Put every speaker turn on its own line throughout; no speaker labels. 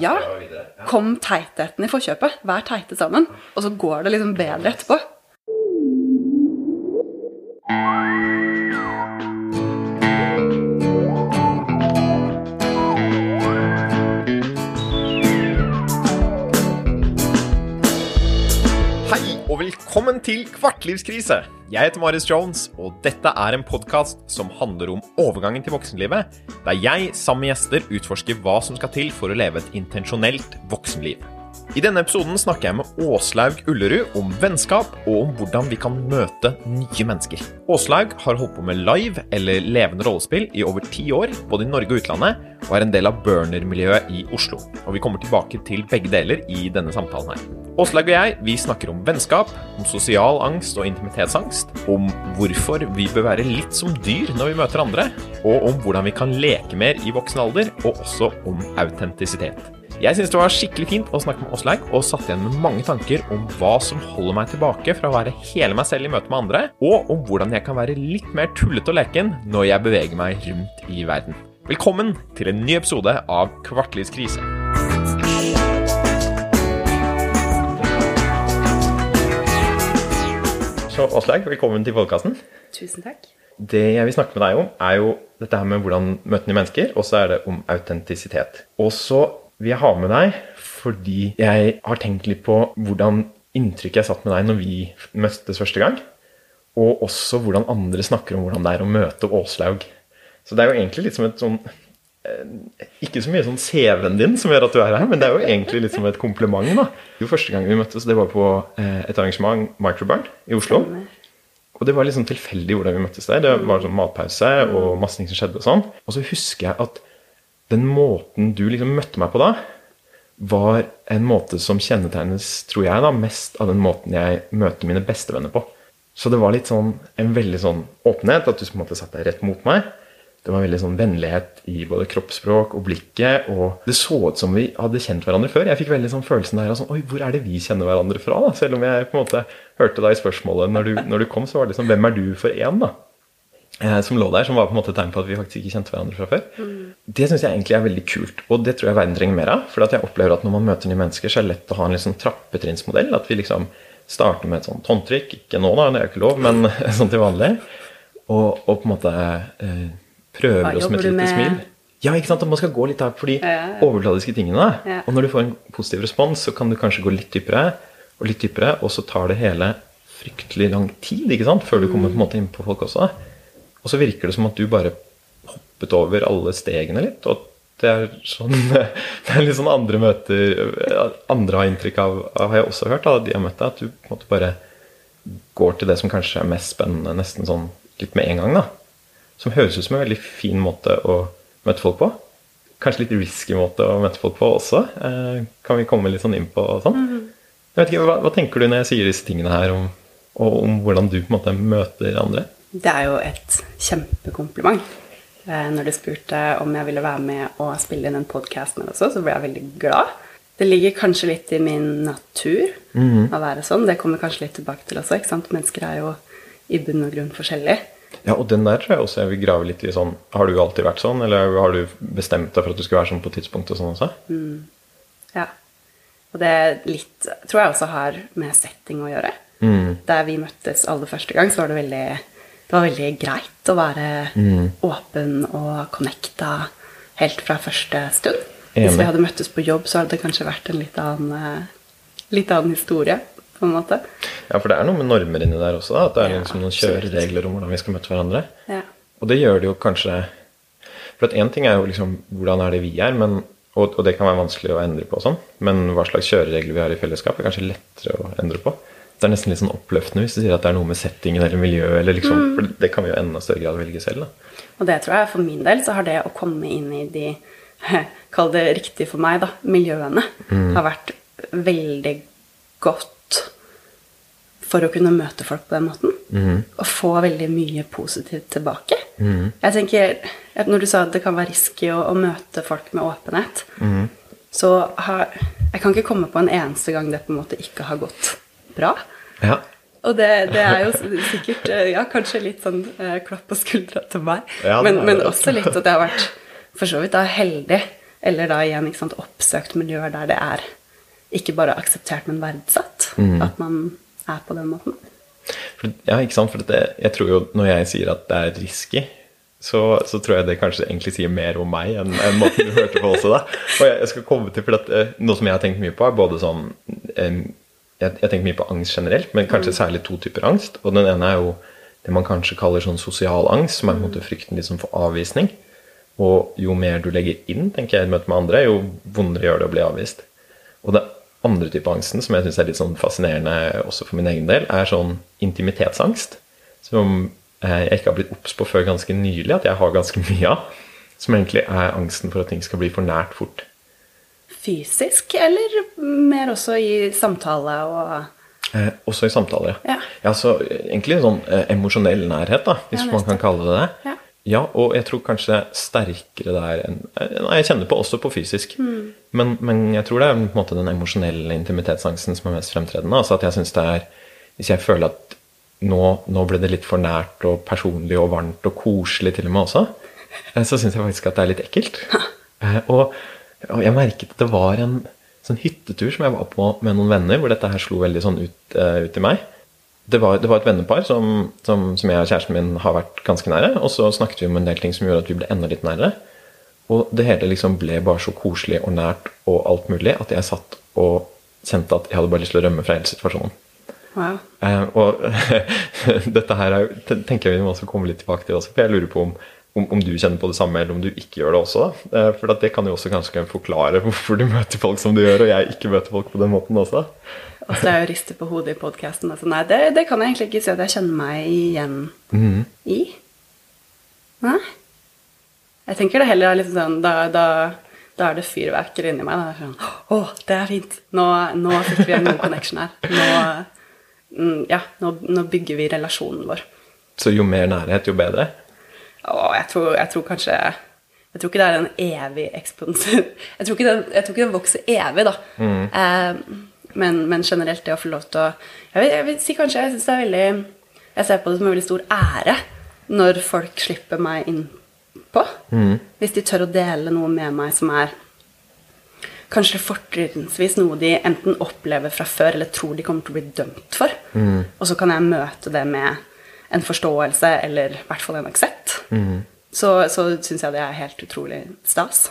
Ja. Kom teitheten i forkjøpet. Vær teite sammen. Og så går det liksom bedre etterpå.
Velkommen til Kvartlivskrise. Jeg heter Marius Jones, og dette er en podkast som handler om overgangen til voksenlivet, der jeg sammen med gjester utforsker hva som skal til for å leve et intensjonelt voksenliv. I denne episoden snakker jeg med Åslaug Ullerud om vennskap og om hvordan vi kan møte nye mennesker. Åslaug har holdt på med live eller levende rollespill i over ti år, både i Norge og utlandet, og er en del av burner-miljøet i Oslo. Og Vi kommer tilbake til begge deler i denne samtalen her. Åslaug og jeg vi snakker om vennskap, om sosial angst og intimitetsangst, om hvorfor vi bør være litt som dyr når vi møter andre, og om hvordan vi kan leke mer i voksen alder, og også om autentisitet. Jeg syns det var skikkelig fint å snakke med Åsleik, og satt igjen med mange tanker om hva som holder meg tilbake fra å være hele meg selv i møte med andre, og om hvordan jeg kan være litt mer tullete og leken når jeg beveger meg rundt i verden. Velkommen til en ny episode av Kvartlivskrise. Så Åsleik, velkommen til podkasten.
Tusen takk.
Det jeg vil snakke med deg om, er jo dette her med hvordan møte nye mennesker, og så er det om autentisitet. Og så vil jeg ha med deg fordi jeg har tenkt litt på hvordan inntrykket jeg satt med deg når vi møttes første gang, og også hvordan andre snakker om hvordan det er å møte Åslaug. Så det er jo egentlig litt som et sånn eh, Ikke så mye sånn CV-en din som gjør at du er her, men det er jo egentlig litt som et kompliment. da. Jo, Første gang vi møttes, det var på eh, et arrangement, Microburn, i Oslo. Og det var litt sånn tilfeldig hvordan vi møttes der. Det var sånn matpause og masse ting som skjedde. Og sånn. Og så husker jeg at den måten du liksom møtte meg på da, var en måte som kjennetegnes, tror jeg, da, mest av den måten jeg møter mine bestevenner på. Så det var litt sånn, en veldig sånn åpenhet, at du på en måte satt deg rett mot meg. Det var veldig sånn vennlighet i både kroppsspråk og blikket. Og det så ut som vi hadde kjent hverandre før. Jeg fikk veldig sånn følelsen der sånn Oi, hvor er det vi kjenner hverandre fra? da? Selv om jeg på en måte hørte deg i spørsmålet når du, når du kom, så var det liksom Hvem er du for én, da? Eh, som lå der, som var på en måte tegn på at vi faktisk ikke kjente hverandre fra før. Mm. Det syns jeg egentlig er veldig kult, og det tror jeg verden trenger mer av. For jeg opplever at når man møter nye mennesker, så er det lett å ha en liksom trappetrinnsmodell. At vi liksom starter med et sånt håndtrykk. Ikke nå, da, det er jo ikke lov, men sånn til vanlig. Og, og, på en måte eh, prøver oss med et lite smil. Ja, ikke sant? Og man skal gå litt der på de ja. overfladiske tingene. Ja. Og når du får en positiv respons, så kan du kanskje gå litt dypere og litt dypere, og så tar det hele fryktelig lang tid ikke sant? før du kommer på en måte inn på folk også. Og så virker det som at du bare hoppet over alle stegene litt. Og det er sånn Det er litt sånn andre møter Andre har inntrykk av, har jeg også hørt, da, de har møtt deg, at du på en måte bare går til det som kanskje er mest spennende nesten sånn litt med en gang. da. Som høres ut som en veldig fin måte å møte folk på. Kanskje litt risky måte å møte folk på også. Eh, kan vi komme litt sånn inn på sånn? Mm. Jeg vet ikke, hva, hva, tenker du når jeg sier disse tingene her, om, om hvordan du på en måte møter andre?
Det er jo et kjempekompliment. Eh, når du spurte om jeg ville være med og spille inn en podkast med deg også, så ble jeg veldig glad. Det ligger kanskje litt i min natur mm -hmm. å være sånn. Det kommer kanskje litt tilbake til også. ikke sant? Mennesker er jo i bunn og grunn forskjellige.
Ja, og den der tror jeg også jeg vil grave litt i sånn Har du alltid vært sånn, eller har du bestemt deg for at du skal være sånn på tidspunktet og sånn også?
Mm. Ja. Og det litt tror jeg også har med setting å gjøre. Mm. Der vi møttes aller første gang, så var det veldig det var veldig greit å være mm. åpen og connecta helt fra første stund. Enig. Hvis vi hadde møttes på jobb, så hadde det kanskje vært en litt annen, eh, litt annen historie. på en måte.
Ja, for det er noe med normer inni der også. Da, at det er ja, liksom noen kjøreregler om hvordan vi skal møte hverandre. Ja. Og det gjør det jo kanskje For én ting er jo liksom hvordan er det vi er, men, og, og, det kan være vanskelig å endre på, sånn, men hva slags kjøreregler vi har i fellesskap, er kanskje lettere å endre på det er nesten litt sånn oppløftende hvis du sier at det er noe med settingen eller miljøet. Eller liksom, mm. For det kan vi jo enda større grad velge selv. Da.
Og det tror jeg for min del så har det å komme inn i de Kall det riktig for meg, da. Miljøene. Mm. Har vært veldig godt for å kunne møte folk på den måten. Mm. Og få veldig mye positivt tilbake. Mm. Jeg tenker, Når du sa at det kan være risky å, å møte folk med åpenhet, mm. så har Jeg kan ikke komme på en eneste gang det på en måte ikke har gått bra. Ja. Og det, det, er jo sikkert eh, ja, kanskje litt sånn eh, klapp på skuldra til meg, ja, men, men, også litt at jeg har vært for så vidt da heldig Eller da igjen ikke sant, oppsøkt miljøer der det er ikke bare akseptert, men verdsatt. At man er på den måten.
For, ja, ikke sant? For det, jeg tror jo når jeg sier at det er risky, så, så tror jeg det kanskje egentlig sier mer om meg enn enn måten du hørte på også. da. Og jeg, jeg skal komme til, for at, eh, Noe som jeg har tenkt mye på, er både sånn jeg, jeg tenker mye på angst generelt, men kanskje særlig to typer angst. Og den ene er jo det man kanskje kaller sånn sosial angst, som er på en måte frykten liksom for avvisning. Og jo mer du legger inn tenker jeg, i møte med andre, jo vondere gjør det å bli avvist. Og den andre type angsten, som jeg syns er litt sånn fascinerende også for min egen del, er sånn intimitetsangst. Som eh, jeg ikke har blitt obs på før ganske nylig, at jeg har ganske mye av. Som egentlig er angsten for at ting skal bli for nært fort.
Fysisk, eller mer også i samtale og
Eh, også i samtaler,
Ja.
ja så eh, egentlig en sånn eh, emosjonell nærhet, da, hvis
Ja,
man kan kalle det det.
Ja.
Ja, og jeg tror kanskje er sterkere der enn eh, Nei, jeg kjenner på også på fysisk.
Mm.
Men, men jeg tror det er på en måte den emosjonelle intimitetsangsten som er mest fremtredende. Altså at jeg synes det er Hvis jeg føler at nå, nå ble det litt for nært og personlig og varmt og koselig til og med også, eh, så syns jeg faktisk at det er litt ekkelt. Eh, Og, og jeg merket at det var en sånn hyttetur som jeg var på med noen venner, hvor dette her slo veldig sånn ut, uh, ut i meg. Det var, det var et vennepar som, som, som jeg og kjæresten min har vært ganske nære. Og så snakket vi om en del ting som gjorde at vi ble enda litt nærere. Og det hele liksom ble bare så koselig og nært og alt mulig at jeg satt og kjente at jeg hadde bare lyst til å rømme fra hele situasjonen.
Wow.
Uh, og dette her er, tenker jeg vi må også komme litt tilbake til også, for jeg lurer på om, om, om du kjenner på det samme, eller om du ikke gjør det også. Da. Eh, for det kan jo også kanskje forklare hvorfor du møter folk som du gjør, og jeg ikke møter folk på den måten også.
Og så er jeg jo ristet på hodet i podkasten. Altså, nei, det, det kan jeg egentlig ikke si at jeg kjenner meg igjen i. Nei. Jeg tenker det heller er litt sånn Da, da, da er det fyrverkeri inni meg. Da. er det Sånn, Å, det er fint! Nå, nå fikk vi en god connection her. Nå, mm, ja, nå, nå bygger vi relasjonen vår.
Så jo mer nærhet, jo bedre.
Og jeg tror, jeg tror kanskje Jeg tror ikke det er en evig ekspansjon jeg, tror ikke den- tror ikke den vokser evig, da. Eh, men, men generelt det å få lov til å Jeg vil, jeg vil si kanskje jeg synes det er veldig Jeg ser på det som en veldig stor ære når folk slipper meg innpå. Hvis de tør å dele noe med meg som er kanskje fortrinnsvis noe de enten opplever fra før eller tror de kommer til å bli dømt for. Og så kan jeg møte det med en forståelse eller i hvert fall en aksept. Så, så syns jeg det er helt utrolig stas.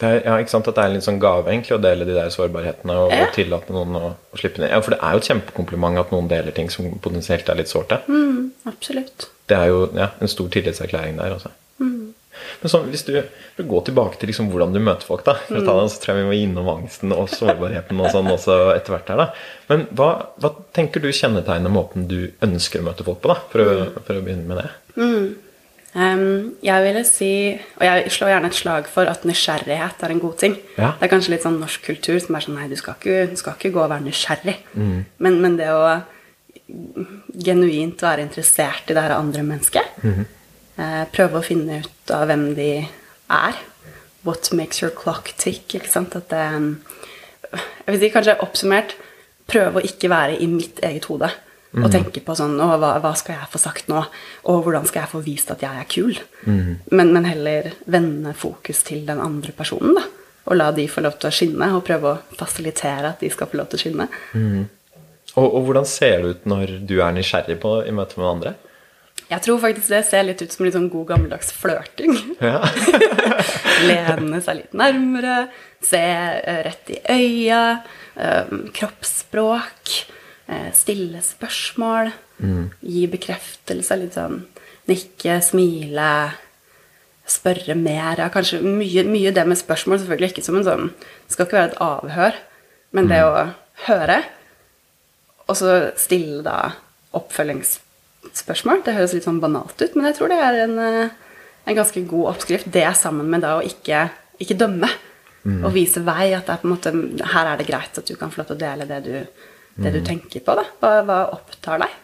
Det er, ja, ikke sant at det er en litt sånn gave egentlig å dele de der sårbarhetene og,
Ja.
og tillate noen å, å slippe ned. Ja, for det er jo et kjempekompliment at noen deler ting som potensielt er litt sårt. Mm,
Absolutt.
Det er jo ja, en stor tillitserklæring der. Også. Men så, hvis du for å gå tilbake til liksom hvordan du møter folk, da, for å ta den, så tror jeg vi må innom angsten og sårbarheten og sånn også etter hvert her. da. Men hva, hva tenker du kjennetegner måten du ønsker å møte folk på, da, for å, for å begynne med det?
Em, jeg ville si, og jeg slår gjerne et slag for at nysgjerrighet er en god ting.
Ja.
Det er kanskje litt sånn norsk kultur som er sånn Nei, du skal ikke, du skal ikke gå og være nysgjerrig. Men, men det å genuint være interessert i det her andre mennesket, eh, prøve å finne ut av hvem de er What makes your clock tick? ikke sant? At det Jeg vil si kanskje oppsummert prøve å ikke være i mitt eget hode. Og tenke på sånn Å, hva, hva skal jeg få sagt nå? Og hvordan skal jeg få vist at jeg er kul? Men, men heller vende fokus til den andre personen, da. Og la de få lov til å skinne, og prøve å fasilitere at de skal få lov til å skinne.
Og, og hvordan ser det ut når du er nysgjerrig på i møte med andre?
Jeg tror faktisk det ser litt ut som litt sånn god gammeldags flørting.
Ja.
Lene seg litt nærmere, se eh, rett i øya, eh, kroppsspråk, eh, stille spørsmål, gi bekreftelse, litt sånn nikke, smile, spørre mer. Ja, kanskje mye, mye det med spørsmål, selvfølgelig ikke som en sånn Det skal ikke være et avhør, men det å høre, og så stille da oppfølgingsspørsmål. Det høres litt sånn banalt ut, men jeg tror det er en, eh, en ganske god oppskrift. Det sammen med da å ikke, ikke dømme. Og vise vei. At det er på en måte, her er det greit at du kan få lov til å dele det du, det du tenker på. Da. Hva, hva opptar deg?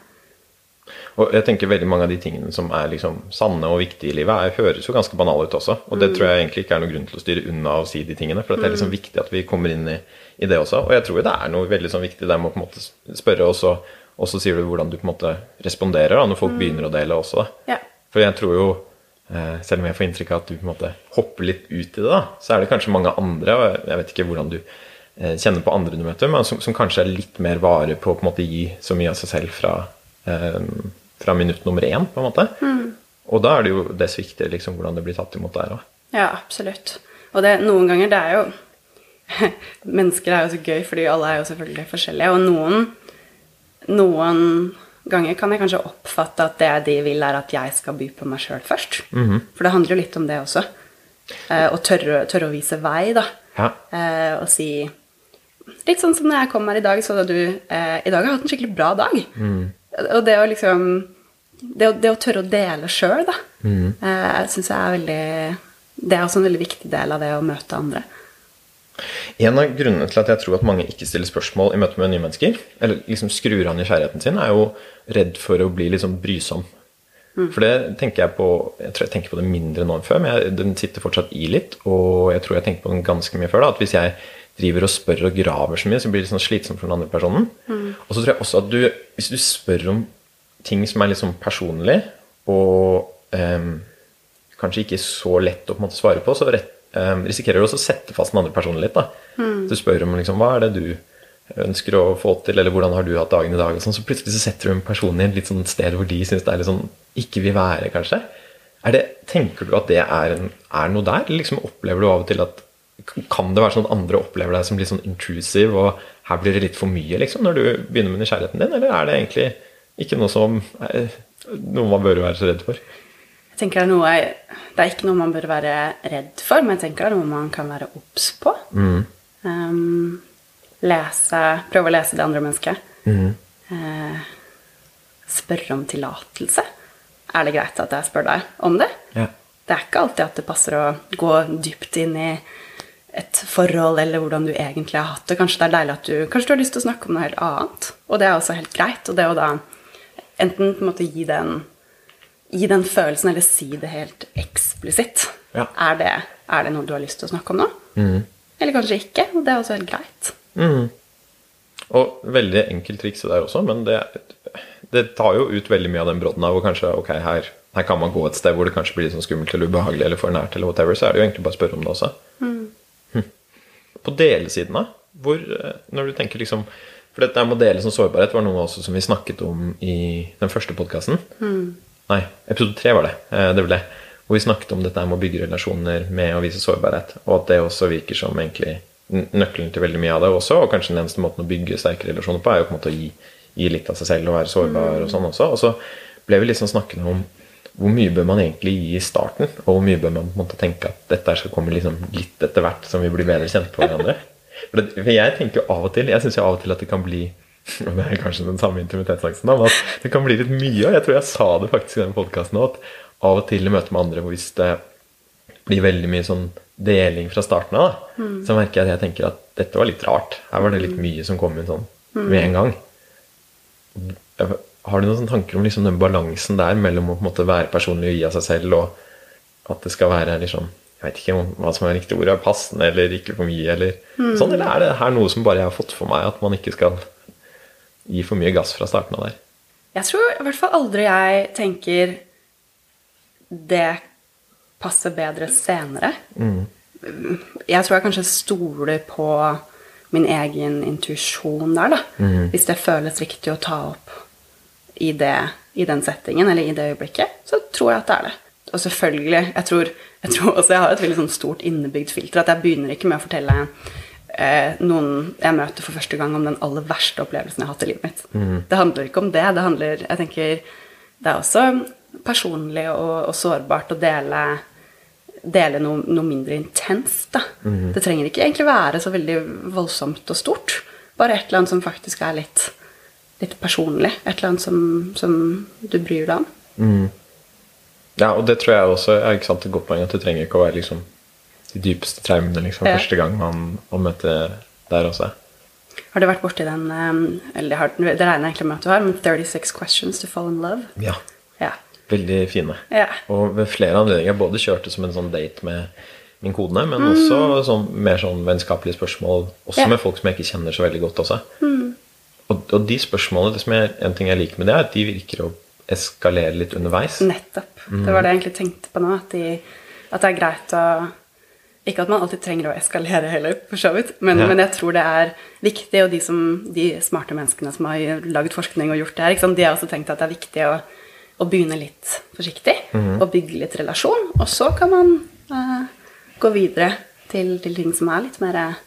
Og jeg tenker veldig mange av de tingene som er liksom sanne og viktige i livet, er, høres jo ganske banale ut også. Og det tror jeg egentlig ikke er noen grunn til å styre unna å si de tingene. For det er liksom viktig at vi kommer inn i, i det også. Og jeg tror det er noe veldig sånn viktig der med å på en måte spørre, og så, og så sier du hvordan du på en måte responderer da, når folk begynner å dele også.
Ja.
For jeg tror jo eh, selv om jeg får inntrykk av at du på en måte hopper litt ut i det, da, så er det kanskje mange andre, og jeg vet ikke hvordan du eh, kjenner på andre du møter, men som, som kanskje er litt mer vare på å på en måte gi så mye av seg selv fra, eh, fra minutt nummer én, på en måte. Og da er det jo dess viktigere liksom, hvordan det blir tatt imot der òg.
Ja, absolutt. Og det, noen ganger, det er jo Mennesker er jo så gøy, fordi alle er jo selvfølgelig forskjellige. Og noen, noen ganger kan jeg kanskje oppfatte at det de vil, er at jeg skal by på meg sjøl først. For det handler jo litt om det også. Eh, å tørre, tørre å vise vei, da.
Ja.
Eh, og si Litt sånn som når jeg kom her i dag, så da du eh, I dag har jeg hatt en skikkelig bra dag. Og det å liksom det å, det å tørre å dele sjøl, da, eh, syns jeg er veldig Det er også en veldig viktig del av det å møte andre.
En av grunnene til at jeg tror at mange ikke stiller spørsmål i møte med nye mennesker, eller liksom skrur av nysgjerrigheten sin, er jo redd for å bli liksom brysom. For det tenker jeg på Jeg tror jeg tenker på det mindre nå enn før, men jeg, den sitter fortsatt i litt. Og jeg tror jeg tenker på den ganske mye før. da, At hvis jeg driver og spør og graver så mye, så blir det sånn slitsomt for den andre personen. Og så tror jeg også at du, hvis du spør om ting som er litt sånn personlig, og ehm, kanskje ikke så lett å på en måte svare på, så rett, ehm, risikerer du også å sette fast den andre personen litt. da. Du spør om liksom, hva er det du ønsker å få til, eller hvordan har du hatt dagen i dag, og sånn, så plutselig så setter du en person i et sånn sted hvor de syns det er litt sånn ikke vil være, kanskje. Det, tenker du at det er, en, er noe der? Eller liksom opplever du av og til at Kan det være sånn at andre opplever deg som litt sånn intrusive, og her blir det litt for mye, liksom, når du begynner med nysgjerrigheten din, eller er det egentlig ikke noe som er, noe man bør være så redd for?
Tenker Det er noe, det er ikke noe man bør være redd for, men jeg tenker det er noe man kan være obs på. Um, lese, prøve å lese det andre mennesket. Eh, spørre om tillatelse. Er det greit at jeg spør deg om det?
Ja.
Det er ikke alltid at det passer å gå dypt inn i et forhold eller hvordan du egentlig har hatt det. Kanskje det er deilig at du, kanskje du har lyst til å snakke om noe helt annet. Og det er også helt greit. Og det å da enten på en måte gi den, gi den følelsen, eller si det helt eksplisitt.
Ja.
Er, det, er det noe du har lyst til å snakke om nå? Eller kanskje ikke. Og det er også helt greit.
Og veldig enkelt triks der også, men det, det tar jo ut veldig mye av den brodden av hvor kanskje ok, her, her kan man gå et sted hvor det kanskje blir litt sånn skummelt eller ubehagelig eller for nært, eller whatever, så er det jo egentlig bare å spørre om det også. Hm. På delesiden, da? Hvor, eh, når du tenker liksom For dette med å dele som sårbarhet var noe også som vi snakket om i den første podkasten. Nei, episode tre var det. eh, Det ble det. Hvor vi snakket om dette med å bygge relasjoner med å vise sårbarhet. Og at det også virker som egentlig nøkkelen til veldig mye av det også. Og kanskje den eneste måten å bygge sterke relasjoner på, er jo på en måte å gi, gi litt av seg selv og være sårbar og sånn også. Og så ble vi liksom snakkende om hvor mye bør man egentlig gi i starten, og hvor mye bør man måte tenke at dette skal komme liksom litt etter hvert som vi blir bedre kjent på hverandre. For, jeg tenker jo av og til Jeg syns av og til at det kan bli og det er kanskje den samme intimitetsangsten, men at det kan bli litt mye. Og jeg tror jeg sa det faktisk i den podkasten òg, at av og til i møte med andre, hvis det blir veldig mye sånn deling fra starten av, da, så merker jeg at jeg tenker at dette var litt rart. Her var det litt mye som kom inn sånn med en gang. Har du noen tanker om liksom den balansen der mellom å på en måte være personlig og gi av seg selv, og at det skal være liksom Jeg vet ikke om hva som er riktig ord, er passende eller ikke for mye, eller sånn, eller er det her noe som bare jeg har fått for meg, at man ikke skal gi for mye gass fra starten av der?
Jeg tror i hvert fall aldri jeg tenker det passer bedre senere. Jeg tror jeg kanskje stoler på min egen intuisjon der, da. Hvis det føles riktig å ta opp i, det, i den settingen eller i det øyeblikket, så tror jeg at det er det. Og selvfølgelig, jeg tror, jeg tror også jeg har et veldig sånn stort innebygd filter. At jeg begynner ikke med å fortelle eh, noen jeg møter for første gang, om den aller verste opplevelsen jeg har hatt i livet mitt. Det handler ikke om det. Det handler Jeg tenker Det er også personlig og, og sårbart å dele dele noe, noe mindre intenst. Da. Det trenger ikke egentlig være så veldig voldsomt og stort. Bare et eller annet som faktisk er litt, litt personlig. Et eller annet som, som du bryr deg om.
Ja, og det tror jeg også er ikke sant, et godt poeng, at det trenger ikke å være liksom de dypeste traumene liksom,
Ja.
første gang man, man møter der også.
Har du vært borti den um, Eller har, det regner jeg egentlig med at du har, men 36 questions to fall in love?
Ja.
Ja.
Veldig fine.
Ja.
Og ved flere anledninger både kjørte som en sånn date med min kone, men også sånn, mer sånn vennskapelige spørsmål, også
Mm. Mm.
med folk som jeg ikke kjenner så veldig godt også. Og, og de spørsmålene, det som er en ting jeg liker med det, er at de virker å eskalere litt underveis.
Nettopp. Det var det jeg egentlig tenkte på nå. At, de, at det er greit å Ikke at man alltid trenger å eskalere heller, for så vidt, men,
Ja.
men jeg tror det er viktig, og de, som, de smarte menneskene som har laget forskning og gjort det her, de har også tenkt at det er viktig å, å begynne litt forsiktig og bygge litt relasjon, og så kan man eh, gå videre til, til ting som er litt mer eh,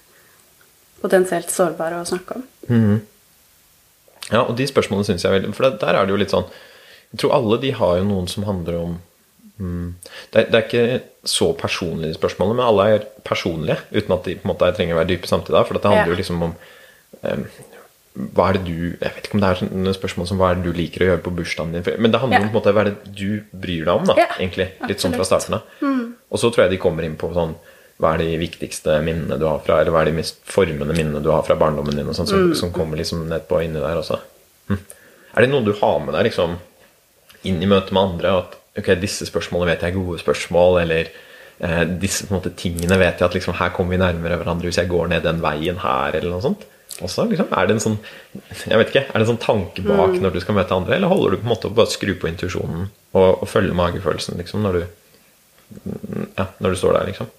potensielt sårbare å snakke om.
Ja, og de spørsmålene syns jeg er veldig For der er det jo litt sånn Jeg tror alle de har jo noen som handler om mm, det, det er ikke så personlige de spørsmålene, men alle er personlige, uten at de på en måte trenger å være dype samtidig. For det handler jo liksom om um, hva er det du Jeg vet ikke om det er sånne spørsmål som hva er det du liker å gjøre på bursdagen din, men det handler
Ja.
om på en måte hva er det du bryr deg om, da,
Ja,
egentlig. Litt sånn fra starten av. Og så tror jeg de kommer inn på sånn hva er de viktigste minnene du har fra Eller hva er de mest formende minnene du har fra barndommen din, og sånt, som, som kommer liksom nedpå inni der også. Hm. Er det noe du har med deg liksom inn i møte med andre? At ok, disse spørsmålene vet jeg er gode spørsmål, eller eh, disse måte tingene vet jeg at liksom her kommer vi nærmere hverandre hvis jeg går ned den veien her, eller noe sånt? Også, liksom, er det en sånn jeg vet ikke, er det en sånn tanke bak når du skal møte andre, eller holder du på en måte å bare skru på intuisjonen og, og følge magefølelsen liksom, når du ja, når du står der, liksom?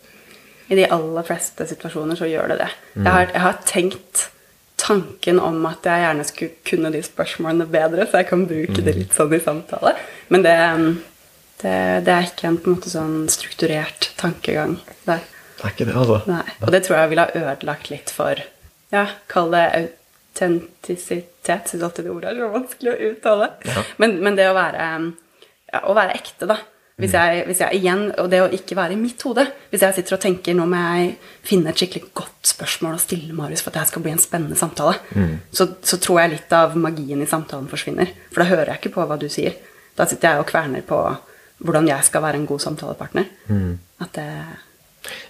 I de aller fleste situasjoner så gjør det det. Jeg, har, jeg har tenkt tanken om at jeg gjerne skulle kunne de spørsmålene bedre, så jeg kan bruke det litt sånn i samtale. Men det, det, det er ikke en på en måte sånn strukturert tankegang der.
Det er ikke det, altså.
Nei. Og det tror jeg ville ha ødelagt litt for Ja, kall det autentisitet. Syns alltid det ordet er så vanskelig å uttale.
Ja.
Men, men det å være, ja, å være ekte, da. Hvis jeg, hvis jeg igjen, Og det å ikke være i mitt hode. Hvis jeg sitter og tenker nå må jeg finne et skikkelig godt spørsmål å stille Marius for at det skal bli en spennende samtale, så, så tror jeg litt av magien i samtalen forsvinner. For da hører jeg ikke på hva du sier. Da sitter jeg og kverner på hvordan jeg skal være en god samtalepartner. At det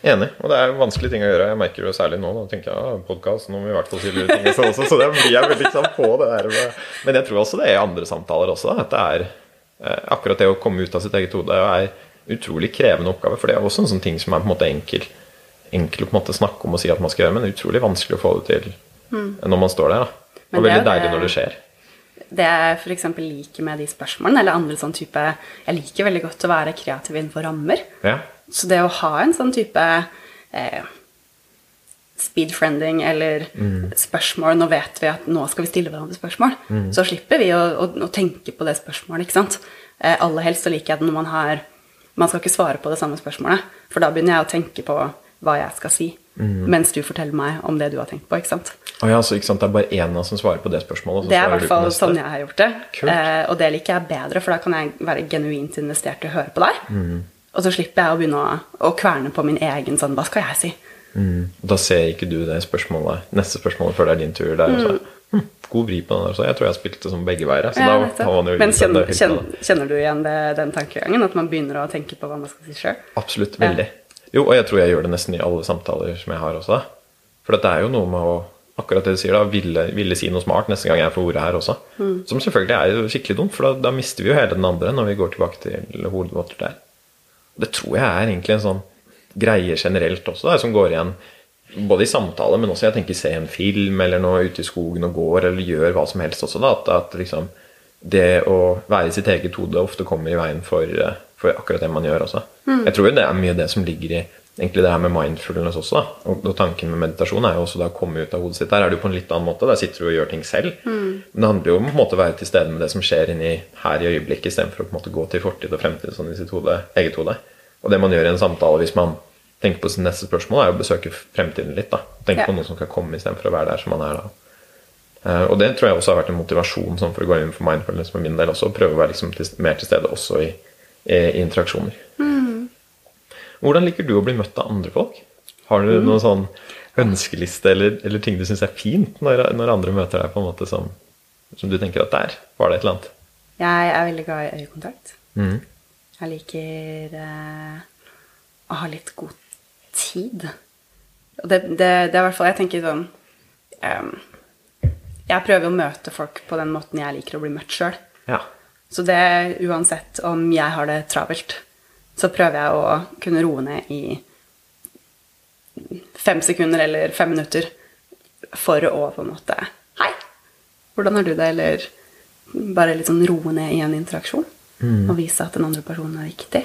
Enig. Og det er jo vanskelige ting å gjøre. Jeg merker det særlig nå. Nå tenker jeg ja, podkast, nå må vi i hvert fall si lure ting. Så, også, så det blir jeg veldig liksom på det der. med- Men jeg tror også det er andre samtaler også. At det er eh, akkurat det å komme ut av sitt eget hode er utrolig krevende oppgave. For det er også en sånn ting som er på en måte enkel, enkel å på en måte snakke om og si at man skal gjøre, men utrolig vanskelig å få det til når man står der. da. Og veldig deilig når det skjer.
Det jeg eksempel liker med de spørsmålene, eller andre sånn type Jeg liker veldig godt å være kreativ innenfor rammer.
Ja.
Så det å ha en sånn type eh, speedfriending eller spørsmål Nå vet vi at nå skal vi stille hverandre spørsmål. Så slipper vi å, å, å tenke på det spørsmålet, ikke sant. Eh, aller helst så liker jeg det når man har Man skal ikke svare på det samme spørsmålet, for da begynner jeg å tenke på hva jeg skal si. Mens du forteller meg om det du har tenkt på. ikke sant?
Oh, ja, så, ikke sant, Det er bare én av oss som svarer på det spørsmålet. så
Det er i hvert fall sånn jeg har gjort det. Eh, og det liker jeg bedre, for da kan jeg være genuint investert i å høre på deg.
Mm.
Og så slipper jeg å begynne å, å kverne på min egen sånn Hva skal jeg si?
Mm. Da ser ikke du det spørsmålet neste spørsmålet før det er din tur. Der, mm. så, hm, god vri på den der. Så jeg tror jeg spilte som begge veier. Så
Mm. Ja,
da har man jo
Men
liksom
kjenner,
helt
kjenner, kjenner du igjen det, den tankegangen? At man begynner å tenke på hva man skal si sjøl?
Absolutt. Veldig. Jo, og jeg tror jeg gjør det nesten i alle samtaler som jeg har også. For det er jo noe med å akkurat det du sier da, ville, ville si noe smart neste gang jeg får ordet her også.
Mm.
Som selvfølgelig er jo skikkelig dumt, for da, da mister vi jo hele den andre når vi går tilbake til hodet vårt der. Det tror jeg er egentlig en sånn greie generelt også, da, som går igjen både i samtale, men også jeg tenker se en film eller noe ute i skogen og går, eller gjør hva som helst også. da, At, at liksom det å være i sitt eget hode ofte kommer i veien for, eh, for akkurat det man gjør også. Jeg tror jo det er mye det som ligger i egentlig det her med mindfulness også. da, og, tanken med meditasjon er jo også da å komme ut av hodet sitt. Der er du på en litt annen måte. Der sitter du og gjør ting selv. Men det handler jo om på en måte å være til stede med det som skjer inni her i øyeblikket, istedenfor å på en måte gå til fortid og fremtid sånn i sitt hode, eget hode. Og det man gjør i en samtale hvis man tenker på sitt neste spørsmål, er å besøke fremtiden litt. da, Tenke
Ja.
på noe som kan komme istedenfor å være der som man er da. Uh, og det tror jeg også har vært en motivasjon sånn for å gå inn for mindfulness for min del også. Prøve å være liksom til, mer til stede også i, i, interaksjoner. interaksjoner. Hvordan liker du å bli møtt av andre folk? Har du noen sånn ønskeliste eller, eller ting du syns er fint når, når andre møter deg på en måte som, som du tenker at der var det et eller annet?
Jeg er veldig glad i øyekontakt.
Mm.
Jeg liker eh, å ha litt god tid. Og det, det, det er i hvert fall Jeg tenker sånn um, Jeg prøver å møte folk på den måten jeg liker å bli møtt sjøl.
Ja.
Så det uansett om jeg har det travelt, så prøver jeg å kunne roe ned i fem sekunder eller fem minutter for å på en måte Hei, hvordan har du det? Eller bare litt sånn roe ned i en interaksjon. Og vise at den andre personen er viktig.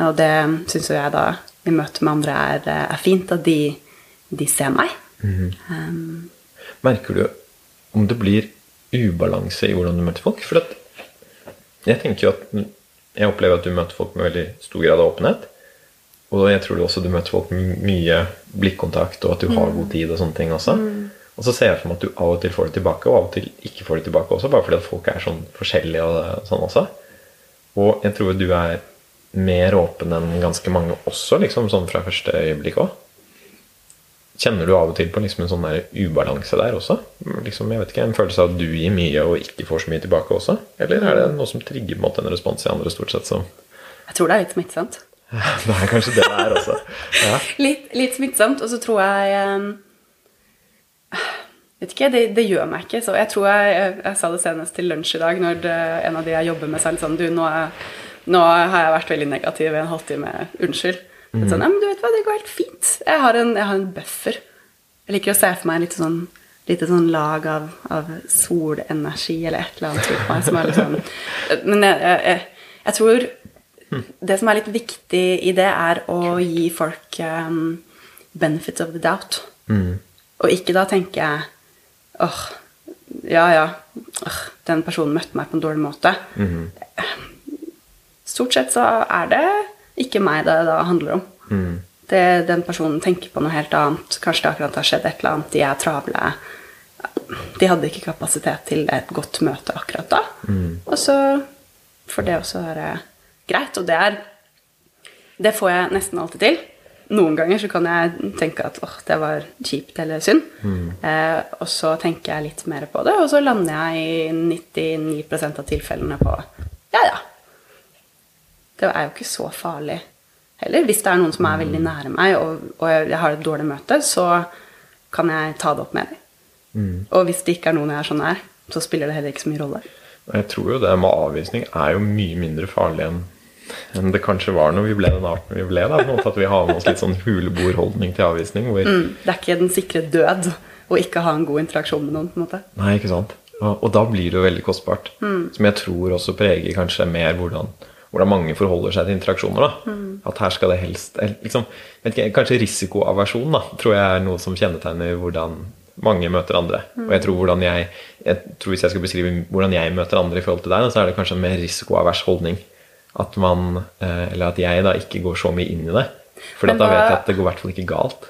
Ja, og det syns jo jeg da i møte med andre er, er fint, at de, de ser meg. Um,
Merker du om det blir ubalanse i hvordan du møter folk? For at jeg tenker jo at jeg opplever at du møter folk med veldig stor grad av åpenhet. Og jeg tror også du møter folk med mye blikkontakt, og at du har god tid og sånne ting også. Og så ser jeg for meg at du av og til får det tilbake, og av og til ikke får det tilbake også, bare fordi at folk er sånn forskjellige og sånn også. Og jeg tror du er mer åpen enn ganske mange også, liksom sånn fra første øyeblikk òg. Kjenner du av og til på liksom en sånn der ubalanse der også? Liksom, jeg vet ikke, En følelse av at du gir mye og ikke får så mye tilbake også? Eller er det noe som trigger på en måte en respons i andre stort sett som
jeg tror det er litt smittsomt.
Det er kanskje det det er også. Ja.
Litt, litt smittsomt, og så tror jeg um, Vet ikke, det, det, gjør meg ikke. Så jeg tror jeg, jeg, jeg sa det senest til lunsj i dag, når det, en av de jeg jobber med, sa litt sånn Du, nå, nå, har jeg vært veldig negativ i en halvtime. Unnskyld. Mm. Sånn, ja, men du vet hva, det går helt fint. Jeg har en, jeg har en buffer. Jeg liker å se for meg litt sånn lite sånn lag av, av, solenergi eller et eller annet rundt meg som er litt sånn Men jeg, jeg, jeg, tror det som er litt viktig i det, er å gi folk um, benefits of the doubt.
Mm.
Og ikke da tenke åh, ja ja, åh, den personen møtte meg på en dårlig måte.
Mm.
Stort sett så er det ikke meg det da handler om.
Mm.
Det, den personen tenker på noe helt annet. Kanskje det akkurat har skjedd et eller annet. De er travle. De hadde ikke kapasitet til et godt møte akkurat da.
Mm.
Og så får det også være greit. Og det er Det får jeg nesten alltid til. Noen ganger så kan jeg tenke at åh, det var kjipt eller synd.
Mm.
Eh, og så tenker jeg litt mer på det, og så lander jeg i 99% av tilfellene på ja, ja. Det er jo ikke så farlig heller. Hvis det er noen som er veldig nære meg, og, og jeg har et dårlig møte, så kan jeg ta det opp med dem.
Mm.
Og hvis det ikke er noen jeg er så nær, så spiller det heller ikke så mye rolle.
Jeg tror jo det med avvisning er jo mye mindre farlig enn enn det kanskje var når vi ble den arten vi ble. da, på en måte At vi har med oss litt sånn huleboerholdning til avvisning. Hvor...
Mm, det er ikke den sikre død å ikke ha en god interaksjon med noen. på en måte.
Nei, ikke sant. Og, og da blir det jo veldig kostbart.
Mm.
Som jeg tror også preger kanskje mer hvordan, hvordan mange forholder seg til interaksjoner. da.
Mm.
At her skal det helst liksom, vet ikke, Kanskje risikoaversjon da, tror jeg er noe som kjennetegner hvordan mange møter andre. Og jeg tror, hvordan jeg, jeg tror Hvis jeg skal beskrive hvordan jeg møter andre, i forhold til deg, så er det kanskje en mer risikoavers holdning. At man, eh, eller at jeg da ikke går så mye inn i det. For
Men
da vet jeg at det går i hvert fall ikke galt.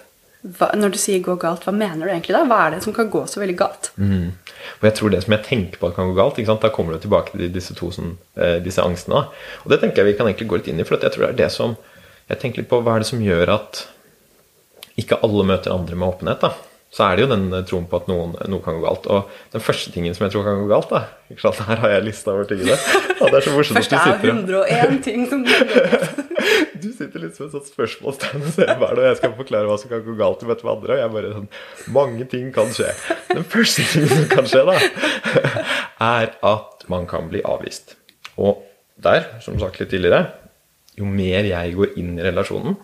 Hva, når du sier 'gå galt', hva mener du egentlig da? Hva er det som kan gå så veldig galt?
Mm. Og jeg tror det som jeg tenker på at kan gå galt, da kommer du tilbake til disse to sånn, disse angstene. da. Og det tenker jeg vi kan egentlig gå litt inn i, for jeg tror det er det som Jeg tenker litt på hva er det som gjør at ikke alle møter andre med åpenhet. da. Så er det jo den eh, troen på at noen, noe kan gå galt. Og den første tingen som jeg tror kan gå galt, da ikke sant? Her har jeg lista over tingene. Ja, det er så morsomt at du
sitter.
sitter og
101 ting som
du sitter litt som et sånt spørsmålstegn og ser hva er det, og jeg skal forklare hva som kan gå galt i møte med andre. Og jeg bare sånn Mange ting kan skje. Den første tingen som kan skje, da, er at man kan bli avvist. Og der, som sagt litt tidligere, jo mer jeg går inn i relasjonen,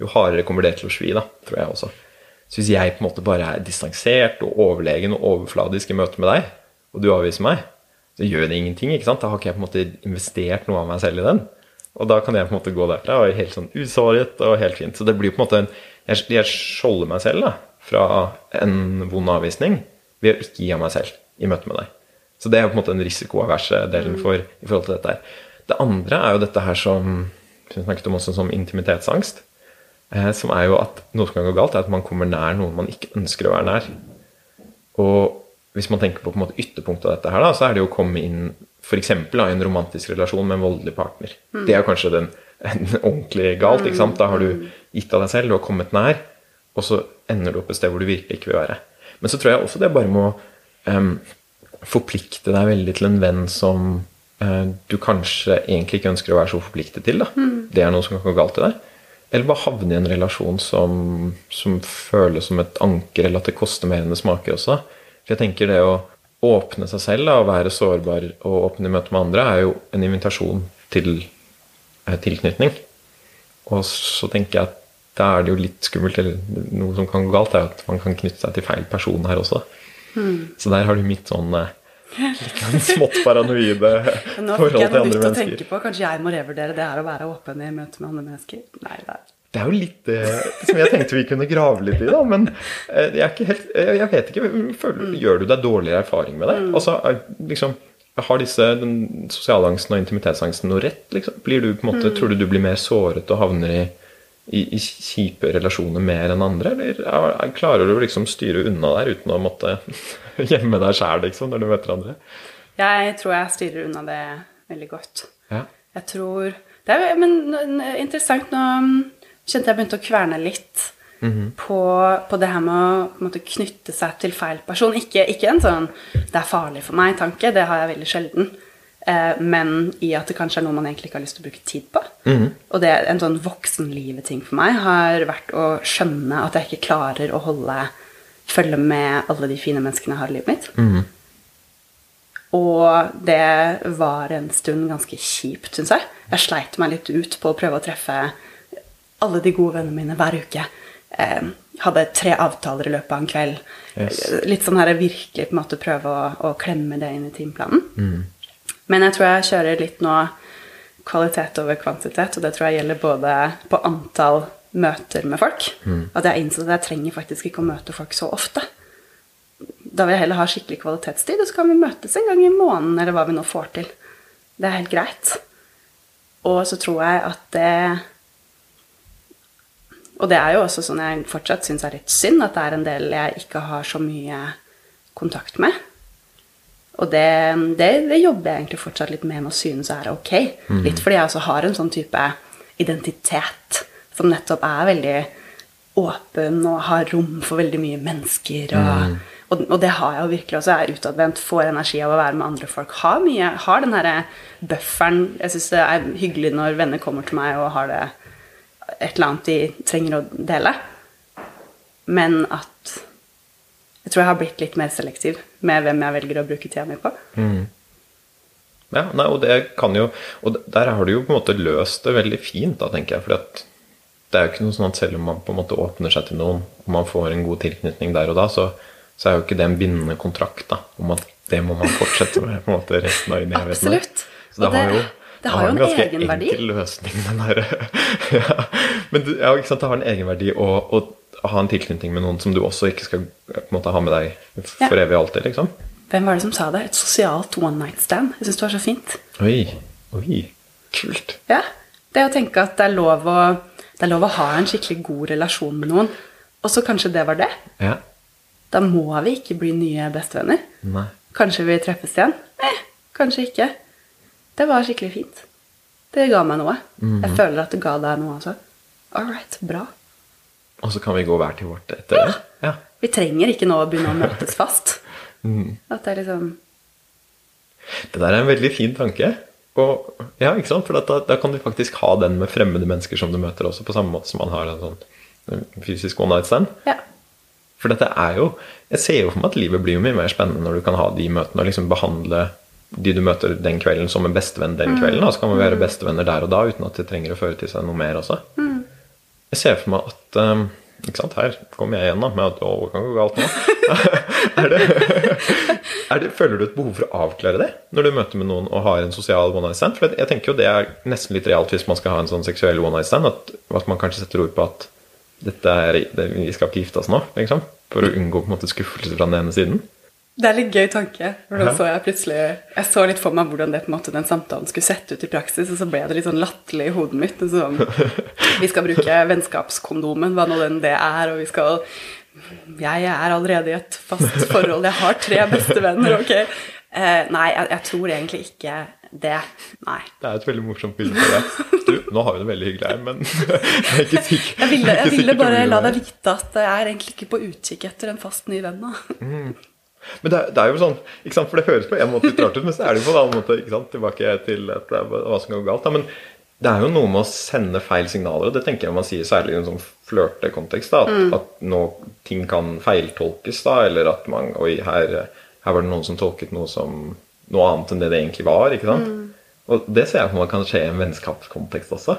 jo hardere kommer det til å svi, da, tror jeg også. Så hvis jeg på en måte bare er distansert og overlegen og overfladisk i møte med deg, og du avviser meg, så gjør det ingenting. ikke sant? Da har ikke jeg på en måte investert noe av meg selv i den. Og da kan jeg på en måte gå derfra og være helt sånn usåret og helt fint. Så det blir på en måte en Jeg, jeg skjolder meg selv da, fra en vond avvisning ved å ikke gi av meg selv i møte med deg. Så det er på en måte den risikoaverse delen for, i forhold til dette her. Det andre er jo dette her som som vi snakket om også som intimitetsangst. Eh, som er jo at noe som kan gå galt, er at man kommer nær noen man ikke ønsker å være nær. Og hvis man tenker på, på måte ytterpunktet av dette her, da, så er det jo å komme inn f.eks. i en romantisk relasjon med en voldelig partner. Det er kanskje den, en ordentlig galt. ikke sant? Da har du gitt av deg selv, du har kommet nær, og så ender du opp et sted hvor du virkelig ikke vil være. Men så tror jeg også det bare må um, forplikte deg veldig til en venn som uh, du kanskje egentlig ikke ønsker å være så forpliktet til. da. Det er noe som kan gå galt i deg. Eller bare havne i en relasjon som, som føles som et anker, eller at det koster mer enn det smaker også. For jeg tenker det å åpne seg selv da, og være sårbar og åpne i møte med andre, er jo en invitasjon til eh, tilknytning. Og så tenker jeg at da er det jo litt skummelt, eller noe som kan gå galt, er at man kan knytte seg til feil person her også. Så der har du mitt sånn eh, litt en smått paranoide
forhold til nå fikk jeg noe nytt å tenke på. Kanskje jeg må revurdere det her å være åpen i møte med andre mennesker? Nei, det er
Det er jo litt det som jeg tenkte vi kunne grave litt i, da. Men eh, jeg er ikke helt eh, Jeg vet ikke. Føler, gjør du deg dårligere erfaring med det? Altså, er- liksom har disse den sosiale angsten og intimitetsangsten noe rett? Liksom? Blir du på en måte, Tror du du blir mer såret og havner i, i, i kjipe relasjoner mer enn andre? Eller er, er, klarer du liksom styre unna der uten å måtte gjemme deg sjæl liksom, når du møter andre?
Jeg tror jeg styrer unna det veldig godt.
Ja.
Jeg tror Det er men, interessant nå mm, kjente jeg begynte å kverne litt på, på det her med å måte, knytte seg til feil person. Ikke, ikke en sånn 'det er farlig for meg'-tanke, det har jeg veldig sjelden. Eh, men i at det kanskje er noe man egentlig ikke har lyst til å bruke tid på. Og det en sånn voksenlivet-ting for meg har vært å skjønne at jeg ikke klarer å holde følge med alle de fine menneskene jeg har i livet mitt. Og det var en stund ganske kjipt, syns jeg. Jeg sleit meg litt ut på å prøve å treffe alle de gode vennene mine hver uke. Eh, hadde tre avtaler i løpet av en kveld.
Yes.
Litt sånn her virkelig på en måte prøve å, å klemme det inn i timeplanen. Men jeg tror jeg kjører litt nå kvalitet over kvantitet, og det tror jeg gjelder både på antall møter med folk. At jeg innså at jeg trenger faktisk ikke å møte folk så ofte. Da vil jeg heller ha skikkelig kvalitetstid, og så kan vi møtes en gang i måneden, eller hva vi nå får til. Det er helt greit. Og så tror jeg at det Og det er jo også sånn jeg fortsatt syns er litt synd, at det er en del jeg ikke har så mye kontakt med. Og det, det, det jobber jeg egentlig fortsatt litt med med å synes er ok. Litt fordi jeg også har en sånn type identitet som nettopp er veldig åpen og har rom for veldig mye mennesker. Og, og, og det har jeg jo virkelig også. Jeg er utadvendt, får energi av å være med andre folk. Har mye, har den derre bufferen. Jeg syns det er hyggelig når venner kommer til meg og har det et eller annet de trenger å dele. Men at jeg tror jeg har blitt litt mer selektiv med hvem jeg velger å bruke tida mi på.
Ja, nei, og det kan jo Og der har du jo på en måte løst det veldig fint, da, tenker jeg. For det er jo ikke noe sånn at selv om man på en måte åpner seg til noen, og man får en god tilknytning der og da, så, så er jo ikke det en bindende kontrakt da, om at det må man fortsette med på en måte resten av evigheten.
Absolutt.
Så det,
det-
har jo,
det har jo en
ganske
egenverdi.
enkel løsning, den der ja. Men ja, ikke sant, det har en egenverdi å, å ha en tilknytning med noen som du også ikke skal på en måte ha med deg for
Ja.
evig og alltid, liksom.
Hvem var det som sa det? Et sosialt one night stand. Jeg syns det var så fint.
Oi, oi, kult.
Ja. Det å tenke at det er lov å, det er lov å ha en skikkelig god relasjon med noen, og så kanskje det var det.
Ja.
Da må vi ikke bli nye bestevenner.
Nei.
Kanskje vi treffes igjen? Nei, kanskje ikke. Det var skikkelig fint. Det ga meg noe. Jeg føler at det ga deg noe også. All right, bra.
Og så kan vi gå hver til vårt etter det. Ja.
Vi trenger ikke nå å begynne å møtes fast.
Mm.
At det er liksom
Det der er en veldig fin tanke. Og, ja, ikke sant? For da, da kan du faktisk ha den med fremmede mennesker som du møter også, på samme måte som man har en sånn fysisk one night stand.
Ja.
For dette er jo Jeg ser jo for meg at livet blir jo mye mer spennende når du kan ha de møtene og liksom behandle de du møter den kvelden, som en bestevenn den kvelden. Og så kan man være bestevenner der og da uten at det trenger å føre til seg noe mer også. Jeg ser for meg at um, Ikke sant, her kommer jeg igjen da med at å, det kan gå galt nå. er det, er det, føler du et behov for å avklare det når du møter med noen og har en sosial one night stand? For jeg tenker jo det er nesten litt realt hvis man skal ha en sånn seksuell one night stand. At, at man kanskje setter ord på at dette er, det, vi skal ikke gifte oss nå. Liksom, for å unngå på en måte skuffelse fra den ene siden.
Det er litt gøy tanke. For da så jeg plutselig Jeg så litt for meg hvordan det på en måte den samtalen skulle sett ut i praksis, og så ble det litt sånn latterlig i hodet mitt. Sånn, vi skal bruke vennskapskondomen, hva nå den det er, og vi skal Jeg er allerede i et fast forhold, jeg har tre bestevenner, ok? Eh, nei, jeg, jeg tror egentlig ikke det. Nei.
Det er et veldig morsomt bilde på det. Du, nå har vi det veldig hyggelig her, men jeg er ikke sikker.
Jeg ville, jeg ville bare la deg vite at jeg er egentlig ikke på utkikk etter en fast ny venn nå.
Men det, er- det er jo sånn, ikke sant? for det høres på en måte litt rart ut, men så er det jo på en annen måte ikke sant? tilbake til at det er hva som går galt. Da. Men det er jo noe med å sende feil signaler, og det tenker jeg man sier særlig i en sånn flørtekontekst. At, at nå ting kan feiltolkes, da, eller at man Oi, her, her var det noen som tolket noe som noe annet enn det det egentlig var. ikke sant? Og det ser jeg for meg kan skje i en vennskapskontekst også.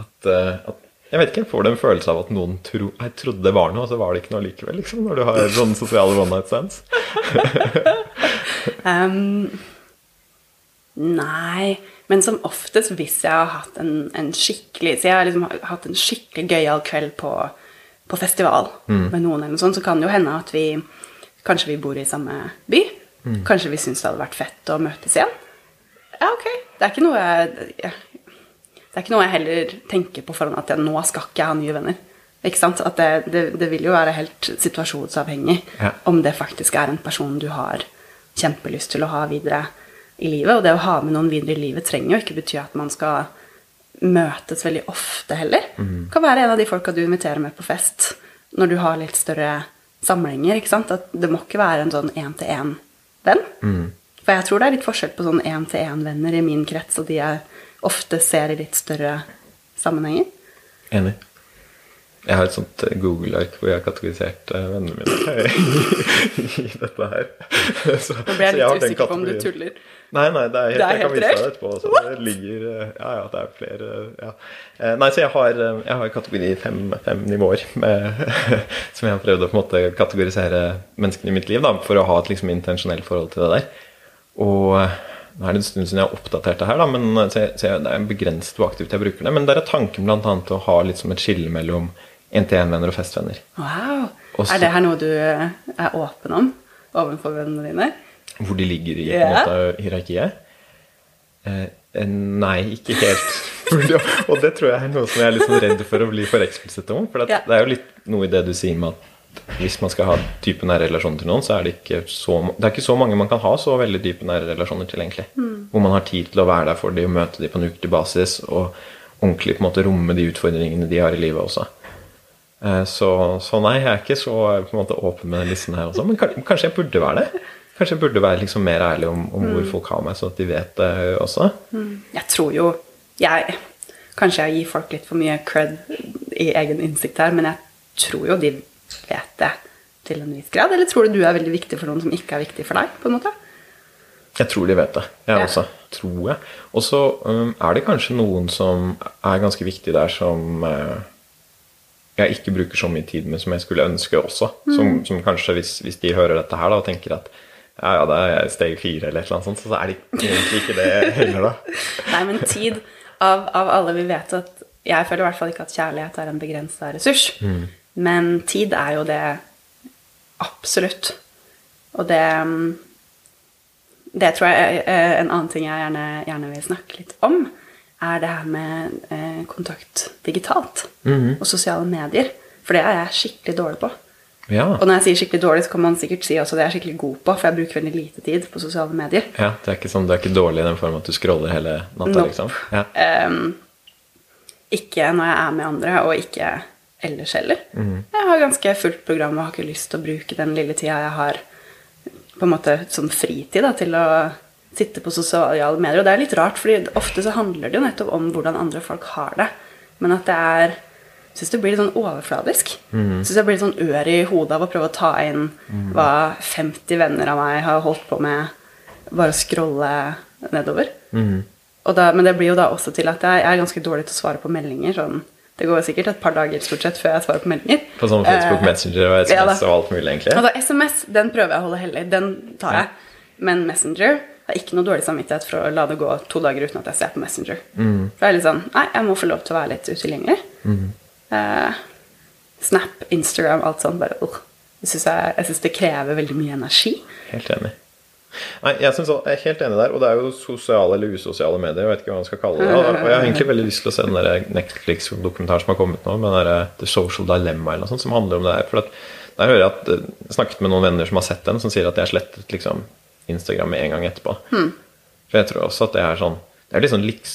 At, eh, at jeg vet ikke, jeg får du en følelse av at noen tro, jeg trodde det var noe, og så var det ikke noe likevel, liksom, når du har sånne sosiale one night stands.
Um, nei, men som oftest hvis jeg har hatt en, en skikkelig Så jeg har liksom hatt en skikkelig gøyal kveld på, på festival med noen, eller noe sånt, så kan det jo hende at vi Kanskje vi bor i samme by. Kanskje vi syns det hadde vært fett å møtes igjen. Ja, ok. Det er ikke noe jeg, jeg Det er ikke noe jeg heller tenker på foran at jeg, nå skal ikke jeg ha nye venner. Ikke sant? At det, det, det vil jo være helt situasjonsavhengig
Ja.
om det faktisk er en person du har kjempelyst til å ha videre i livet. Og det å ha med noen videre i livet trenger jo ikke bety at man skal møtes veldig ofte heller. Det kan være en av de folka du inviterer med på fest når du har litt større samlinger. ikke sant? At det må ikke være en sånn én-til-én-venn. For jeg tror det er litt forskjell på sånn én-til-én-venner i min krets og de jeg ofte ser i litt større sammenhenger.
Enig. Jeg har et sånt eh, Google-ark hvor jeg har kategorisert eh, vennene mine i dette her. Så,
Nå ble jeg litt usikker på om du tuller.
Nei, nei, det er helt,
Det er
jeg kan vise deg det etterpå. Så det ligger, eh, ja, ja, det er flere ja. Nei, så jeg har, jeg har kategori fem, fem nivåer med, som jeg har prøvd å på en måte kategorisere menneskene i mitt liv da, for å ha et liksom intensjonelt forhold til det der. Og nå er det en stund siden jeg har oppdatert det her, da, men eh, så jeg, så jeg, det er begrenset hvor aktivt jeg bruker det. Men der er tanken bl.a. å ha litt som et skille mellom én-til-én-venner og festvenner.
Wow.
Også-
Er det her noe du er åpen om overfor vennene dine?
Hvor de ligger i på
Ja.
en måte, hierarkiet? Eh, eh, nei, ikke helt. og det tror jeg er noe som jeg er litt sånn redd for å bli for eksplisitt om. For det,
yeah.
det er jo litt noe i det du sier med at hvis man skal ha dype nære relasjoner til noen, så er det ikke så, det er ikke så mange man kan ha så veldig dype nære relasjoner til, egentlig. Hvor man har tid til å være der for dem og møte dem på en ukentlig basis, og ordentlig på en måte romme de utfordringene de har i livet også. Eh, Så, så nei, jeg er ikke så på en måte åpen med den listen her også. Men kanskje jeg burde være det? Kanskje jeg burde være liksom mer ærlig om, om hvor folk har meg, så at de vet det også?
Jeg tror jo jeg, Kanskje jeg gir folk litt for mye cred i egen innsikt her, men jeg tror jo de vet det til en viss grad. Eller tror du du er veldig viktig for noen som ikke er viktig for deg? på en måte?
Jeg tror de vet det. Jeg
Ja.
også. Tror jeg. Og så um, er det kanskje noen som er ganske viktig der, som uh, jeg ikke bruker så mye tid med som jeg skulle ønske også. Som, som kanskje, hvis, hvis de hører dette her da, og tenker at ja, ja, det er steg fire eller et eller annet sånt, så er det egentlig ikke det heller, da.
Nei, men tid av, av alle vi vet at Jeg føler i hvert fall ikke at kjærlighet er en begrensa ressurs. Men tid er jo det absolutt. Og det mm, Det tror jeg er en annen ting jeg gjerne, gjerne vil snakke litt om, er det her med eh, kontakt digitalt og sosiale medier. For det er jeg skikkelig dårlig på.
Ja.
Og når jeg sier skikkelig dårlig, så kan man sikkert si også det er skikkelig god på, for jeg bruker veldig lite tid på sosiale medier.
ja det, er ikke sånn, det er ikke dårlig i den form at du scroller hele natta,
Nope.
liksom? Ja.
Um, ikke når jeg er med andre, og ikke ellers heller. Jeg har ganske fullt program og har ikke lyst til å bruke den lille tida jeg har på en måte som fritid da, til å sitte på sosiale medier. Og det er litt rart, fordi ofte så handler det jo nettopp om hvordan andre folk har det. Men at det er jeg syns det blir litt sånn overfladisk. Jeg synes jeg blir litt sånn ør i hodet av å prøve å ta inn hva 50 venner av meg har holdt på med bare å scrolle nedover. Og da, men det blir jo da også til at jeg, jeg er ganske dårlig til å svare på meldinger. Sånn, det går sikkert et par dager stort sett før jeg svarer på meldinger.
På sånn Facebook
Eh,
Messenger og SMS
ja,
og alt mulig, egentlig?
Altså SMS, den prøver jeg å holde hellig. Den tar jeg. Men Messenger har ikke noe dårlig samvittighet for å la det gå to dager uten at jeg ser på Messenger. For det er litt sånn Nei, jeg må få lov til å være litt utilgjengelig. Eh, Snap, Instagram, alt sånt. Bare, uh. jeg syns det krever veldig mye energi.
Helt enig. Nei, jeg, synes, jeg er helt enig der, og det er jo sosiale eller usosiale medier. Jeg vet ikke hva man skal kalle det. Og jeg har egentlig veldig lyst til å se den Netflix-dokumentaren som har kommet nå, med den der The Social Dilemma eller noe sånt, som handler om det her. For at, der hører jeg at eh, jeg snakket med noen venner som har sett den, som sier at de har slettet liksom, Instagram med en gang etterpå. For jeg tror også at det er sånn Det er litt sånn liks,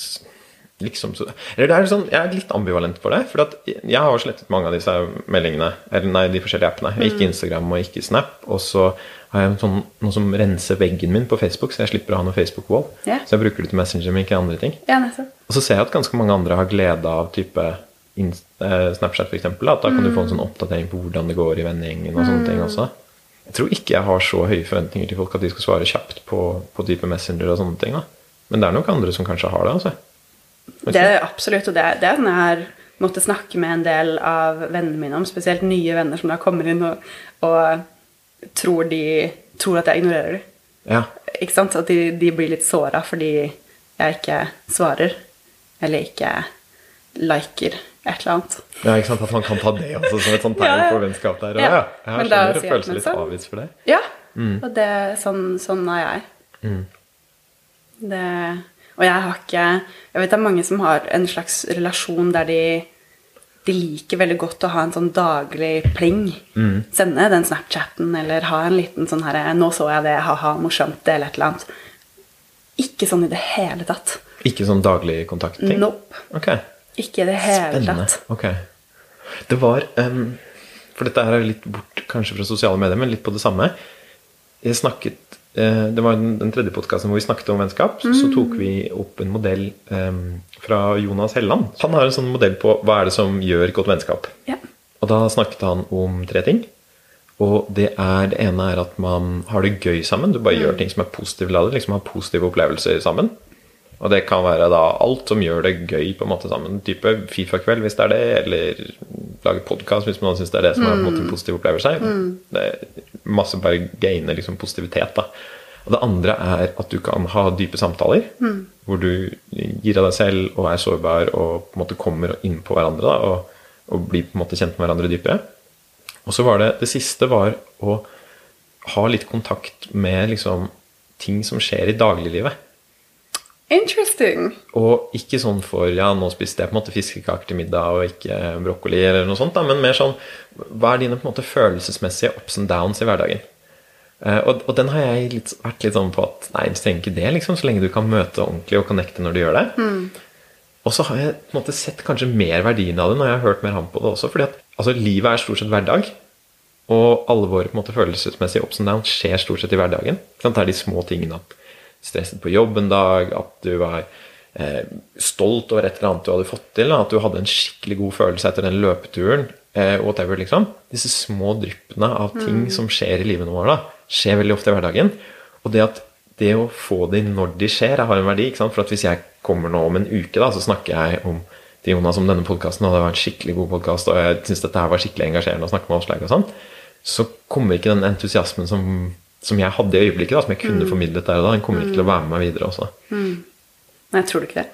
liksom så- Eller det er sånn, Jeg er litt ambivalent på det. For jeg har slettet mange av disse meldingene. Eller nei, de forskjellige appene. Ikke Instagram og ikke Snap. Og så har jeg sånn, noe som renser veggen min på Facebook, så jeg slipper å ha noe Facebook-wall.
Yeah.
Så jeg bruker det til Messenger, men ikke andre ting.
Ja.
Og så ser jeg at ganske mange andre har glede av type eh, Snapchat, f.eks. At da kan du få en sånn oppdatering på hvordan det går i vennegjengen og sånne ting også. Jeg tror ikke jeg har så høye forventninger til folk at de skal svare kjapt på, på type Messenger og sånne ting. da. Men det er nok andre som kanskje har det. altså.
Det er absolutt, og det, det er sånn jeg har måttet snakke med en del av vennene mine om, spesielt nye venner som da kommer inn og, og tror, de, tror at jeg ignorerer dem.
Ja.
Ikke sant? At de, de blir litt såra fordi jeg ikke svarer. Eller ikke liker et eller annet.
ja, ikke sant? At man kan ta det også som et sånt tegn
Ja, ja.
på vennskap der.
Ja,
Ja. Jeg
da
skjønner, det føles litt avvist for deg.
Ja.
Mm.
Og det, sånn, sånn er jeg. Det, og jeg har ikke Jeg vet det er mange som har en slags relasjon der de de liker veldig godt å ha en sånn daglig pling. Sende den Snapchatten eller ha en liten sånn herre 'Nå så jeg det. Ha-ha, morsomt.' Eller et eller annet. Ikke sånn i det hele tatt.
Ikke sånn daglig kontakt-ting?
Nope.
Ok.
Ikke i det hele
Spennende.
tatt.
Ok. Det var um, For dette her er litt bort kanskje fra sosiale medier, men litt på det samme. Jeg snakket eh, Det var den, tredje podkasten hvor vi snakket om vennskap. Så tok vi opp en modell um, fra Jonas Helland. Han har en sånn modell på hva er det som gjør godt vennskap.
Ja.
Og da snakket han om tre ting. Og det er det ene er at man har det gøy sammen. Du bare gjør ting som er positive ladet. Liksom har positive opplevelser sammen. Og det kan være da alt som gjør det gøy på en måte sammen. Type Fifa-kveld hvis det er det, eller lage podkast hvis man syns det er det som er på en måte en positiv opplevelse. Det er masse bare gaine liksom positivitet, da. Og det andre er at du kan ha dype samtaler, hvor du gir av deg selv og er sårbar og på en måte kommer inn på hverandre da, og, og blir på en måte kjent med hverandre dypere. Og så var det Det siste var å ha litt kontakt med liksom ting som skjer i dagliglivet.
Interesting.
Og ikke sånn for ja, nå spiste jeg på en måte fiskekaker til middag og ikke brokkoli, eller noe sånt, da, men mer sånn hva er dine på en måte følelsesmessige ups and downs i hverdagen? Eh, og, og den har jeg litt, vært litt sånn på at nei, du trenger ikke det, liksom, så lenge du kan møte ordentlig og connecte når du gjør det. Og så har jeg på en måte sett kanskje mer verdien av det når jeg har hørt mer ham på det også. fordi at altså, livet er stort sett hverdag. Og alle våre på en måte, følelsesmessige ups and downs skjer stort sett i hverdagen. Det er de små tingene at stresset på jobb en dag, at du var eh, stolt over et eller annet du hadde fått til, da, at du hadde en skikkelig god følelse etter den løpeturen, eh, whatever, liksom. Disse små dryppene av ting som skjer i livet vårt, da, skjer veldig ofte i hverdagen. Og det at det å få de når de skjer, har en verdi. For at hvis jeg kommer nå om en uke, da, så snakker jeg om til Jonas om denne podkasten, og det var en skikkelig god podkast, og jeg syns dette her var skikkelig engasjerende å snakke med Åslaug og sånn, så kommer ikke den entusiasmen som, som jeg hadde i øyeblikket, da, som jeg kunne formidlet der og da, den kommer ikke til å være med meg videre også.
Nei, tror du ikke det?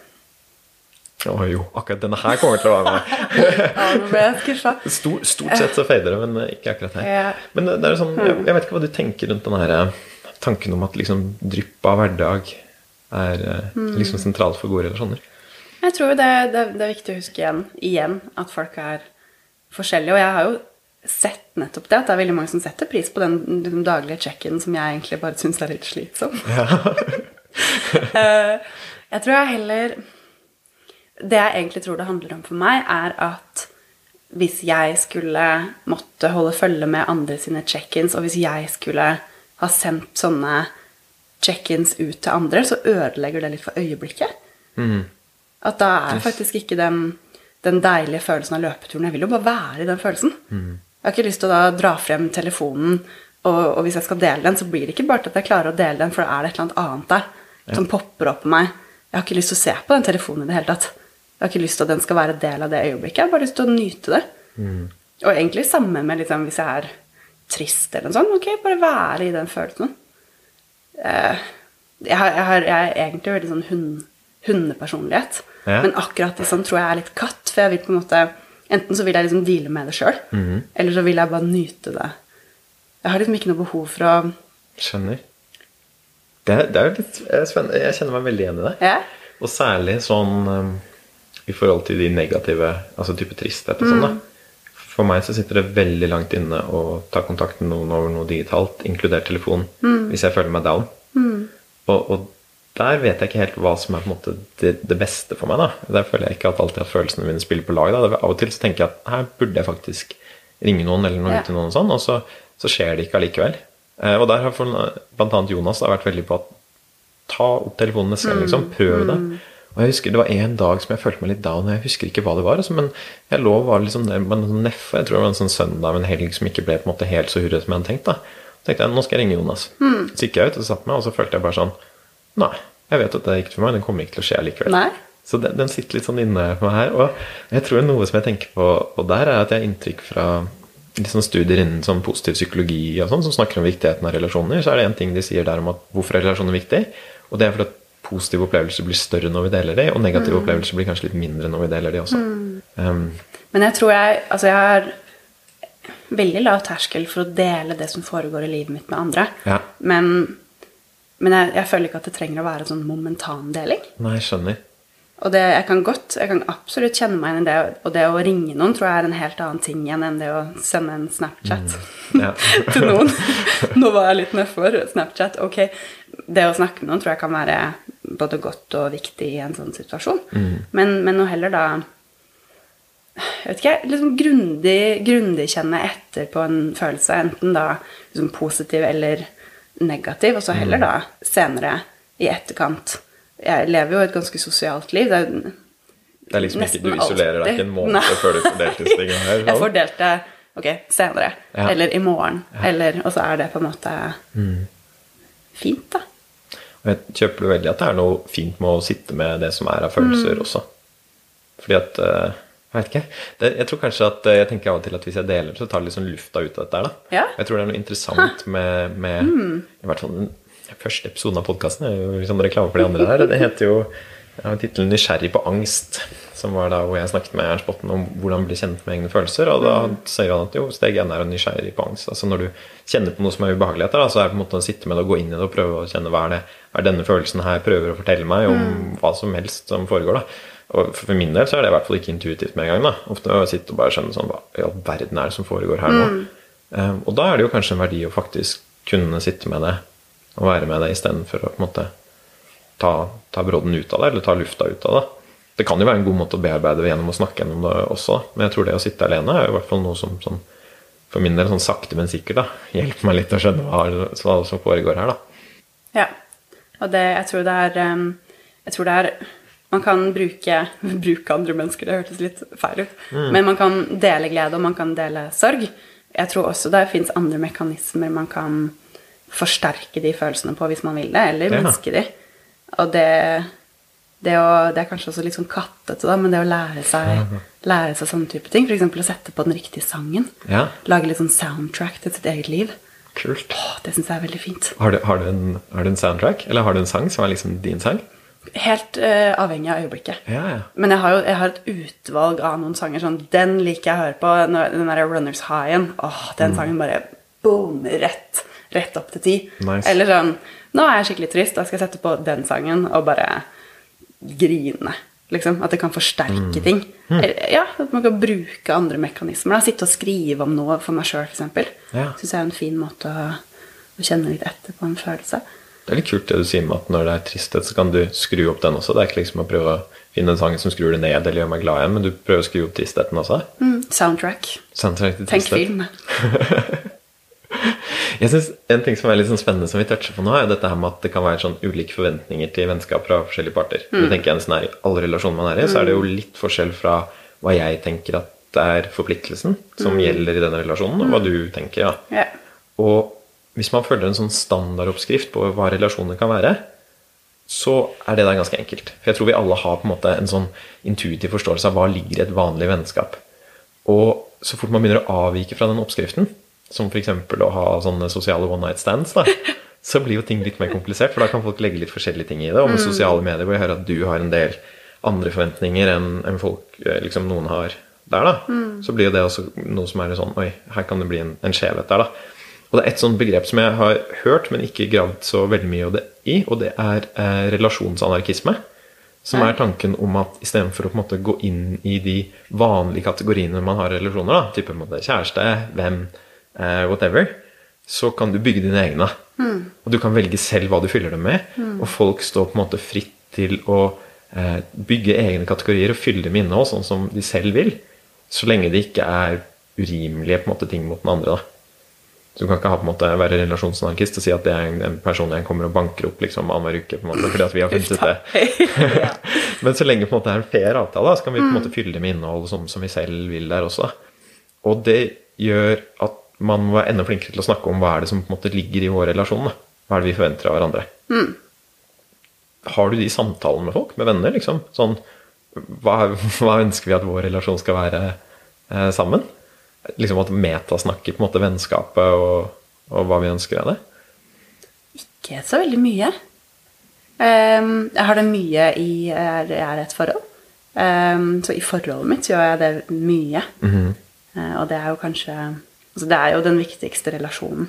Å jo, akkurat denne her kommer til å være med.
Ja, nå ble jeg skuffa.
Stort, stort sett så fader det, men eh, ikke akkurat her.
Ja.
Men det, det er sånn, jeg, jeg vet ikke hva du tenker rundt den her eh, tanken om at liksom drypp av hverdag er eh, liksom sentralt for gode relasjoner.
Jeg tror det, det, det er viktig å huske igjen, igjen at folk er forskjellige. Og jeg har jo sett nettopp det, at det er veldig mange som setter pris på den, den daglige check-in som jeg egentlig bare syns er litt slitsom. Ja. jeg tror jeg heller Det jeg egentlig tror det handler om for meg, er at hvis jeg skulle måtte holde følge med andre sine check-ins, og hvis jeg skulle ha sendt sånne check-ins ut til andre, så ødelegger det litt for øyeblikket. At da er faktisk ikke den, den deilige følelsen av løpeturen Jeg vil jo bare være i den følelsen. Jeg har ikke lyst til å dra frem telefonen, og, og hvis jeg skal dele den, så blir det ikke bare til at jeg klarer å dele den, for da er det et eller annet annet der som popper opp på meg. Jeg har ikke lyst til å se på den telefonen i det hele tatt. Jeg har ikke lyst til at den skal være del av det øyeblikket. Jeg har bare lyst til å nyte det. Og egentlig samme med liksom, hvis jeg er trist eller noe sånt. Ok, bare være i den følelsen. Eh, jeg, har, jeg, har, jeg er egentlig veldig sånn hund, hundepersonlighet.
Ja.
Men akkurat liksom tror jeg er litt katt. For jeg vil på en måte Enten så vil jeg liksom deale med det sjøl, eller så vil jeg bare nyte det. Jeg har liksom ikke noe behov for å
Skjønner. Det, det er jo litt eh, spennende. Jeg kjenner meg veldig igjen i det.
Ja.
Og særlig sånn um, i forhold til de negative, altså type tristhet og sånn. da. For meg så sitter det veldig langt inne å ta kontakt med noen over noe digitalt, inkludert telefon, hvis jeg føler meg down. Og, og der vet jeg ikke helt hva som er på en måte det, det beste for meg. da. Der føler jeg ikke at alltid at følelsene mine spiller på lag. da. Av og til så tenker jeg at her burde jeg faktisk ringe noen eller noe
Ja.
til noen, og sånn, og så, så skjer det ikke allikevel. Eh, og der har bl.a. Jonas da, vært veldig på at ta opp telefonene selv, gang, liksom. Prøv det. Og jeg husker Det var en dag som jeg følte meg litt down, og jeg husker ikke hva det var. Altså, men jeg lå og var liksom der med en sånn neffe. Jeg tror det var en sånn søndag en helg som ikke ble på en måte helt så hurret som jeg hadde tenkt. da. Så tenkte jeg nå skal jeg ringe Jonas. Så gikk jeg ut og satte meg, og så følte jeg bare sånn Nei, jeg vet at det er ikke for meg. Den kommer ikke til å skje likevel.
Nei.
Så den, den sitter litt sånn inne for meg her. Og jeg tror noe som jeg tenker på, på der, er at jeg har inntrykk fra sånn studier innen sånn positiv psykologi og sånn, som snakker om viktigheten av relasjoner, så er det en ting de sier der om at hvorfor er relasjoner viktig. Og det er fordi at positive opplevelser blir større når vi deler de, og negative
Mm.
opplevelser blir kanskje litt mindre når vi deler de også. Um,
Men jeg tror jeg Altså, jeg har veldig lav terskel for å dele det som foregår i livet mitt med andre.
Ja.
Men, men jeg, jeg føler ikke at det trenger å være en sånn momentan deling.
nei, jeg skjønner.
Og det, jeg kan godt, jeg kan absolutt kjenne meg igjen i det. Og det å ringe noen tror jeg er en helt annen ting igjen enn det å sende en Snapchat
Ja.
til noen. Nå var jeg litt nedfor Snapchat. Ok, det å snakke med noen tror jeg kan være både godt og viktig i en sånn situasjon. Men, men nå heller da jeg vet ikke, liksom grundig, grundig kjenne etter på en følelse, enten da liksom positiv eller negativ, og så heller da senere i etterkant. Jeg lever jo et ganske sosialt liv. Det er
Det er liksom ikke, du isolerer deg ikke en måned
Nei.
før du får deltidsstigen her.
Jeg
sånn.
får delt det ok, senere,
Ja.
eller i morgen, eller, og så er det på en måte fint, da.
Og jeg kjøper veldig at det er noe fint med å sitte med det som er av følelser
Mm.
også. Fordi at eh, Jeg vet ikke. Det, jeg tror kanskje at eh, jeg tenker av og til at hvis jeg deler, så tar det litt sånn lufta ut av dette her, da.
Ja. Mm.
Jeg tror det er noe interessant med, med I hvert fall den første episoden av podkasten er jo liksom reklame for de andre der. Det heter jo jeg har tittelen 'Nysgjerrig på angst', som var da hvor jeg snakket med Ernst Botten om hvordan bli kjent med egne følelser. Og da sier han at jo, steg én er å nysgjerrig på angst. Altså når du kjenner på noe som er ubehageligheter, da, så er det på en måte å sitte med det og gå inn i det og prøve å kjenne hva er det er denne følelsen her prøver å fortelle meg om hva som helst som foregår. da. Og for min del så er det i hvert fall ikke intuitivt med en gang. da. Ofte å sitte og bare skjønne sånn, hva i all verden er det som foregår her nå? Eh, og da er det jo kanskje en verdi å faktisk kunne sitte med det og være med det istedenfor å på en måte ta, ta brodden ut av det, eller ta lufta ut av det. Det kan jo være en god måte å bearbeide gjennom å snakke gjennom det også, men jeg tror det å sitte alene er jo i hvert fall noe som, som for min del sånn sakte, men sikkert da, hjelper meg litt å skjønne hva, hva som foregår her. da.
Ja. Og det, jeg tror det er um, Jeg tror det er Man kan bruke, bruke andre mennesker, det hørtes litt feil ut. Men man kan dele glede, og man kan dele sorg. Jeg tror også det fins andre mekanismer man kan forsterke de følelsene på hvis man vil det, eller
Ja.
minske de. Og det det, å, det er kanskje også litt sånn kattete, da, men det å lære seg, lære seg sånne type ting, f.eks. å sette på den riktige sangen,
Ja,
lage litt sånn soundtrack til sitt eget liv,
kult.
Åh, det syns jeg er veldig fint.
Har du, har, du en, har du en soundtrack, eller har du en sang som er liksom din sang?
Helt uh, avhengig av øyeblikket.
Ja, ja.
Men jeg har jo jeg har et utvalg av noen sanger. sånn, Den liker jeg å høre på. Den derre Runners High-en. Åh, Den sangen bare boom, rett, rett opp til ti.
Nice.
Eller sånn Nå er jeg skikkelig trist, da skal jeg sette på den sangen og bare grine. Liksom. At det kan forsterke ting. Eller, Ja, At man kan bruke andre mekanismer. da, Sitte og skrive om noe for meg sjøl, f.eks.
Ja.
Syns jeg er en fin måte å, å kjenne litt etter på en følelse.
Det er litt kult det du sier med at når det er tristhet, så kan du skru opp den også. Det er ikke liksom å prøve å finne en sang som skrur det ned eller gjør meg glad igjen, men du prøver å skru opp tristheten også.
Mm, soundtrack.
Soundtrack til
Tenk film.
Jeg synes En ting som er litt sånn spennende som vi toucher på nå, er dette her med at det kan være sånn ulike forventninger til vennskap fra forskjellige parter.
Mm.
Det tenker jeg nesten er I alle relasjoner man er i, så er det jo litt forskjell fra hva jeg tenker at det er forpliktelsen som gjelder i denne relasjonen, og hva du tenker. Ja.
Yeah.
Og hvis man følger en sånn standardoppskrift på hva relasjoner kan være, så er det der ganske enkelt. For jeg tror vi alle har på en måte en sånn intuitiv forståelse av hva ligger i et vanlig vennskap. Og så fort man begynner å avvike fra den oppskriften, som f.eks. å ha sånne sosiale one night stands, da, så blir jo ting litt mer komplisert, for da kan folk legge litt forskjellige ting i det. Og med sosiale medier, hvor jeg hører at du har en del andre forventninger enn folk eh, liksom noen har der, da, så blir jo det også noe som er sånn Oi, her kan det bli en, en skjevhet der, da. Og det er et sånt begrep som jeg har hørt, men ikke gravd så veldig mye av det i, og det er eh, relasjonsanarkisme. Som er tanken om at istedenfor å på en måte gå inn i de vanlige kategoriene man har i relasjoner, da, type måte kjæreste, hvem, eh, whatever, så kan du bygge dine egne. Og du kan velge selv hva du fyller dem med, og folk står på en måte fritt til å eh, bygge egne kategorier og fylle dem med innhold sånn som de selv vil, så lenge det ikke er urimelige måte, ting mot den andre. da. Så du kan ikke ha, på en måte, være relasjonsanarkist og si at det er en, en person jeg kommer og banker opp liksom annenhver uke. på en måte, fordi at vi har funnet det. Men så lenge på en måte det er en fair avtale, så kan vi på en måte fylle det med innhold som, som vi selv vil der også. Og det gjør at man må være enda flinkere til å snakke om hva er det som på en måte ligger i vår relasjon. Da. Hva er det vi forventer av hverandre. Har du de samtalene med folk, med venner? liksom? Sånn, hva, hva ønsker vi at vår relasjon skal være eh, sammen? Liksom at metasnakker på en måte vennskapet og, og hva vi ønsker av det?
Ikke så veldig mye. Um, jeg har det mye i Jeg er i et forhold. Um, så i forholdet mitt gjør jeg det mye. Eh, og det er jo kanskje altså Det er jo den viktigste relasjonen.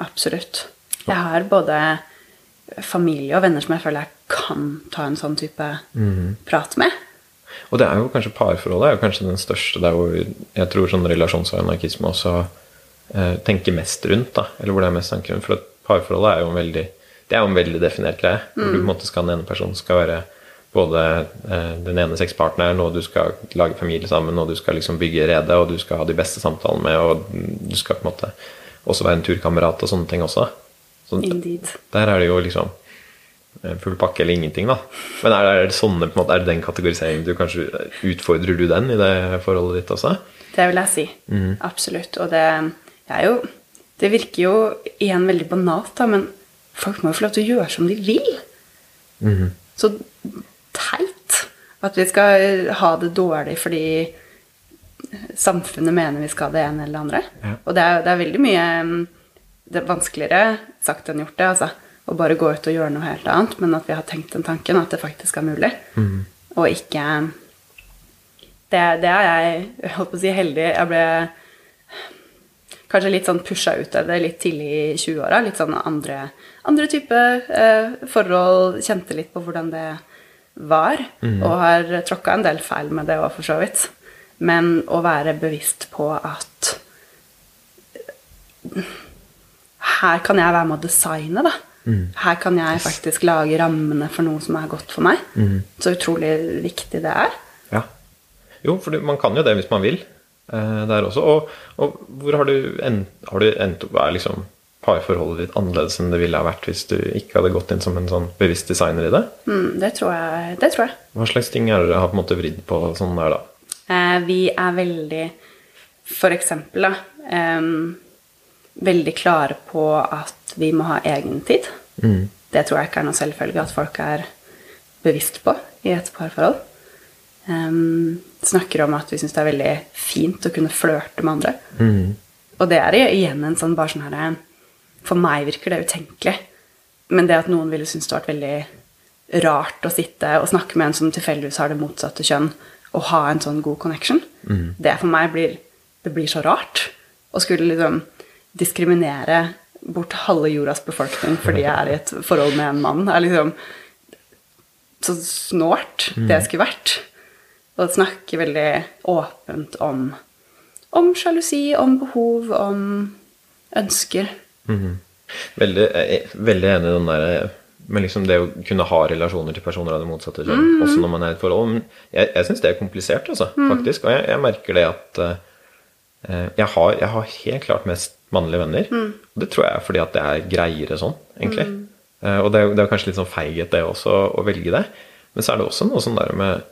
Absolutt. Jeg har både familie og venner som jeg føler jeg kan ta en sånn type prat med.
Og det er jo kanskje parforholdet er jo kanskje den største der hvor jeg tror sånn relasjonsanarkisme også eh, tenker mest rundt. da, Eller hvor det er mest tanker rundt. For parforholdet er jo en veldig det er jo en veldig definert greie. Hvor du på en måte skal den ene personen skal være både eh, den ene sexpartneren, og du skal lage familie sammen, og du skal liksom bygge rede, og du skal ha de beste samtalene med, og du skal på en måte også være en turkamerat og sånne ting også. Så
Indeed.
der er det jo liksom full pakke eller ingenting, da. Men er, er det sånne, på en måte, er det den kategoriseringen du kanskje Utfordrer du den i det forholdet ditt også?
Det vil jeg si. Absolutt. Og det er jo Det virker jo igjen veldig banalt, da, men folk må jo få lov til å gjøre som de vil. Så teit at vi skal ha det dårlig fordi samfunnet mener vi skal det ene eller det andre.
Ja.
Og det er, det er veldig mye mm, Det er vanskeligere sagt enn gjort, det. altså. Å bare gå ut og gjøre noe helt annet, men at vi har tenkt den tanken, at det faktisk er mulig. Og ikke det, det er jeg holdt på å si heldig. Jeg ble kanskje litt sånn pusha ut av det litt tidlig i 20-åra. Litt sånn andre, andre type eh, forhold. Kjente litt på hvordan det var. Og har tråkka en del feil med det òg, for så vidt. Men å være bevisst på at her kan jeg være med å designe, da. Her kan jeg faktisk lage rammene for noe som er godt for meg. Så utrolig viktig det er.
Ja. Jo, for man kan jo det hvis man vil. eh, der også. Og, og hvor har du endt, har du endt opp Er liksom parforholdet ditt annerledes enn det ville ha vært hvis du ikke hadde gått inn som en sånn bevisst designer i det?
Mm, det, tror jeg, det tror jeg.
Hva slags ting er det dere har på en måte vridd på sånn der, da?
Eh, vi er veldig For eksempel, da. em, veldig klare på at vi må ha egen tid. Det tror jeg ikke er noe selvfølge at folk er bevisst på i et parforhold. Um, snakker om at vi syns det er veldig fint å kunne flørte med andre. Og det er igjen en sånn bare sånn her For meg virker det utenkelig. Men det at noen ville synes det var veldig rart å sitte og snakke med en som tilfeldigvis har det motsatte kjønn, og ha en sånn god connection, det for meg blir Det blir så rart. Å skulle liksom diskriminere bort halve jordas befolkning fordi jeg er i et forhold med en mann, er liksom så snålt det skulle vært. Og snakke veldig åpent om, om sjalusi, om behov, om ønsker.
Veldig, jeg er veldig enig i den der med liksom det å kunne ha relasjoner til personer av det motsatte kjønn, også når man er i et forhold. Men jeg, jeg syns det er komplisert, altså, faktisk. Og jeg, jeg merker det at uh, jeg, har, jeg har helt klart mest mannlige venner. Og det tror jeg er fordi at det er greiere sånn, egentlig. Eh, og det er, det er kanskje litt sånn feighet, det også, å velge det. Men så er det også noe sånn der med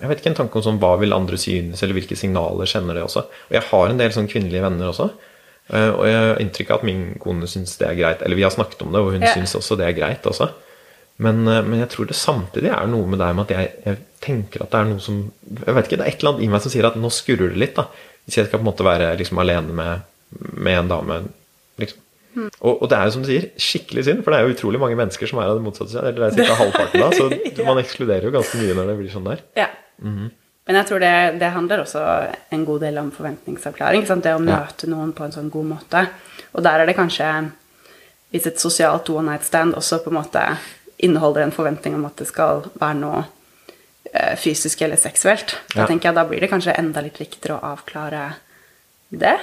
jeg vet ikke en tanke om sånn, hva vil andre synes, eller hvilke signaler kjenner det også. Og jeg har en del sånn kvinnelige venner også. Uh, Og jeg har inntrykk av at min kone syns det er greit. Eller vi har snakket om det, og hun
Ja.
syns også det er greit. også. Men, uh, men jeg tror det samtidig er noe med det med at jeg, jeg tenker at det er noe som Jeg vet ikke, det er et eller annet i meg som sier at nå skurrer det litt. da Hvis jeg skal på en måte være liksom alene med, med en dame. liksom og, og det er jo som du sier, skikkelig synd, for det er jo utrolig mange mennesker som er av det motsatte kjønn. Eller det er ca. halvparten da, så man ekskluderer jo ganske mye når det blir sånn der.
Ja. Men jeg tror det, det handler også en god del om forventningsavklaring. Sant? Det å
Ja.
møte noen på en sånn god måte. Og der er det kanskje Hvis et sosialt one night stand også på en måte inneholder en forventning om at det skal være noe eh, fysisk eller seksuelt, da tenker jeg da blir det kanskje enda litt viktigere å avklare det.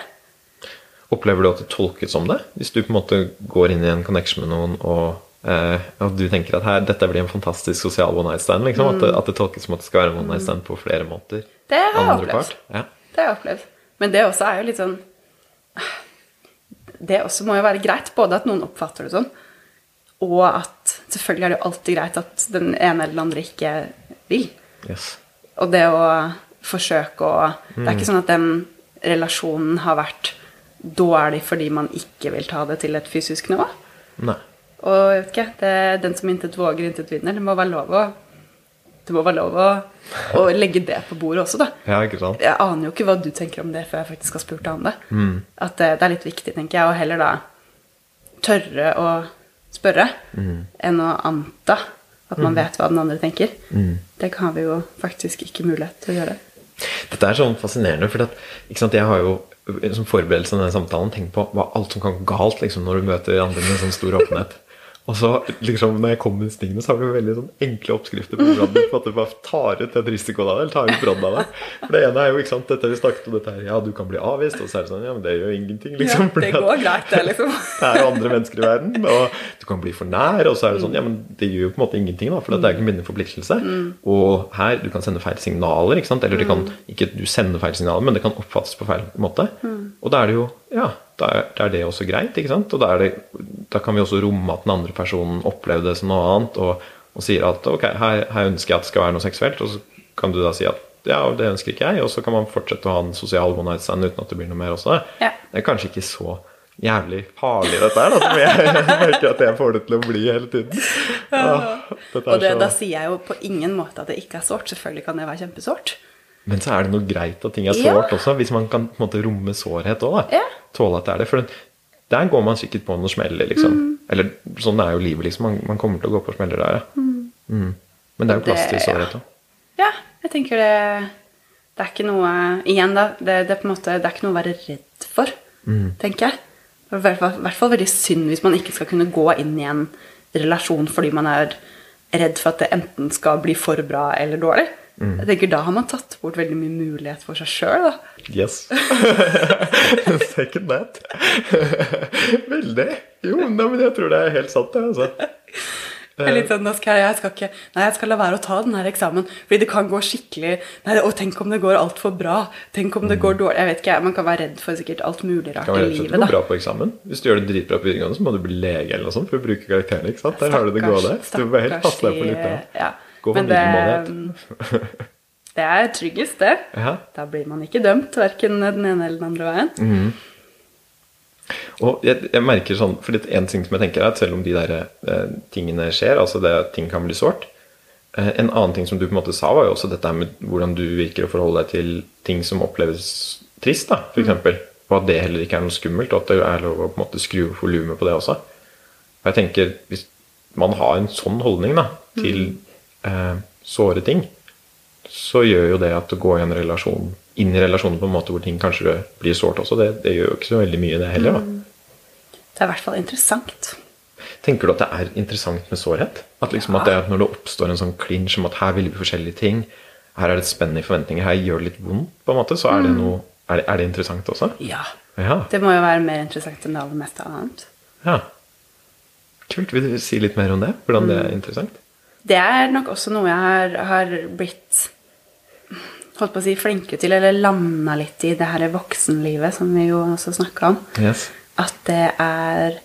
Opplever du at det tolkes som det? Hvis du på en måte går inn i en connection med noen, og, eh, og du tenker at her, dette blir en fantastisk sosial one night stand, liksom, at, det, at det tolkes som at det skal være en one night stand på flere måter?
Det har jeg opplevd.
Ja.
Det har jeg opplevd. Men det også er jo litt sånn Det også må jo være greit, både at noen oppfatter det sånn, og at selvfølgelig er det jo alltid greit at den ene eller den andre ikke vil.
Yes.
Og det å forsøke å Det er ikke sånn at den relasjonen har vært dårlig fordi man ikke vil ta det til et fysisk nivå.
Nei.
Og jeg vet ikke, det er den som intet våger, intet vinner. Det må være lov å Det må være lov å, å legge det på bordet også, da.
Ja, ikke sant?
Jeg aner jo ikke hva du tenker om det før jeg faktisk har spurt deg om det. At det, det er litt viktig, tenker jeg, å heller da tørre å spørre enn å anta at man vet hva den andre tenker. Det har vi jo faktisk ikke mulighet til å gjøre.
Dette er sånn fascinerende, for at, sant, jeg har jo som forberedelse til denne samtalen tenk på hva alt som kan gå galt liksom, når du møter andre med sånn stor åpenhet. Og så liksom, når jeg kom med disse tingene, så har du veldig sånn enkle oppskrifter på hvordan du på bare tar ut den risikoen av det, eller tar ut brodden av det. For det ene er jo ikke sant, dette vi snakket om, dette her, ja, du kan bli avvist, og så er det sånn, ja, men det gjør ingenting, liksom.
Ja, det går greit, det, liksom.
det er jo andre mennesker i verden, og du kan bli for nær, og så er det sånn, ja, men det gjør jo på en måte ingenting, da, for det er ikke min forpliktelse. forpliktelse. Og her, du kan sende feil signaler, ikke sant, eller det kan, ikke du sender feil signaler, men det kan oppfattes på feil måte. Og da er det jo, ja, da er, da er det også greit, ikke sant, og da, er det, da kan vi også romme at den andre personen opplever det som noe annet, og, og sier at, ok, her, her ønsker jeg at det skal være noe seksuelt, og så kan du da si at, ja, det ønsker ikke jeg, og så kan man fortsette å ha en sosial one night stand uten at det blir noe mer også.
Ja.
Det er kanskje ikke så jævlig farlig dette her, da, som jeg merker at jeg får det til å bli hele tiden. Ja, er
Og det,
så-
da sier jeg jo på ingen måte at det ikke er sårt. Selvfølgelig kan det være kjempesårt.
Men så er det noe greit at ting er
Ja.
også, hvis man kan på en måte romme sårhet òg.
Ja.
Tåle at det er det. For der går man sikkert på noen smeller, liksom.
Mm.
Eller sånn er jo livet, liksom. Man, man kommer til å gå på smeller der, ja. Mm. Men det er jo plass til sårhet òg.
Ja, jeg tenker det Det er ikke noe Igjen, da. Det, det, måte, det er ikke noe å være redd for, tenker jeg. I hvert fall veldig synd hvis man ikke skal kunne gå inn i en relasjon fordi man er redd for at det enten skal bli for bra eller dårlig. Jeg tenker Da har man tatt bort veldig mye mulighet for seg sjøl.
Yes. Second that. Veldig. Jo, nei, men jeg tror det er helt sant, det. Altså.
Det er litt sånn, skal jeg, jeg skal ikke, Nei, jeg skal la være å ta den her eksamen, fordi det kan gå skikkelig Nei, og tenk om det går altfor bra. Tenk om det går dårlig. Jeg vet ikke, Man kan være redd for sikkert alt mulig rart
Kan være
i
rett og slett
livet. da.
bra på eksamen. Hvis du gjør det dritbra på videregående, så må du bli lege eller noe sånt for å bruke karakterene. ikke sant? Der har du det gående. Så du må helt
stakkars
passe deg for litt. Ja. Gå
Men det, det er tryggest, det.
Ja.
Da blir man ikke dømt, verken den ene eller den andre veien.
Mm. Og jeg, jeg merker sånn, for En ting som jeg tenker er at selv om de der eh, tingene skjer, altså det at ting kan bli sårt eh, En annen ting som du på en måte sa, var jo også dette med hvordan du virker å forholde deg til ting som oppleves trist, da, for eksempel. Og at det heller ikke er noe skummelt, og at det er lov å på en måte skru opp volumet på det også. Og jeg tenker, Hvis man har en sånn holdning da, til eh, såre ting, så gjør jo det at du går i en relasjon inn i relasjonen på en måte hvor ting kanskje blir sårt også, det, det gjør jo ikke så veldig mye, det heller. da.
Det er i hvert fall interessant.
Tenker du at det er interessant med sårhet? At liksom at det er når det oppstår en sånn klinsj om at her vil vi forskjellige ting, her er det et spenn i forventninger, her gjør det litt vondt, på en måte, så er det noe Er det, er det interessant også?
Ja.
Ja.
Det må jo være mer interessant enn det aller meste annet.
ja. Kult. Vil du si litt mer om det? Hvordan det er interessant?
Det er nok også noe jeg har, har blitt holdt på å si flinke til, eller landa litt i det her voksenlivet som vi jo også snakka om.
Yes.
At det er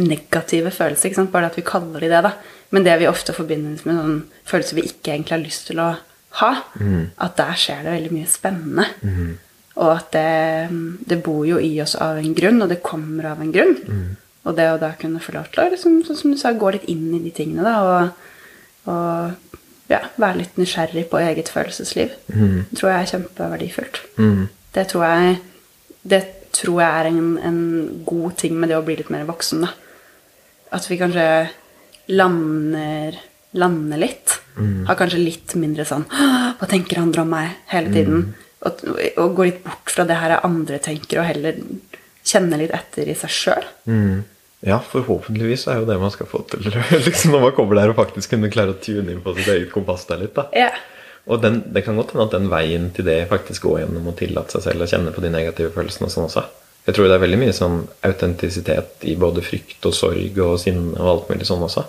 negative følelser. Ikke sant? Bare at vi kaller de det, da. Men det vi ofte forbinder med sånn følelser vi ikke egentlig har lyst til å ha, at der skjer det veldig mye spennende. Og at det, det bor jo i oss av en grunn, og det kommer av en grunn. Og det å da kunne få lov til å liksom, som du sa, gå litt inn i de tingene, da, og, og ja, være litt nysgjerrig på eget følelsesliv, det tror jeg er kjempeverdifullt. Det tror jeg det tror jeg er en, en god ting med det å bli litt mer voksen. da. At vi kanskje lander, lander litt. Har kanskje litt mindre sånn Hva tenker andre om meg? hele tiden. Og, og gå litt bort fra det her andre tenker, og heller kjenne litt etter i seg sjøl.
Mm. Ja, forhåpentligvis er jo det man skal få til. liksom Når man kommer der og faktisk kunne klare å tune inn på sitt eget kompass der litt. da.
Ja.
Og den, det kan godt hende at den veien til det faktisk går gjennom å tillate seg selv å kjenne på de negative følelsene og sånn også. Jeg tror det er veldig mye sånn autentisitet i både frykt og sorg og sinne og alt mulig sånn også.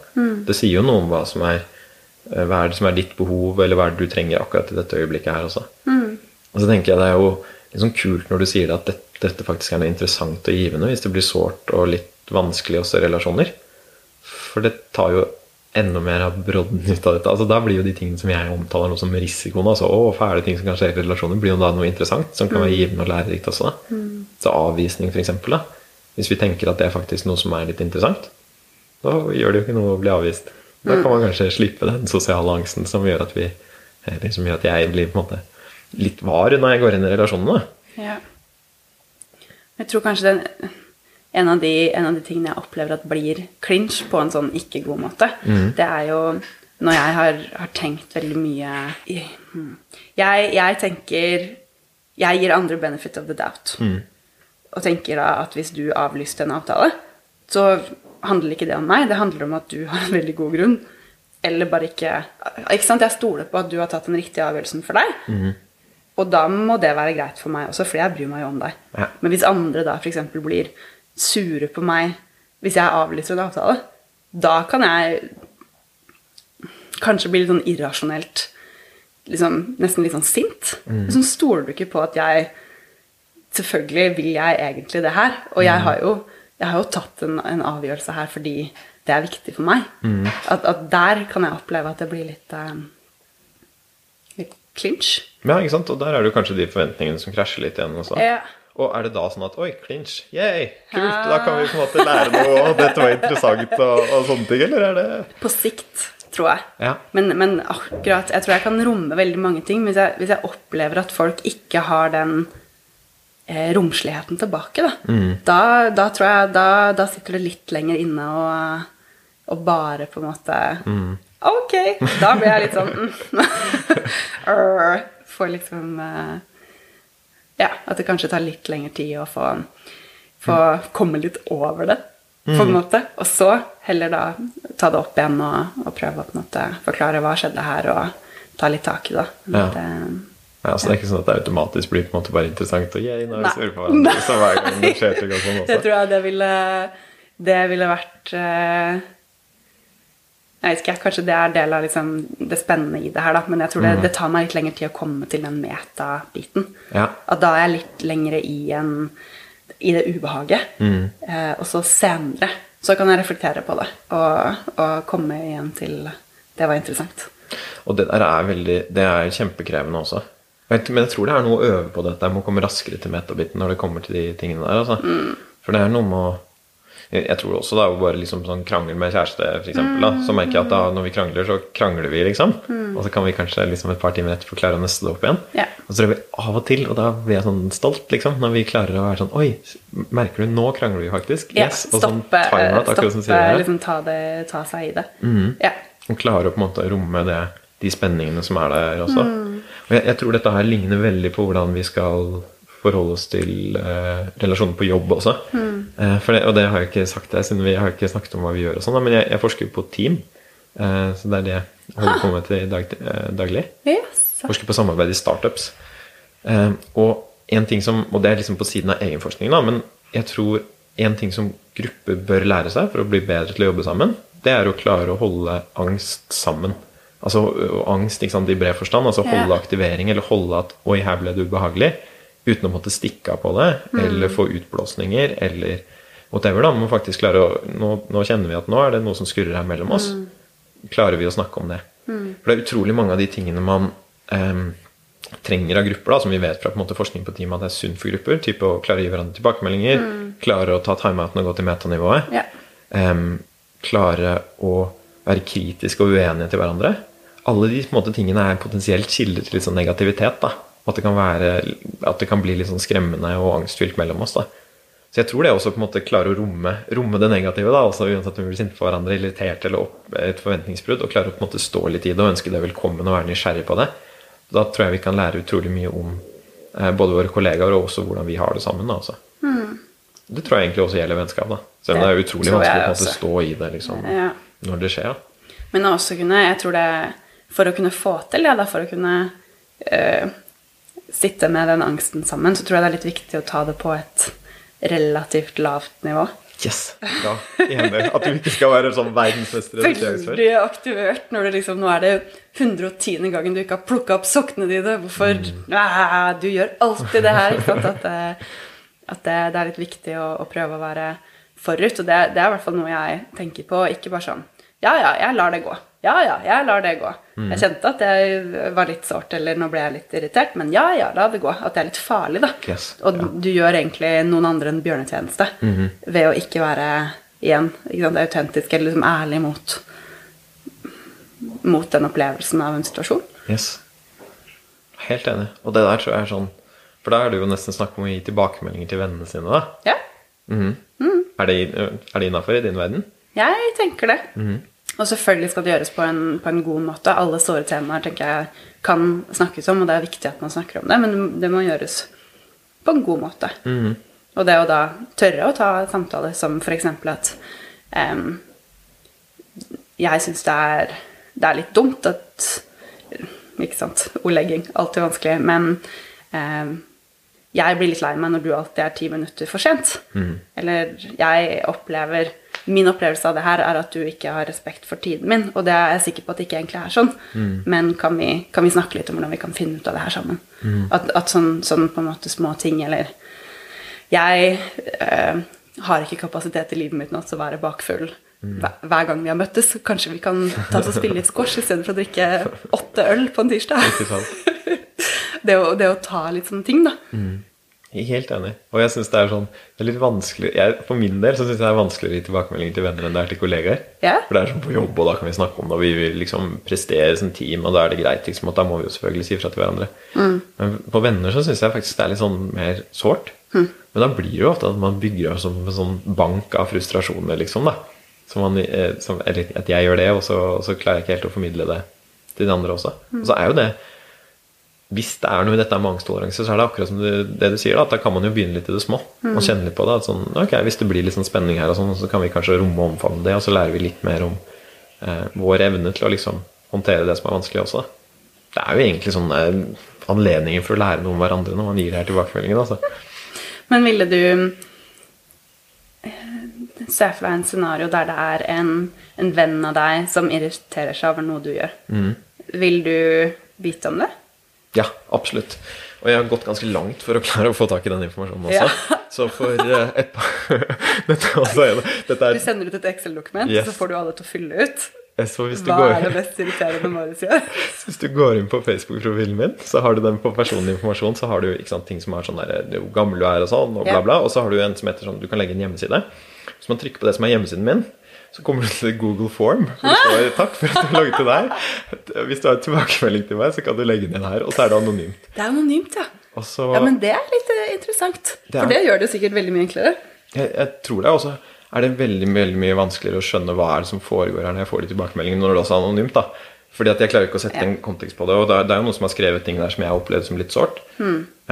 Det sier jo noe om hva som er eh, hva er det som er ditt behov, eller hva er det du trenger akkurat i dette øyeblikket her også. Og så tenker jeg det er jo sånn kult når du sier det at dette, dette faktisk er noe interessant og givende hvis det blir sårt og litt vanskelig også i relasjoner. For det tar jo enda mer av brodden ut av dette. Altså Da blir jo de tingene som jeg omtaler noe som risikoen, altså å, fæle ting som kan skje i relasjoner, blir jo da noe interessant som kan være givende og lærerikt også. da. Så avvisning, for eksempel, da. Hvis vi tenker at det er faktisk noe som er litt interessant, da gjør det jo ikke noe å bli avvist. Da kan man kanskje slippe den sosiale angsten som gjør at vi liksom som gjør at jeg blir på en måte litt var når jeg går inn i relasjonene.
Ja. Jeg tror kanskje den, en, av de, en av de tingene jeg opplever at blir clinch på en sånn ikke god måte, det er jo når jeg har, har tenkt veldig mye hmm. jeg, jeg tenker Jeg gir andre benefit of the doubt. Og tenker da at hvis du avlyste en avtale, så handler ikke det om meg. Det handler om at du har en veldig god grunn. Eller bare ikke Ikke sant? Jeg stoler på at du har tatt den riktige avgjørelsen for deg. Og da må det være greit for meg også, fordi jeg bryr meg jo om deg.
Ja.
Men hvis andre da f.eks. blir sure på meg hvis jeg avlyser en avtale, da kan jeg kanskje bli litt sånn irrasjonelt liksom, Nesten litt sånn sint. Liksom stoler du ikke på at jeg Selvfølgelig vil jeg egentlig det her. Og jeg har jo, jeg har jo tatt en, en avgjørelse her fordi det er viktig for meg. At, at der kan jeg oppleve at det blir litt, eh, litt clinch.
Ja, ikke sant? Og der er det jo kanskje de forventningene som krasjer litt igjen også.
Ja.
Og er det da sånn at oi, clinch, yay, kult, da kan vi på en måte lære noe, og dette var interessant, og, og sånne ting, eller er det
På sikt, tror jeg.
Ja.
Men, men akkurat, jeg tror jeg kan romme veldig mange ting. Hvis jeg, hvis jeg opplever at folk ikke har den eh, romsligheten tilbake, da, da, da tror jeg da, da sitter det litt lenger inne og, og bare på en måte Ok! Da blir jeg litt sånn mm. Får liksom eh, Ja, at det kanskje tar litt lengre tid å få, få komme litt over det, på en måte. Og så heller da ta det opp igjen og, og prøve å måte forklare hva skjedde her, og ta litt tak i det.
Ja.
det
Ja, så det er ikke sånn at det automatisk blir på en måte bare interessant, og yay, nå er vi på hverandre, så hver gang det skjer ting og sånn
Det tror jeg det ville, det ville vært eh, Jeg vet ikke, kanskje det er del av liksom det spennende i det her, da. Men jeg tror det, det tar meg litt lengre tid å komme til den meta-biten.
Ja.
At da er jeg litt lengre i, en, i det ubehaget.
Mm.
Eh, og så senere så kan jeg reflektere på det og, og komme igjen til Det var interessant.
Og det der er veldig, det er kjempekrevende også. Men jeg tror det er noe å øve på dette. Jeg må komme raskere til metabiten når det kommer til de tingene der. Altså. For det er noe med å jeg tror også da å bare liksom sånn krangle med kjæreste, for eksempel, så merker jeg at da når vi krangler, så krangler vi, liksom. Og så kan vi kanskje liksom et par timer etterpå klare å nøste det opp igjen.
Ja.
Og så tror vi av og til, og da blir jeg sånn stolt, liksom, når vi klarer å være sånn Oi, merker du, nå krangler vi faktisk.
Ja,
Yes. Og sånn
stoppe, sånn
timeout, akkurat som sier det.
liksom ta, det, ta seg i det. Ja.
Og klare å på en måte romme det, de spenningene som er der også. Og jeg, jeg tror dette her ligner veldig på hvordan vi skal forholde oss til eh, relasjoner på jobb også. Eh, for det, og det har jeg ikke sagt det, siden vi har ikke snakket om hva vi gjør og sånn, men jeg, jeg forsker på team. Eh, så det er det jeg holder på med til dag, eh, daglig.
Yes.
Forsker på samarbeid i startups. Eh, og en ting som, og det er liksom på siden av egenforskningen, da, men jeg tror en ting som grupper bør lære seg for å bli bedre til å jobbe sammen, det er å klare å holde angst sammen. Altså angst i bred forstand, altså
Holde
holde aktivering, eller holde at 'oi, her ble det ubehagelig', uten å måtte stikke av på det, eller få utblåsninger, eller whatever. da, må faktisk klare å, nå, nå kjenner vi at nå er det noe som skurrer her mellom oss. Klarer vi å snakke om det? For det er utrolig mange av de tingene man em, trenger av grupper, da, som vi vet fra på en måte, forskning på team at det er sunt for grupper. Type å klare å gi hverandre tilbakemeldinger, klare å ta timeouten og gå til metanivået.
Ja.
em, klare å være kritiske og uenige til hverandre. Alle de måte, tingene er potensielt kilder til litt sånn negativitet. da, At det kan, være, at det kan bli litt sånn skremmende og angstfylt mellom oss. da. Så jeg tror det også på en måte klarer å romme, romme det negative, da, altså uansett om vi blir sinte på hverandre, irritert eller opp, et forventningsbrudd, og klare å på en måte stå litt i det og ønske det velkommen og være nysgjerrig på det. Da tror jeg vi kan lære utrolig mye om eh, både våre kollegaer og også hvordan vi har det sammen. da, altså. Det tror jeg egentlig også gjelder vennskap. da. Selv om det er utrolig vanskelig å måte stå i det liksom,
Ja.
når det skjer. da.
Men også kunne, jeg tror det For å kunne få til det, da, for å kunne eh, sitte med den angsten sammen, så tror jeg det er litt viktig å ta det på et relativt lavt nivå.
Yes! Bra. Enig. At du ikke skal være sånn verdensmester i dette.
Veldig aktivert når det liksom Nå er det 110. gangen du ikke har plukka opp sokkene dine. Hvorfor ah, Du gjør alltid det her. Ikke sant? At, det, at det, det er litt viktig å, å prøve å være forut. Og det, det er i hvert fall noe jeg tenker på. Ikke bare sånn Ja, ja, jeg lar det gå. Ja, ja, jeg lar det gå. Jeg kjente at jeg var litt sårt, eller nå ble jeg litt irritert, men ja, ja, la det gå. At det er litt farlig, da.
Yes,
Og du gjør egentlig noen andre en bjørnetjeneste ved å ikke være igjen ikke sant, autentisk eller liksom ærlig mot, mot den opplevelsen av en situasjon.
Yes. Helt enig. Og det der tror jeg er sånn For da er det jo nesten snakk om å gi tilbakemeldinger til vennene sine, da.
Ja,
Er det, er det innafor i din verden?
jeg tenker det. Og selvfølgelig skal det gjøres på en, på en god måte. Alle såre temaer tenker jeg kan snakkes om, og det er viktig at man snakker om det, men det må gjøres på en god måte. Og det å da tørre å ta samtaler som f.eks. at um, jeg syns det, det er litt dumt at Ikke sant, ordlegging, alltid vanskelig. Men um, jeg blir litt lei meg når du alltid er ti minutter for sent. Eller jeg opplever Min opplevelse av det her er at du ikke har respekt for tiden min, og det er jeg sikker på at det ikke egentlig er sånn. Men kan vi, kan vi snakke litt om hvordan vi kan finne ut av det her sammen? At, at sånn, sånn på en måte små ting, eller Jeg øh, har ikke kapasitet i livet mitt nå til å være bakfull hver, hver gang vi har møttes. Kanskje vi kan ta oss og spille litt squash istedenfor å drikke åtte øl på en tirsdag? Det å, det å ta litt sånne ting, da.
Er Helt enig. Og jeg synes det er sånn Det er litt vanskelig jeg, For min del så syns jeg det er vanskeligere å gi tilbakemeldinger til venner enn det er til kollegaer.
Ja.
For det er sånn på jobb, og da kan vi snakke om det, og vi vil liksom prestere som team, og da er det greit, liksom, og da må vi jo selvfølgelig si fra til hverandre. Men på venner så syns jeg faktisk det er litt sånn mer sårt. Men da blir det jo ofte at man bygger opp som en sånn bank av frustrasjoner, liksom, da. Som man, eh, som, eller at jeg gjør det, og så, og så klarer jeg ikke helt å formidle det til de andre også. Og så er jo det hvis det er noe i dette med angsttoleranse, så er det akkurat som det, det du sier, da, at da kan man jo begynne litt i det små. Og kjenne litt på det. Sånn, ok, Hvis det blir litt sånn spenning her, og sånn, så kan vi kanskje romme og omfavne det, og så lærer vi litt mer om eh, vår evne til å liksom håndtere det som er vanskelig også. Da. Det er jo egentlig sånne anledninger for å lære noe om hverandre når man gir her tilbakemeldingen. Altså.
Men ville du eh, se for deg en scenario der det er en, en venn av deg som irriterer seg over noe du gjør? Vil du vite om det?
Ja, absolutt. Og jeg har gått ganske langt for å klare å få tak i den informasjonen også.
Ja.
Så for uh, et par dette, også er det- dette
Du
er,
sender ut et Excel-dokument,
Yes.
så får du alle til å fylle ut.
så hvis du,
Hva
går,
er det mest irriterende Marius gjør?
hvis du går inn på Facebook-profilen min, så har du den på personlig informasjon, så har du sant, ting som er sånn der, er hvor gammel du er og sånn, og bla bla, og så har du en som heter sånn, du kan legge en hjemmeside. Hvis man trykker på det som er hjemmesiden min, så kommer du til Google Form. Hvor det står 'takk for at du laget det der'. Hvis du har en tilbakemelding til meg, så kan du legge den inn her, og så er det anonymt.
Det er anonymt, ja.
Og så...
Ja, Men det er litt eh, interessant.
Det er-
For det gjør det sikkert veldig mye enklere.
Jeg, jeg tror det også er det veldig, veldig mye vanskeligere å skjønne hva er det som foregår her når jeg får de tilbakemeldingene når det også er anonymt. da. Fordi at jeg klarer ikke å sette
Ja.
en kontekst på det. Og det er, det er jo noen som har skrevet ting der som jeg har opplevd som litt sårt.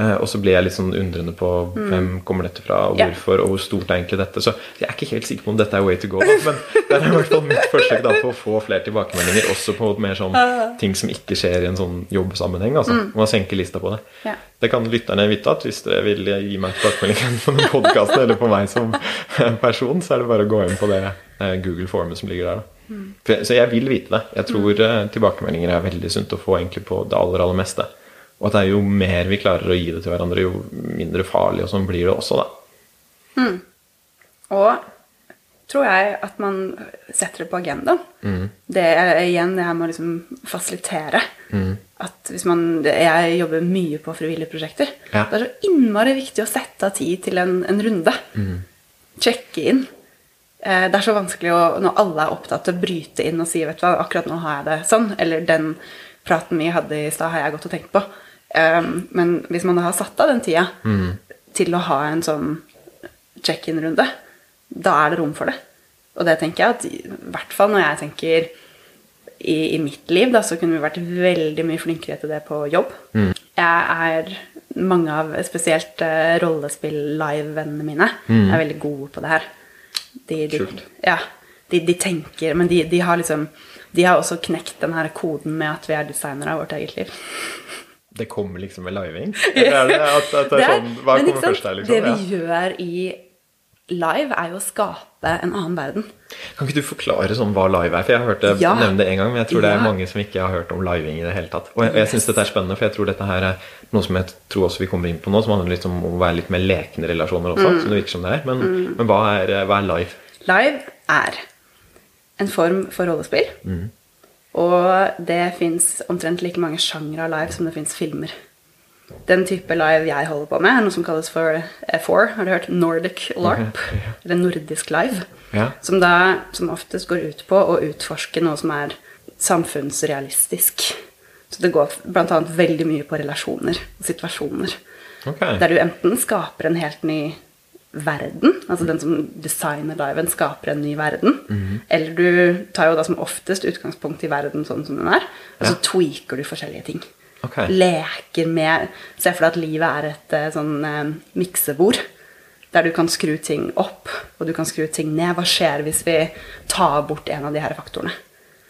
Eh, og så blir jeg litt sånn undrende på hvem kommer dette fra, og hvorfor, og hvor stort er egentlig dette. Så jeg er ikke helt sikker på om dette er way to go. Da. Men det er i hvert fall mitt forsøk da, på å få flere tilbakemeldinger, også på mer sånn ting som ikke skjer i en sånn jobbsammenheng. altså. Man senker lista på det.
Ja.
Det kan lytterne vite at hvis dere vil gi meg tilbakemelding på den podkasten eller på meg som person, så er det bare å gå inn på det eh, Google Formet som ligger der. da. For, jeg- så jeg vil vite det. Jeg tror mm. tilbakemeldinger er veldig sunt å få egentlig på det aller, aller meste. Og at det er jo mer vi klarer å gi det til hverandre, jo mindre farlig og sånn blir det også, da.
Og tror jeg at man setter det på agendaen. Det er igjen det her med å liksom fasilitere. At hvis man Jeg jobber mye på frivillige prosjekter.
Ja.
Det er så innmari viktig å sette av tid til en, en runde. Sjekke inn. Eh, Det er så vanskelig å, når alle er opptatt å bryte inn og si vet du hva, akkurat nå har jeg det sånn, eller den praten vi hadde i stad, har jeg gått og tenkt på. Um, men hvis man da har satt av den tida til å ha en sånn check-in-runde, da er det rom for det. Og det tenker jeg at i hvert fall når jeg tenker i, i mitt liv, da, så kunne vi vært veldig mye flinkere til det på jobb. Jeg er Mange av spesielt uh, rollespill-live-vennene mine er veldig gode på det her. De, de, ja, de, de tenker Men de, de har liksom De har også knekt den her koden med at vi er designere av vårt eget liv.
Det kommer liksom med living? Eller er det at, at det er sånn, Hva kommer
sant,
først der, liksom?
Det vi
Ja.
gjør i live, er jo å skape en annen verden.
Kan ikke du forklare sånn hva live er? For jeg har hørt det
Ja.
nevne det en gang, men jeg tror det er
Ja.
mange som ikke har hørt om living i det hele tatt. Og jeg, jeg syns dette er spennende, for jeg tror dette her er noe som jeg tror også vi kommer inn på nå, som handler litt om å være litt mer lekende relasjoner også,
Mm.
som det virker som det er. Men, men hva, er, hva er live?
Live er en form for rollespill. Og det fins omtrent like mange sjangre av live som det fins filmer. Den type live jeg holder på med, er noe som kalles for F4. Har du hørt Nordic LARP? Eller nordisk live.
Ja.
Som da som oftest går ut på å utforske noe som er samfunnsrealistisk. Så det går annet veldig mye på relasjoner og situasjoner.
Okay.
Der du enten skaper en helt ny verden, altså den som designer liven, skaper en ny verden. Eller du tar jo da som oftest utgangspunkt i verden sånn som den er, og så
Ja.
tweaker du forskjellige ting.
Okay.
Leker med Se for deg at livet er et eh, sånn eh, miksebord. Der du kan skru ting opp, og du kan skru ting ned. Hva skjer hvis vi tar bort en av de her faktorene?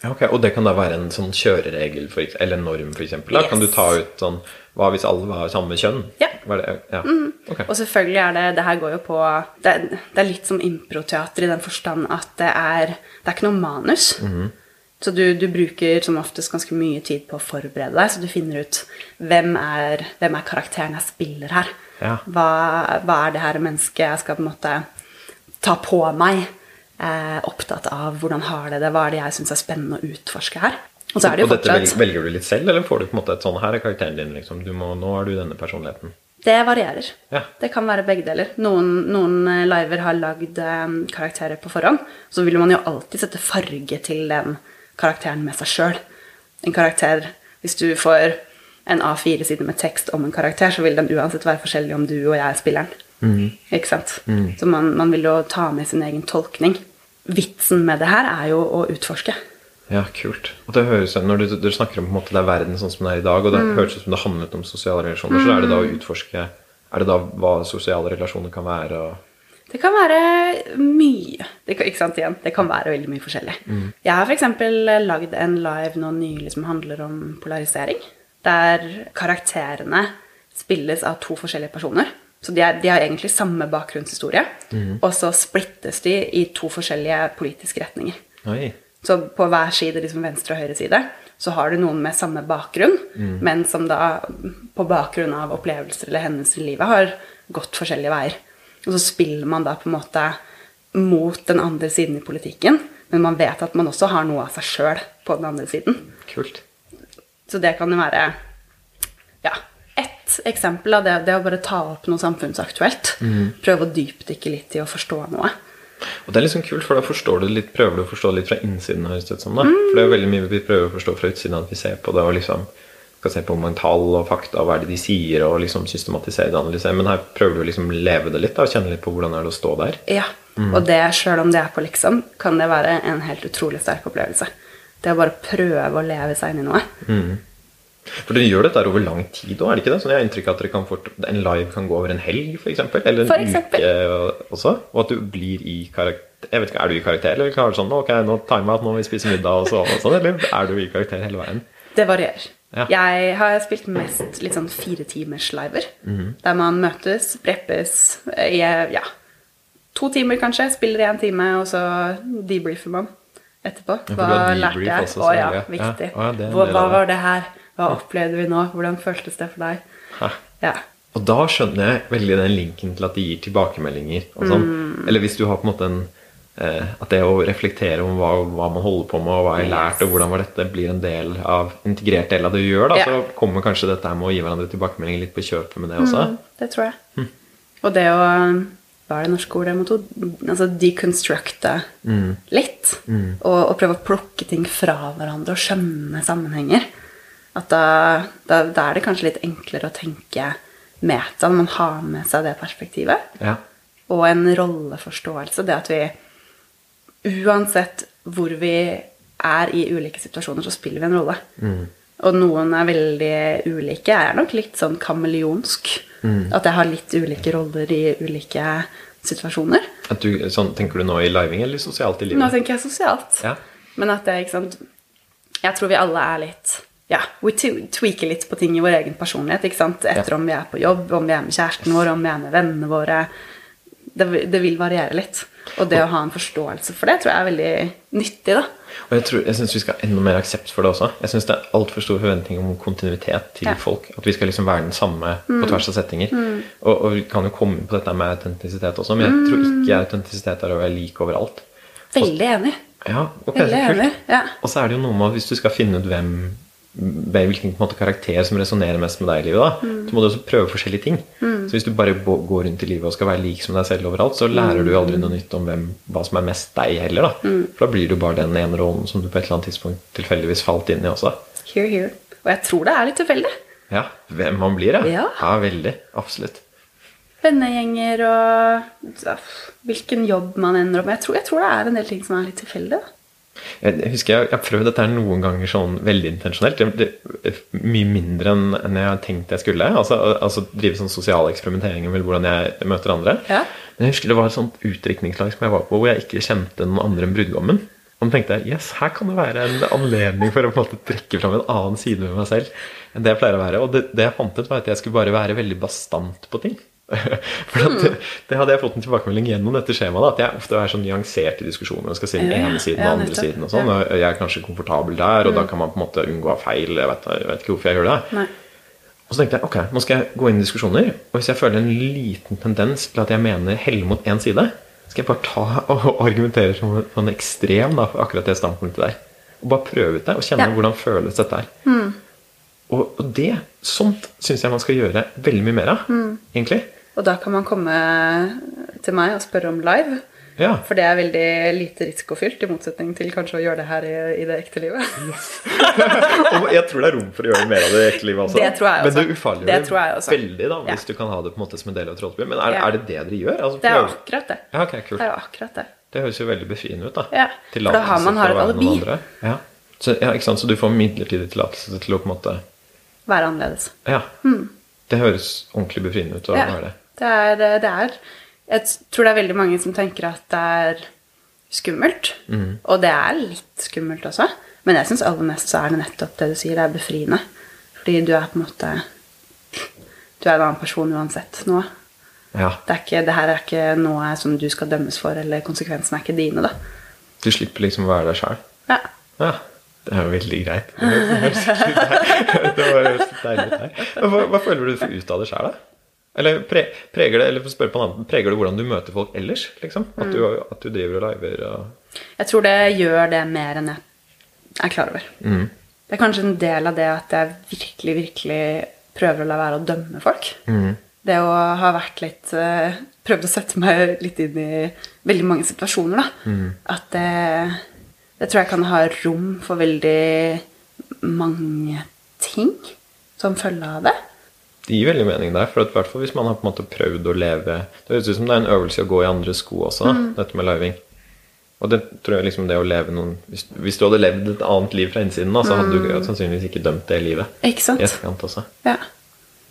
Ja, ok. Og det kan da være en sånn kjøreregel for, eller norm, f.eks.? Yes. Kan du ta ut sånn Hva hvis alle var samme kjønn?
Ja.
Ja. Ok.
Og selvfølgelig er det Det her går jo på Det det er litt som improteater i den forstand at det er Det er ikke noe manus. Så du, du bruker som oftest ganske mye tid på å forberede deg, så du finner ut hvem er, hvem er karakteren jeg spiller her.
Ja.
Hva, hva er det her mennesket jeg skal på en måte ta på meg? Eh, opptatt av hvordan har det det, hva er det jeg syns er spennende å utforske her? Og så er det jo
og dette
fortsatt
velger du litt selv, eller får du på en måte et sånn Her er karakteren din, liksom. Du må, nå er du denne personligheten.
Det varierer.
Ja.
Det kan være begge deler. Noen, noen eh, liver har lagd eh, karakterer på forhånd. Så vil man jo alltid sette farge til den karakteren med seg sjøl. En karakter Hvis du får en A4-side med tekst om en karakter, så vil den uansett være forskjellig om du og jeg er spilleren. Ikke sant? Så man, man vil jo ta med sin egen tolkning. Vitsen med det her er jo å utforske.
Ja, kult. Og det høres Når du, du snakker om på en måte det er verden sånn som den er i dag, og det
Mm.
høres ut som det handlet om sosiale relasjoner, så er det da å utforske Er det da hva sosiale relasjoner kan være? Og,
Det kan være mye. Det kan, ikke sant, igjen. Det kan være veldig mye forskjellig. Jeg har f.eks. lagd en live nå nylig som handler om polarisering. Der karakterene spilles av to forskjellige personer. Så de, er, de har egentlig samme bakgrunnshistorie. Og så splittes de i to forskjellige politiske retninger.
oi.
Så på hver side, liksom venstre og høyre side, så har du noen med samme bakgrunn, men som da på bakgrunn av opplevelser eller hendelser i livet har gått forskjellige veier. Og så spiller man da på en måte mot den andre siden i politikken, men man vet at man også har noe av seg sjøl på den andre siden.
Kult.
Så det kan jo være ja, ett eksempel av det, det å bare ta opp noe samfunnsaktuelt. Prøve å dypdykke litt i å forstå noe.
Og det er liksom kult, for da forstår du litt, prøver du å forstå litt fra innsiden. ut som da. For det er jo veldig mye vi prøver å forstå fra utsiden, at vi ser på det og liksom skal se på mange tall og fakta, hva er det de sier, og liksom systematisere det, analysere. Men her prøver du å liksom leve det litt da, og kjenne litt på hvordan er det å stå der.
Ja, og det, sjøl om det er på liksom, kan det være en helt utrolig sterk opplevelse. Det å bare prøve å leve seg inn i noe.
For dere gjør dette over lang tid òg, er det ikke det? Sånn jeg har inntrykk av at dere kan fort, en live kan gå over en helg, f.eks. Eller en uke også. Og at du blir i karakter Jeg vet ikke, Er du i karakter, eller klarer du sånn Ok, nå timer out, nå må vi spise middag og så og sånn, eller er du i karakter hele veien?
Det varierer.
Ja.
Jeg har spilt mest litt sånn firetimers-liver. Der man møtes, preppes i ja, to timer kanskje. Spiller i en time, og så debriefer man etterpå. Hva lærte jeg? Å ja, viktig.
Ja. Å
hva, hva var det her? Hva opplevde vi nå? Hvordan føltes det for deg?
Hæ.
Ja.
Og da skjønner jeg veldig den linken til at de gir tilbakemeldinger. Sånn.
Mm.
Eller hvis du har på en måte en eh, At det å reflektere om hva, hva man holder på med, og hva jeg har lært, og hvordan var dette, blir en del av integrert del av det du gjør, da,
Ja.
så kommer kanskje dette her med å gi hverandre tilbakemeldinger litt på kjøpet med det også.
Mm, det tror jeg.
Mm.
Og det å Hva er det norske ordet mot altså deconstructe
Mm.
litt? Og, og prøve å plukke ting fra hverandre og skjønne sammenhenger. At da, da, da er det kanskje litt enklere å tenke meta når man har med seg det perspektivet.
Ja.
Og en rolleforståelse. Det at vi uansett hvor vi er i ulike situasjoner, så spiller vi en rolle. Og noen er veldig ulike. Jeg er nok litt sånn kameleonsk. At jeg har litt ulike roller i ulike situasjoner.
At du, sånn, tenker du nå i living eller sosialt i livet?
Nå tenker jeg sosialt.
Ja.
Men at det, ikke sant Jeg tror vi alle er litt Ja, vi tweaker litt på ting i vår egen personlighet. ikke sant? Etter
Ja.
om vi er på jobb, om vi er med kjæresten vår, om vi er med vennene våre. Det, det vil variere litt. Og det å ha en forståelse for det tror jeg er veldig nyttig. da.
Og jeg, tror- jeg syns vi skal ha enda mer aksept for det også. Jeg syns det er altfor stor forventning om kontinuitet til
Ja.
folk. At vi skal liksom være den samme på tvers av settinger. Og, og vi kan jo komme på dette med autentisitet også, men jeg tror ikke autentisitet er å være lik overalt.
Veldig enig.
Ja, okay,
Veldig enig. Ja.
Og så er det jo noe med at hvis du skal finne ut hvem hvilken måte, karakter som resonnerer mest med deg i livet, da, så må du også prøve forskjellige ting. Så hvis du bare går rundt i livet og skal være lik som deg selv overalt, så lærer du aldri noe nytt om hvem, hva som er mest deg heller. da. For da blir du bare den ene rollen som du på et eller annet tidspunkt tilfeldigvis falt inn i også.
Here, here. Og jeg tror det er litt tilfeldig.
Ja, hvem man blir, ja.
Ja.
ja veldig. Absolutt.
Vennegjenger og hvilken jobb man ender opp med. Jeg tror, jeg tror det er en del ting som er litt tilfeldig. da.
Jeg husker jeg, jeg har prøvd dette noen ganger sånn veldig intensjonelt. Det, det, mye mindre enn enn jeg har tenkt jeg skulle. Altså, altså drive sånn sosial eksperimentering med hvordan jeg møter andre.
Ja.
Men jeg husker det var et sånt utdrikningslag som jeg var på hvor jeg ikke kjente noen andre enn brudgommen. Og da tenkte jeg yes, her kan det være en anledning for å på en måte trekke fram en annen side ved meg selv enn det jeg pleier å være. Og det, det jeg fant ut, var at jeg skulle bare være veldig bastant på ting. For at det, det hadde jeg fått en tilbakemelding gjennom dette skjemaet. da, At jeg ofte er så nyansert i diskusjoner og skal si den ene siden
ja,
og den andre siden. Og sånn, og jeg er kanskje komfortabel der, og da kan man på en måte unngå feil. Jeg vet, jeg vet ikke hvorfor jeg gjør det.
Nei.
Og så tenkte jeg ok, nå skal jeg gå inn i diskusjoner. Og hvis jeg føler en liten tendens til at jeg mener heller mot én side, skal jeg bare ta og argumentere som en, ekstrem da, for akkurat det standpunktet der. Og bare prøve ut det og kjenne
Ja.
hvordan føles dette her. Og, og det, sånt syns jeg man skal gjøre veldig mye mer av, egentlig.
Og da kan man komme til meg og spørre om live.
Ja.
For det er veldig lite risikofylt, i motsetning til kanskje å gjøre det her i, i det ekte livet.
Og jeg tror det er rom for å gjøre mer av det ekte livet også.
Det tror jeg også.
Men det ufarliggjør
Det tror jeg også.
veldig da, hvis
Ja.
du kan ha det på en måte som en del av et. Men er,
Ja.
er det det dere gjør? Altså,
Det er akkurat det.
Ja, okay, kult.
Det er akkurat det.
Det høres jo veldig befriende ut, da.
Ja, for da har man- har et alibi.
Ja. Så, ja, ikke sant? så du får midlertidig tillatelse til å på en måte
Være annerledes.
Ja. Det høres ordentlig befriende ut å.
Ja,
være det.
Det er, det er Jeg tror det er veldig mange som tenker at det er skummelt.
Mm.
Og det er litt skummelt også. Men jeg syns aller mest så er det nettopp det du sier, det er befriende. Fordi du er på en måte Du er en annen person uansett nå.
Ja.
Det, er ikke, det her er ikke noe som du skal dømmes for, eller konsekvensene er ikke dine, da.
Du slipper liksom å være deg sjøl.
Ja.
Ja. Det er jo veldig greit. Det var, det var deilig Hva, hva føler du ut av det sjøl, da? Eller pre, preger det eller spør på en annen, preger det hvordan du møter folk ellers? liksom? At du, at du driver og liver og
Jeg tror det gjør det mer enn jeg er klar over.
Mm.
Det er kanskje en del av det at jeg virkelig, virkelig prøver å la være å dømme folk.
Mm.
Det å ha vært litt eh, Prøvd å sette meg litt inn i veldig mange situasjoner, da.
Mm.
At det, det tror jeg kan ha rom for veldig mange ting som følge av det.
Det gir veldig mening der. For i hvert fall hvis man har på en måte prøvd å leve Det høres ut som det er en øvelse å gå i andre sko også,
Mm.
dette med living. Og det tror jeg liksom det å leve noen Hvis, hvis du hadde levd et annet liv fra innsiden, da, så hadde
Mm.
du sannsynligvis ikke dømt det livet.
Ikke sant?
I etterkant også.
Ja.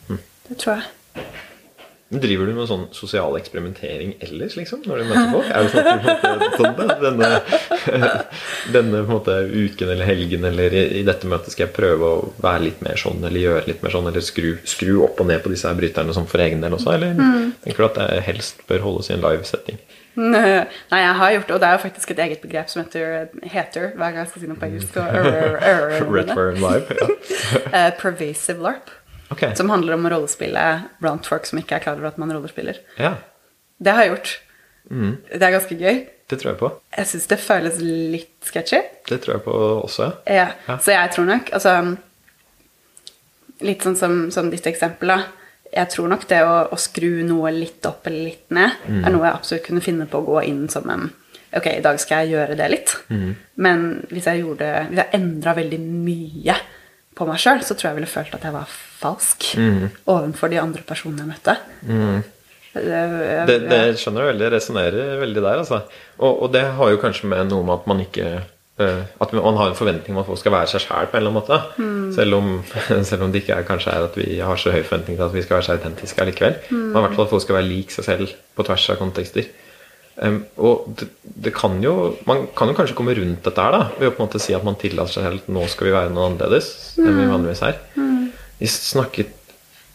Mm.
Det tror jeg.
Men Driver du med sånn sosial eksperimentering ellers, liksom? Når du møter folk? Er det sånn at du sånn, denne, denne måte, uken eller helgen eller i, i dette møtet skal jeg prøve å være litt mer sånn, eller gjøre litt mer sånn, eller skru, skru opp og ned på disse her bryterne sånn for egen del også? Eller
Mm.
tenker du at det helst bør holdes i en live-setting?
Nei, jeg har gjort det, og det er jo faktisk et eget begrep som heter heter, hver gang jeg skal si noe på engelsk. Og, er, er,
er, Red Live? Ja.
Eh, pervasive LARP.
Ok.
Som handler om å rollespille blant folk som ikke er klar over at man rollespiller.
Ja,
Det har jeg gjort.
Mm.
Det er ganske gøy.
det tror jeg på.
Jeg syns det føles litt sketchy.
Det tror jeg på også, ja.
Ja.
Ja.
Så jeg tror nok Altså Litt sånn som, som ditt eksempel, da. Jeg tror nok det å, å skru noe litt opp eller litt ned
Mm.
er noe jeg absolutt kunne finne på å gå inn som en Ok, i dag skal jeg gjøre det litt.
Mm.
Men hvis jeg gjorde Hvis jeg endra veldig mye på meg sjøl, så tror jeg jeg ville følt at jeg var falsk
Mm.
overfor de andre personene jeg møtte. Det-
Det, det skjønner jeg veldig. Jeg resonnerer veldig der, altså. Og, og det har jo kanskje med noe med at man ikke eh, At man har en forventning om at folk skal være seg sjæl på en eller annen måte. Selv, om, selv om det ikke er, kanskje er at vi har så høy forventning til at vi skal være så autentiske allikevel. Men i hvert fall at folk skal være lik seg selv på tvers av kontekster. Um, og det, det kan jo Man kan jo kanskje komme rundt dette her da ved å på en måte si at man tillater seg selv at nå skal vi være noe annerledes enn vi vanligvis er. Vi snakket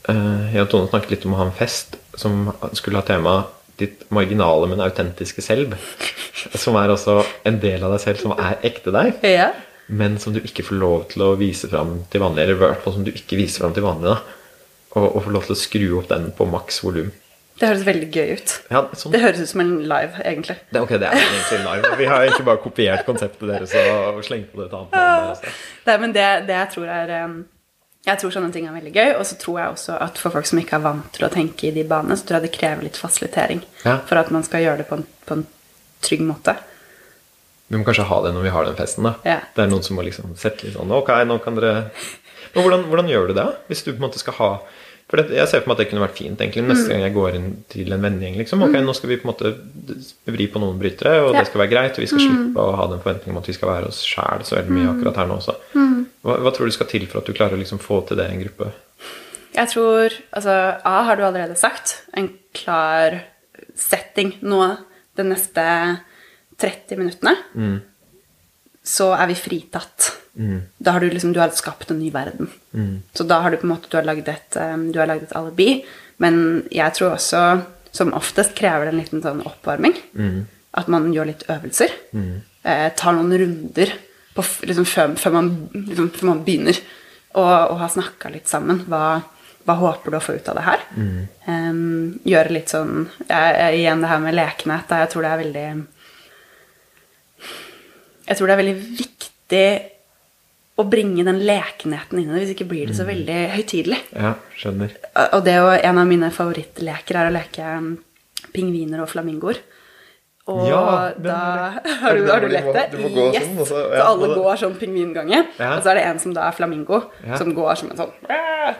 eh, Jeg og Tone snakket litt om å ha en fest som skulle ha tema 'ditt marginale, men autentiske selv'. Som er også en del av deg selv som er ekte deg,
ja.
men som du ikke får lov til å vise fram til vanlig. Eller i hvert fall som du ikke viser fram til vanlig. da Og, og får lov til å skru opp den på maks volum.
Det høres veldig gøy ut.
Ja, sånn.
Det høres ut som en live, egentlig.
Det, ok, det er egentlig live. Vi har egentlig bare kopiert konseptet deres og slengt på det et annet navn.
Ja, men det, det jeg tror er Jeg tror sånne ting er veldig gøy. Og så tror jeg også at for folk som ikke er vant til å tenke i de banene, så tror jeg det krever litt fasilitering
Ja.
for at man skal gjøre det på en, på en trygg måte.
Vi må kanskje ha det når vi har den festen, da.
Ja.
Det er noen som må liksom sette litt sånn Ok, nå kan dere Men hvordan, hvordan gjør du det, da? Hvis du på en måte skal ha For det, jeg ser for meg at det kunne vært fint egentlig
Mm.
neste gang jeg går inn til en vennegjeng. Liksom. Ok, nå skal vi på en måte vri på noen brytere, og
Ja. Mm.
det skal være greit. Og vi skal slippe å ha den forventningen om at vi skal være oss sjæl så veldig mye akkurat her nå også.
Mm.
Hva, hva tror du skal til for at du klarer å liksom få til det i en gruppe?
Jeg tror Altså, A har du allerede sagt. En klar setting nå de neste 30 minuttene. Så er vi fritatt. Da har du liksom Du har skapt en ny verden. Så da har du på en måte Du har lagd et, du har lagd et alibi. Men jeg tror også, som oftest, krever det en liten sånn oppvarming. At man gjør litt øvelser. Eh, tar noen runder på, liksom, før, før, man, liksom, før man begynner. å ha snakka litt sammen. Hva, hva håper du å få ut av det her? Em, gjøre litt sånn jeg, Igjen det her med lekenhet. Jeg tror det er veldig Jeg tror det er veldig viktig å bringe den lekenheten inn i det. Hvis ikke blir det så veldig høytidelig.
Ja, skjønner.
Og det er jo en av mine favorittleker er å leke um, pingviner og flamingoer. Og
Ja, den
da. Har du,
det
har du lett det?
du må- du må
yes.
sånn, så,
så-
så,
alle
det-
går sånn pingvingange.
Ja.
Og så er det en som da er flamingo,
Ja.
som går som en sånn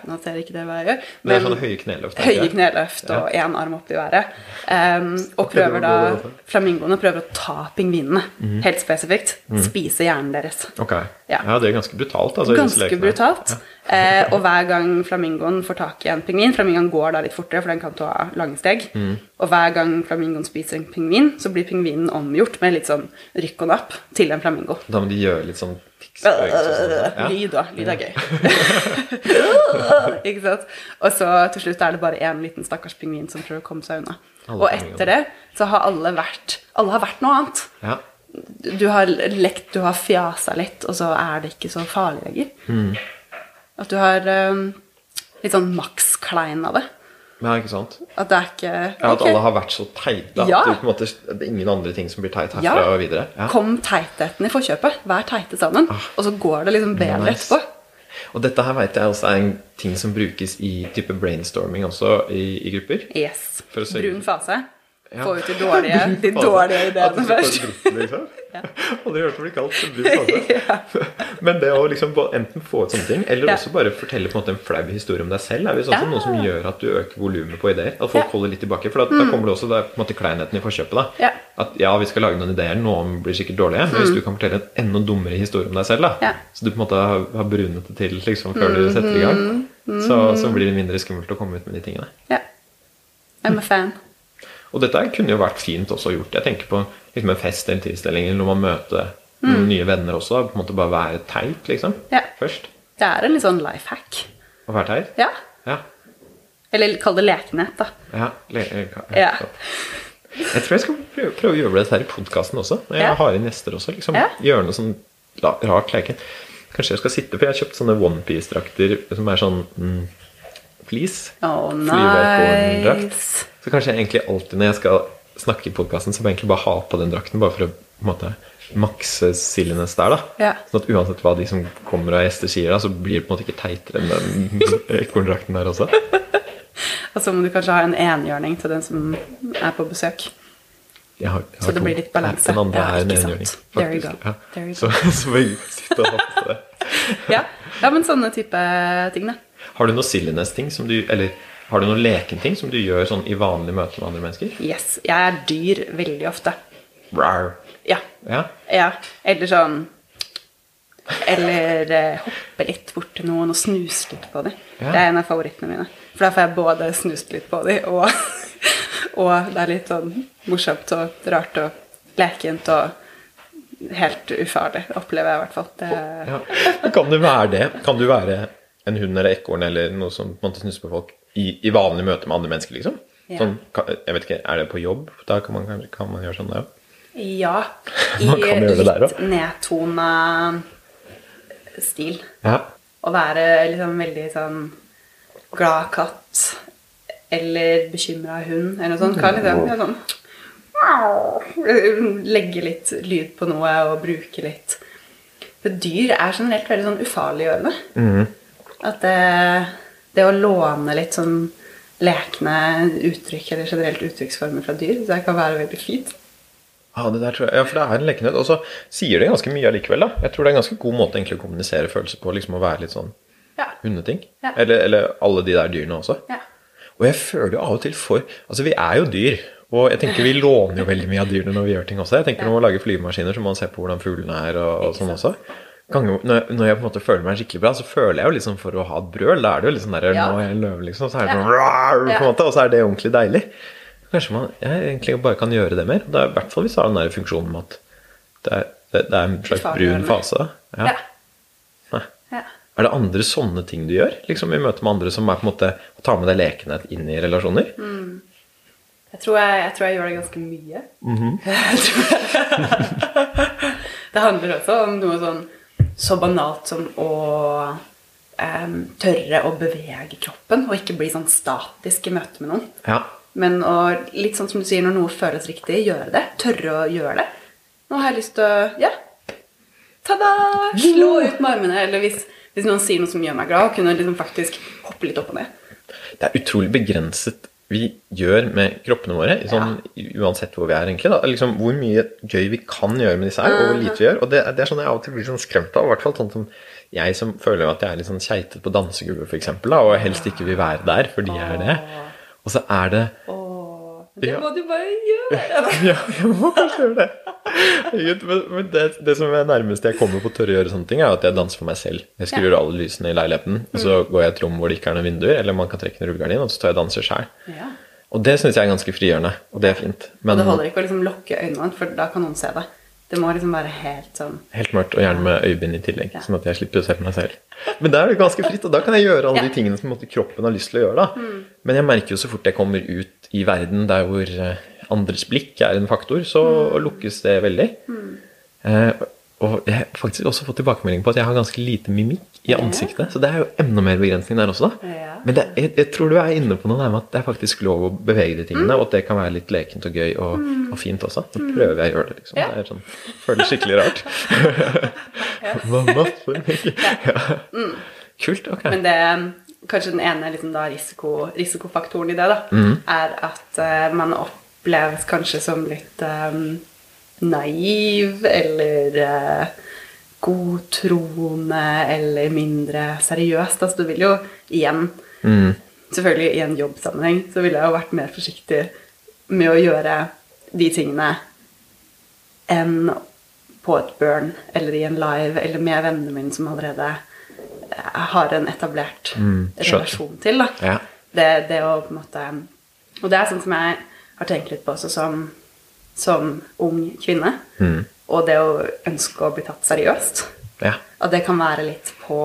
Nå ser ikke det hva jeg gjør.
Det er sånne høye kneløft.
Høye kneløft og én arm opp i været. Um, og
prøver
da
det.
Flamingoene prøver å ta pingvinene.
Mm.
Helt spesifikt. Spise hjernen deres.
Okay.
Ja.
Ja. det er ganske brutalt. Altså,
Ganske brutalt. Eh, og hver gang flamingoen får tak i en pingvin Flamingoen går da litt fortere, for den kan ta lange steg.
Mm.
Og hver gang flamingoen spiser en pingvin, så blir pingvinen omgjort med litt sånn rykk og napp til en flamingo.
Da må de gjøre litt sånn sånn. Ja.
Lyd, da. Lyd er gøy. ikke sant? Og så til slutt er det bare én liten stakkars pingvin som prøver å komme seg unna.
Alle
og etter det så har alle vært Alle har vært noe annet.
Ja.
Du har lekt, du har fjasa litt, og så er det ikke så farlig lenger.
Mm.
At du har um, litt sånn maks klein av det.
ja, ikke sant?
At det er ikke
Ja, At alle har vært så teite.
Ja.
At på en måte, det er ingen andre ting som blir teit herfra
Ja.
og videre. Ja.
Kom teitheten i forkjøpet. Vær teite sammen. Og så går det liksom bedre
Nice.
etterpå.
Og dette her vet jeg også er en ting som brukes i type brainstorming også i, i grupper.
Yes. Brun fase. Få ut de dårlige, de dårlige ideene først.
liksom. Aldri hørt det bli kalt brun fase. Men det å liksom enten få ut sånne ting, eller også bare fortelle på en måte en flau historie om deg selv, er jo sånn noe som gjør at du øker volumet på ideer. At folk.
Mm.
holder litt tilbake. For da, da kommer det også det er på en måte kleinheten i forkjøpet. da
Ja.
At ja, vi skal lage noen ideer, noen blir sikkert dårlige, men hvis du kan fortelle en enda dummere historie om deg selv, da
Mm.
Så du på en måte har, har brunet det til liksom før du setter i gang,
Mm.
så, så blir det mindre skummelt å komme ut med de tingene.
Ja. I'm a fan.
Og dette kunne jo vært fint også gjort. Jeg tenker på liksom en fest eller tilstelning eller når man møter noen nye venner også. På en måte bare være teit, liksom.
Mm. Ja.
Først.
Det er en litt sånn life hack.
Å være teit.
Ja.
Ja.
Eller kall det lekenhet, da.
ja. Le eh,
Ja.
Jeg tror jeg skal prøve, prøve å gjøre det her i podkasten også. Når jeg har inn gjester også. Liksom. Gjøre noe sånn rart leken. Kanskje jeg skal sitte For jeg har kjøpt sånne onepiece-drakter som er sånn mm, fleece.
Oh, nice.
Så kanskje jeg egentlig alltid når jeg skal snakke i podkasten, så må jeg egentlig bare ha på den drakten, bare for å på en måte makse silliness der, da.
Ja.
Sånn at uansett hva de som kommer av gjester sier, da, så blir det på en måte ikke teitere enn den ekorndrakten der også.
Og så må du kanskje ha en enhjørning til den som er på besøk.
Jeg har, jeg
Så det blir litt balanse.
Den andre
Ja,
er en enhjørning. Faktisk. Ja. Så, så må jeg sitte og ha på det.
Ja, ja men sånne type ting, da.
Har du noe silliness-ting som du Eller har du noe lekenting som du gjør sånn i vanlige møter med andre mennesker?
Yes. Jeg er dyr veldig ofte.
Rar.
Ja.
Ja.
ja. Eller sånn Eller eh, hoppe litt bort til noen og snuse litt på dem.
Ja.
Det er en av favorittene mine. For da får jeg både snust litt på dem, og, og det er litt sånn morsomt og rart og lekent og helt ufarlig, opplever jeg i hvert fall. Det,
Ja. Kan du være det? Kan du være en hund eller ekorn eller noe som på en måte snusser på folk i, i vanlig møte med andre mennesker? liksom?
Ja.
Sånn, jeg vet ikke, Er det på jobb? Da kan man, kan man gjøre sånn, det òg.
Ja. I litt nedtona stil.
Ja.
Å være liksom veldig sånn glad katt eller bekymra hund eller noe sånt. Kan liksom gjøre sånn Legge litt lyd på noe og bruke litt For dyr er generelt veldig sånn ufarliggjørende. At det, det å låne litt sånn lekne uttrykk eller generelt uttrykksformer fra dyr, det kan være veldig fint.
Ja, det der tror jeg, ja, for det er en lekenhet. Og så sier det ganske mye allikevel. da. Jeg tror det er en ganske god måte egentlig å kommunisere følelser på. liksom Å være litt sånn
Ja.
hundeting.
Ja.
Eller, eller alle de der dyrene også.
Ja.
Og jeg føler jo av og til for Altså, vi er jo dyr. Og jeg tenker vi låner jo veldig mye av dyrene når vi gjør ting også. Jeg tenker Når man lager flymaskiner, så må man se på hvordan fuglene er. og, og sånn også. Ganger, når, jeg, på en måte føler meg skikkelig bra, så føler jeg jo liksom for å ha et brøl. Da er det jo sånn der,
Ja.
nå er jeg løve, liksom. Så er det
Ja.
sånn rar, på en måte, Og så er det ordentlig deilig. Kanskje man jeg egentlig bare kan gjøre det mer. Det er I hvert fall hvis du har den der funksjonen med at det er, det, det er en slags brun fase. Ja.
Ja. Ja.
Er det andre sånne ting du gjør? Liksom i møte med andre som er på en måte å ta med deg lekenhet inn i relasjoner?
Jeg tror jeg, jeg tror jeg gjør det ganske mye. Mm -hmm. det handler også om noe sånn så banalt som å um, tørre å bevege kroppen, og ikke bli sånn statisk i møte med noen.
Ja.
Men å, litt sånn som du sier, når noe føles riktig, gjøre det. Tørre å gjøre det. Nå har jeg lyst til å Ja. Ta-da! Slå ut med armene. Eller hvis, hvis noen sier noe som gjør meg glad, kunne liksom faktisk hoppe litt opp og ned.
Det er utrolig begrenset vi gjør med kroppene våre, sånn, ja. uansett hvor vi er. egentlig. Liksom, Hvor mye gøy vi kan gjøre med disse her, og hvor lite vi gjør. Og det, det er sånn jeg av og til blir sånn skremt av. I hvert fall sånn som jeg som føler at jeg er litt sånn keitete på dansegulvet, f.eks., og helst ikke vil være der fordi jeg er det. Og så er det
det
Ja.
må du bare gjøre.
Ja, jeg må kanskje gjøre det. Men, men det, det som er nærmest jeg kommer på å tørre å gjøre sånne ting, er at jeg danser for meg selv. Jeg skrur
Ja.
alle lysene i leiligheten, og så går jeg i et rom hvor det ikke er noen vinduer, eller man kan trekke en rullegardin, og så står jeg og danser sjøl.
Ja.
Og det syns jeg er ganske frigjørende, og det er fint.
Og det holder ikke å liksom lukke øynene, for da kan noen se det. Det må liksom være helt sånn
helt mørkt, og gjerne med øyebind i tillegg,
Ja.
sånn at jeg slipper å se på meg selv. Men da er det ganske fritt, og da kan jeg gjøre alle
Ja.
de tingene som måte, kroppen har lyst til å gjøre. da. Men jeg merker jo så fort jeg kommer ut i verden der hvor eh, andres blikk er en faktor, så lukkes det veldig. Eh, og jeg har faktisk også fått tilbakemelding på at jeg har ganske lite mimikk i ansiktet. Så det er jo enda mer begrensning der også, da. Men det, jeg, jeg tror du er inne på noe der med at det er faktisk lov å bevege de tingene, og at det kan være litt lekent og gøy og, og fint også. Så prøver jeg å gjøre det, liksom.
Ja.
Det er sånn, føles skikkelig rart. Mamma, masse mye. Kult. Ok.
Men det kanskje den ene liksom da, risiko, risikofaktoren i det da, er at uh, man oppleves kanskje som litt eh, naiv eller uh, godtroende eller mindre seriøst. Altså, du vil jo igjen Selvfølgelig i en jobbsammenheng så ville jeg jo vært mer forsiktig med å gjøre de tingene enn på et burn eller i en live eller med vennene mine som allerede eh, har en etablert
mm,
relasjon til. Da.
Ja.
Det, det å på en måte Og det er sånn som jeg har tenkt litt på også som, som ung kvinne. Og det å ønske å bli tatt seriøst.
Ja.
At det kan være litt på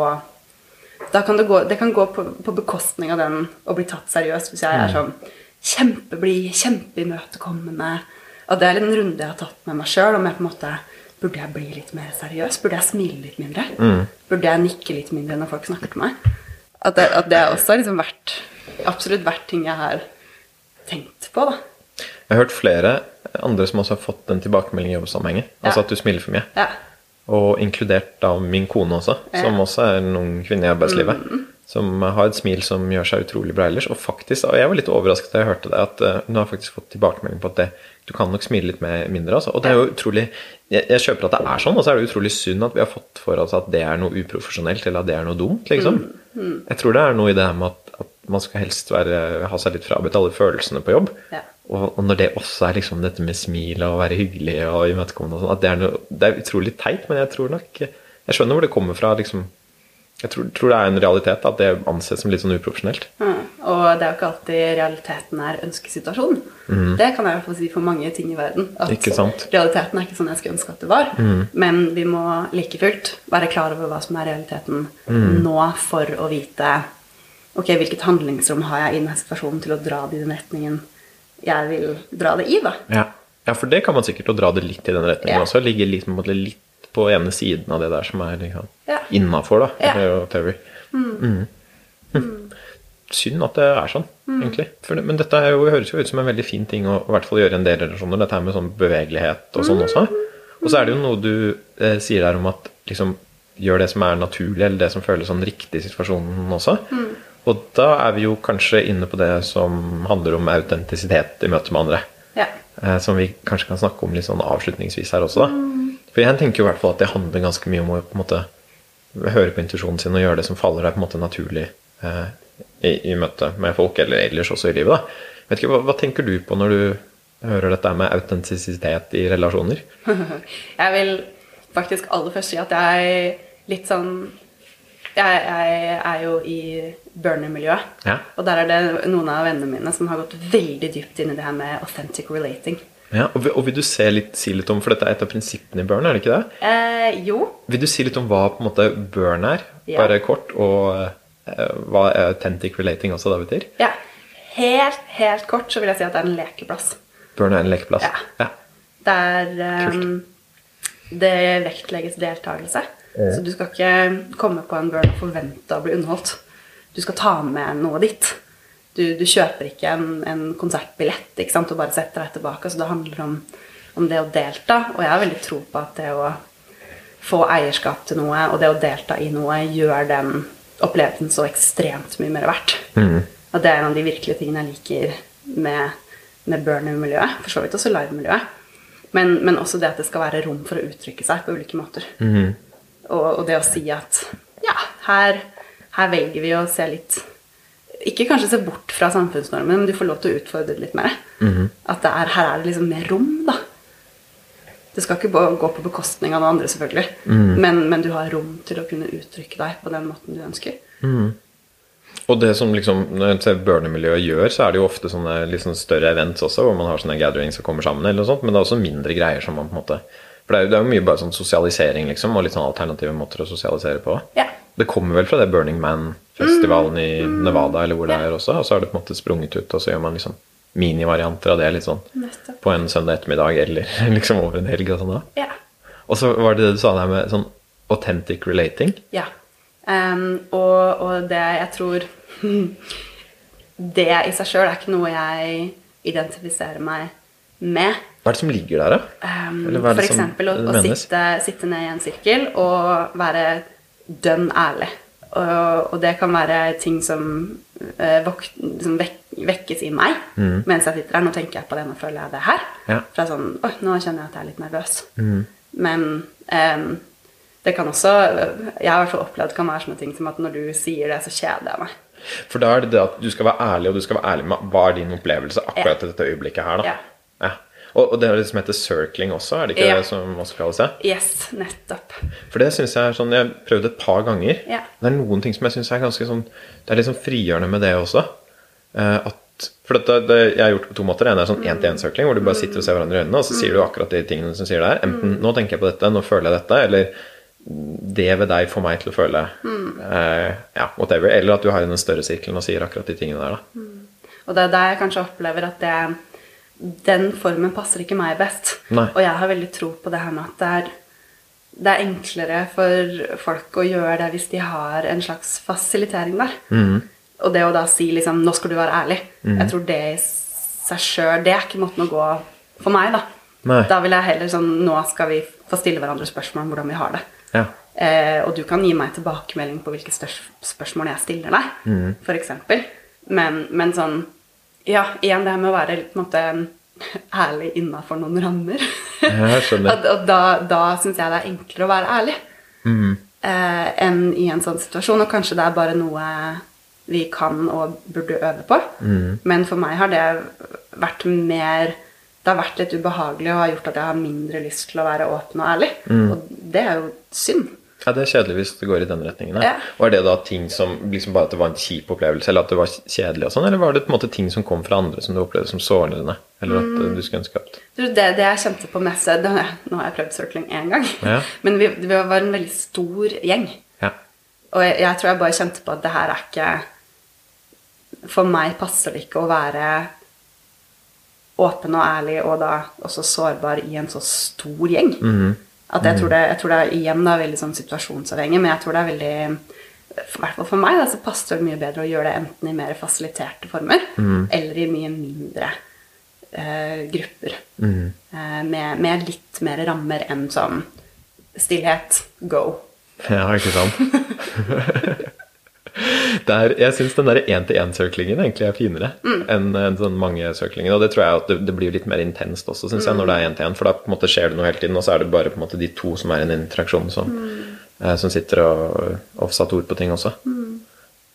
da kan det, gå, det kan gå på, på bekostning av den å bli tatt seriøst hvis jeg er sånn kjempeblid, kjempeimøtekommende. At det er en runde jeg har tatt med meg sjøl. Om jeg på en måte Burde jeg bli litt mer seriøs? Burde jeg smile litt mindre? Burde jeg nikke litt mindre når folk snakker til meg? At det, at det også har liksom vært absolutt vært ting jeg har tenkt på, da.
Jeg har hørt flere andre som også har fått den tilbakemeldingen i jobbsammenhenger. Altså at du smiler for mye.
Ja.
Og inkludert da min kone også, som
Ja. Mm.
også er en ung kvinne i arbeidslivet. Som har et smil som gjør seg utrolig bra ellers. Og faktisk, og jeg var litt overrasket da jeg hørte det, at eh, hun har faktisk fått tilbakemelding på at det, du kan nok smile litt mindre. Altså. Og det er jo utrolig jeg, jeg kjøper at det er sånn, og så er det utrolig synd at vi har fått for oss at det er noe uprofesjonelt, eller at det er noe dumt, liksom.
Mm.
Jeg tror det er noe i det her med at man skal helst være, ha seg litt frabedt alle følelsene på jobb.
Ja.
Og, og når det også er liksom dette med smil og være hyggelig og imøtekommende og sånn, det er, noe, det er utrolig teit, men jeg tror nok Jeg skjønner hvor det kommer fra, liksom Jeg tror, tror det er en realitet at det anses som litt sånn uprofesjonelt.
Mm. Og det er jo ikke alltid realiteten er ønskesituasjonen. Det kan jeg i hvert fall si for mange ting i verden. At
Mm. Mm.
realiteten er ikke sånn jeg skulle ønske at det var. Men vi må like fullt være klar over hva som er realiteten
Mm.
nå, for å vite ok, hvilket handlingsrom har jeg i denne situasjonen til å dra det i den retningen jeg vil dra det i. da.
Ja. ja, for det kan man sikkert å dra det litt i den retningen
Ja.
også. Ligge litt, måte litt på ene siden av det der som er liksom,
Ja.
innafor, da.
Ja.
Eller whatever. Mm. Hm. Synd at det er sånn, egentlig. For det, men dette er jo, høres jo ut som en veldig fin ting å i hvert fall gjøre en del relasjoner. Dette her med sånn bevegelighet og sånn også. Og så er det jo noe du eh, sier der om at liksom gjør det som er naturlig, eller det som føles sånn riktig i situasjonen også. Og da er vi jo kanskje inne på det som handler om autentisitet i møte med andre.
Ja.
eh, som vi kanskje kan snakke om litt sånn avslutningsvis her også. da. For jeg tenker jo i hvert fall at det handler ganske mye om å på en måte høre på intuisjonen sin og gjøre det som faller deg på en måte naturlig eh, i, i møte med folk, eller ellers også i livet. da. Vet ikke, hva, hva tenker du på når du hører dette med autentisitet i relasjoner?
Jeg vil faktisk aller først si at jeg litt sånn jeg, jeg er jo i burner-miljøet.
Ja.
Og der er det noen av vennene mine som har gått veldig dypt inn i det her med authentic relating.
Ja, og, vil- og vil du litt, si litt om, for dette er et av prinsippene i burn, er det ikke det?
Eh, jo.
Vil du si litt om hva på en måte burn er,
Ja.
bare kort, og eh, hva authentic relating også da betyr?
Ja. Helt, helt kort så vil jeg si at det er en lekeplass.
Burn er en lekeplass.
Ja.
ja.
Der eh, det vektlegges deltakelse. Så du skal ikke komme på en burn og forvente å bli underholdt. Du skal ta med noe ditt. Du, du kjøper ikke en, en konsertbillett ikke sant, og bare setter deg tilbake. Så det handler om, om det å delta. Og jeg har veldig tro på at det å få eierskap til noe og det å delta i noe gjør den opplevelsen så ekstremt mye mer verdt. Og det er en av de virkelige tingene jeg liker med, med burner-miljøet. For så vidt også live-miljøet. Men, men også det at det skal være rom for å uttrykke seg på ulike måter. Og, og det å si at ja, her, her velger vi å se litt Ikke kanskje se bort fra samfunnsnormen, men du får lov til å utfordre det litt mer. At det er, her er det liksom mer rom, da. Det skal ikke gå- gå på bekostning av noen andre, selvfølgelig. Men, men du har rom til å kunne uttrykke deg på den måten du ønsker.
Og det som liksom, burner-miljøet gjør, så er det jo ofte sånne sånn større events også, hvor man har sånne gatherings som kommer sammen, eller noe sånt, men det er også mindre greier som man på en måte For det er jo, det er jo mye bare sånn sosialisering, liksom, og litt sånn alternative måter å sosialisere på.
Ja.
Det kommer vel fra det Burning Man-festivalen i Nevada, eller hvor det er også, og så har det på en måte sprunget ut, og så gjør man liksom minivarianter av det litt sånn
Nettopp.
på en søndag ettermiddag, eller liksom over en helg og sånn da.
Ja.
Og så var det det du sa der med sånn authentic relating.
Ja. Um, og, og det jeg tror Det i seg sjøl er ikke noe jeg identifiserer meg med.
Hva er det som ligger der, da?
Um, for eksempel å, å sitte, sitte ned i en sirkel og være dønn ærlig. Og, og det kan være ting som, uh, vok, som vek, vekkes i meg mens jeg sitter her. Nå tenker jeg på det, nå føler jeg det her.
Mm. Ja. Mm.
Fra sånn Oi, nå kjenner jeg at jeg er litt nervøs. Men um, det kan også Jeg har i hvert fall opplevd kan være sånne ting som at når du sier det, så kjeder jeg meg.
For da er det det at du skal være ærlig, og du skal være ærlig med hva er din opplevelse akkurat i dette øyeblikket her, da.
Ja.
Ja. Og, og det er det som heter circling også, er det ikke
Ja.
det som også kalles det?
Yes, nettopp.
For det synes jeg er sånn Jeg prøvde et par ganger.
Ja.
Det er noen ting som jeg syns er ganske sånn Det er litt sånn frigjørende med det også. Eh, at, for dette, det, jeg har gjort det på to måter. Det ene er sånn én-til-én-circling, hvor du bare sitter og ser hverandre i øynene, og så sier du akkurat de tingene som sier der. Enten 'nå tenker jeg på dette', 'nå føler jeg dette', eller 'det ved deg får meg til å føle eh, Ja, whatever. Eller at du har i den større sirkelen og sier akkurat de tingene der, da.
Og det er der jeg kanskje opplever at det, den formen passer ikke meg best.
Nei.
Og jeg har veldig tro på det her med at det er, det er enklere for folk å gjøre det hvis de har en slags fasilitering der.
Mm.
Og det å da si liksom 'nå skal du være ærlig', jeg tror det i seg sjøl Det er ikke måten å gå for meg, da.
Nei.
Da vil jeg heller sånn 'nå skal vi få stille hverandre spørsmål om hvordan vi har det'.
Ja.
Eh, og du kan gi meg tilbakemelding på hvilke spørsmål jeg stiller deg,
Mm.
eksempel. Men, men sånn Ja, igjen det her med å være på en måte ærlig innafor noen rammer.
Skjønner.
og og da, da syns jeg det er enklere å være ærlig
Mm.
eh, enn i en sånn situasjon. Og kanskje det er bare noe vi kan og burde øve på.
Mm.
Men for meg har det vært mer Det har vært litt ubehagelig og har gjort at jeg har mindre lyst til å være åpen og ærlig.
Mm.
Og det er jo synd.
Ja, Det er kjedelig hvis det går i den retningen.
Ja.
Og er det da ting som liksom bare at det var en kjip opplevelse, eller at det var kjedelig og sånn, eller var det på en måte ting som kom fra andre som du opplevde som sårende? Eller at
Mm.
du skulle ønske at
Du, Det, det jeg kjente på mest Nå har jeg prøvd circling én gang,
Ja.
men vi, vi var en veldig stor gjeng.
Ja.
Og jeg, jeg tror jeg bare kjente på at det her er ikke For meg passer det ikke å være åpen og ærlig og da også sårbar i en så stor gjeng. At jeg tror, det, jeg tror det er igjen da veldig sånn situasjonsavhengig, men jeg tror det er veldig i hvert fall for meg da, så passer det mye bedre å gjøre det enten i mer fasiliterte former eller i mye mindre eh, grupper. Eh, med, med litt mer rammer enn sånn stillhet, go.
Ja, ikke sant? Det er, jeg syns den der én-til-én-søklingen egentlig er finere enn en sånn mange sirklinger. Og det tror jeg at det, det blir litt mer intenst også, syns jeg, når det er én-til-én. For da på en måte skjer det noe hele tiden, og så er det bare på en måte de to som er i en interaksjon, som, eh, som sitter og, og satt ord på ting også.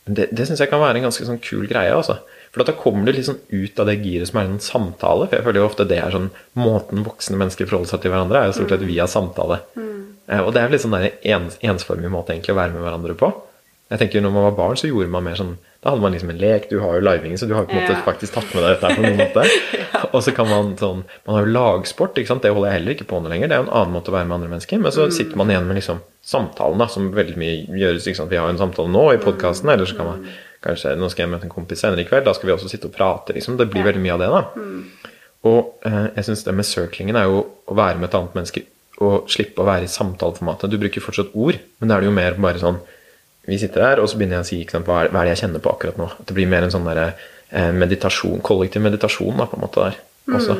Men Det, det syns jeg kan være en ganske sånn kul greie. altså. For da kommer du sånn ut av det giret som er en samtale. For jeg føler jo ofte det er sånn Måten voksne mennesker forholder seg til hverandre, er jo stort sett via samtale. Mm. Og det er jo litt sånn der ens, ensformig måte egentlig å være med hverandre på. Jeg tenker Når man var barn, så gjorde man mer sånn Da hadde man liksom en lek. Du har jo livingen, så du har på en måte
Ja.
faktisk tatt med deg dette her på noen måte. Og så kan man sånn Man har jo lagsport, ikke sant. Det holder jeg heller ikke på med lenger. Det er jo en annen måte å være med andre mennesker. Men så sitter man igjen med liksom samtalen, da, som veldig mye gjøres. ikke sant? Vi har jo en samtale nå i podkasten, eller så kan man kanskje Nå skal jeg møte en kompis senere i kveld, da skal vi også sitte og prate, liksom. Det blir veldig mye av det, da. Og eh, jeg syns det med circlingen er jo å være med et annet menneske og slippe å være i samtaleformatet. Du bruker fortsatt ord, men da er det jo mer bare sånn Vi sitter der, og så begynner jeg å si sant, hva, er, hva er det jeg kjenner på akkurat nå. At det blir mer en sånn der, eh, meditasjon, kollektiv meditasjon da, på en måte der også.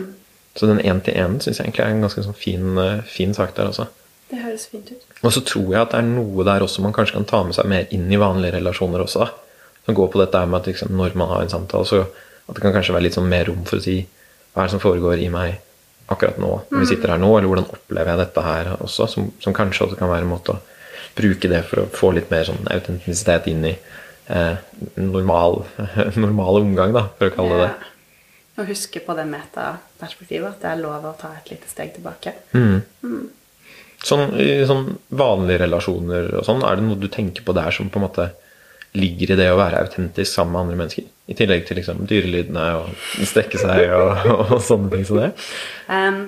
Så den én-til-én syns jeg egentlig er en ganske sånn fin, eh, fin sak der også.
Det høres fint ut.
Og så tror jeg at det er noe der også man kanskje kan ta med seg mer inn i vanlige relasjoner også. da. Som går på dette med at liksom, når man har en samtale, så at det kan kanskje være litt sånn mer rom for å si hva er det som foregår i meg akkurat nå, når vi sitter her nå, eller hvordan opplever jeg dette her også, som, som kanskje også kan være en måte å bruke det for å få litt mer sånn autentisitet inn i eh, normal, normal omgang, da, for å kalle det det.
Og huske på det metaperspektivet, at det er lov å ta et lite steg tilbake.
Sånn, I sånn vanlige relasjoner og sånn, er det noe du tenker på der som på en måte ligger i det å være autentisk sammen med andre mennesker? I tillegg til liksom dyrelydene og strekke seg og, og sånne ting som det?
Um,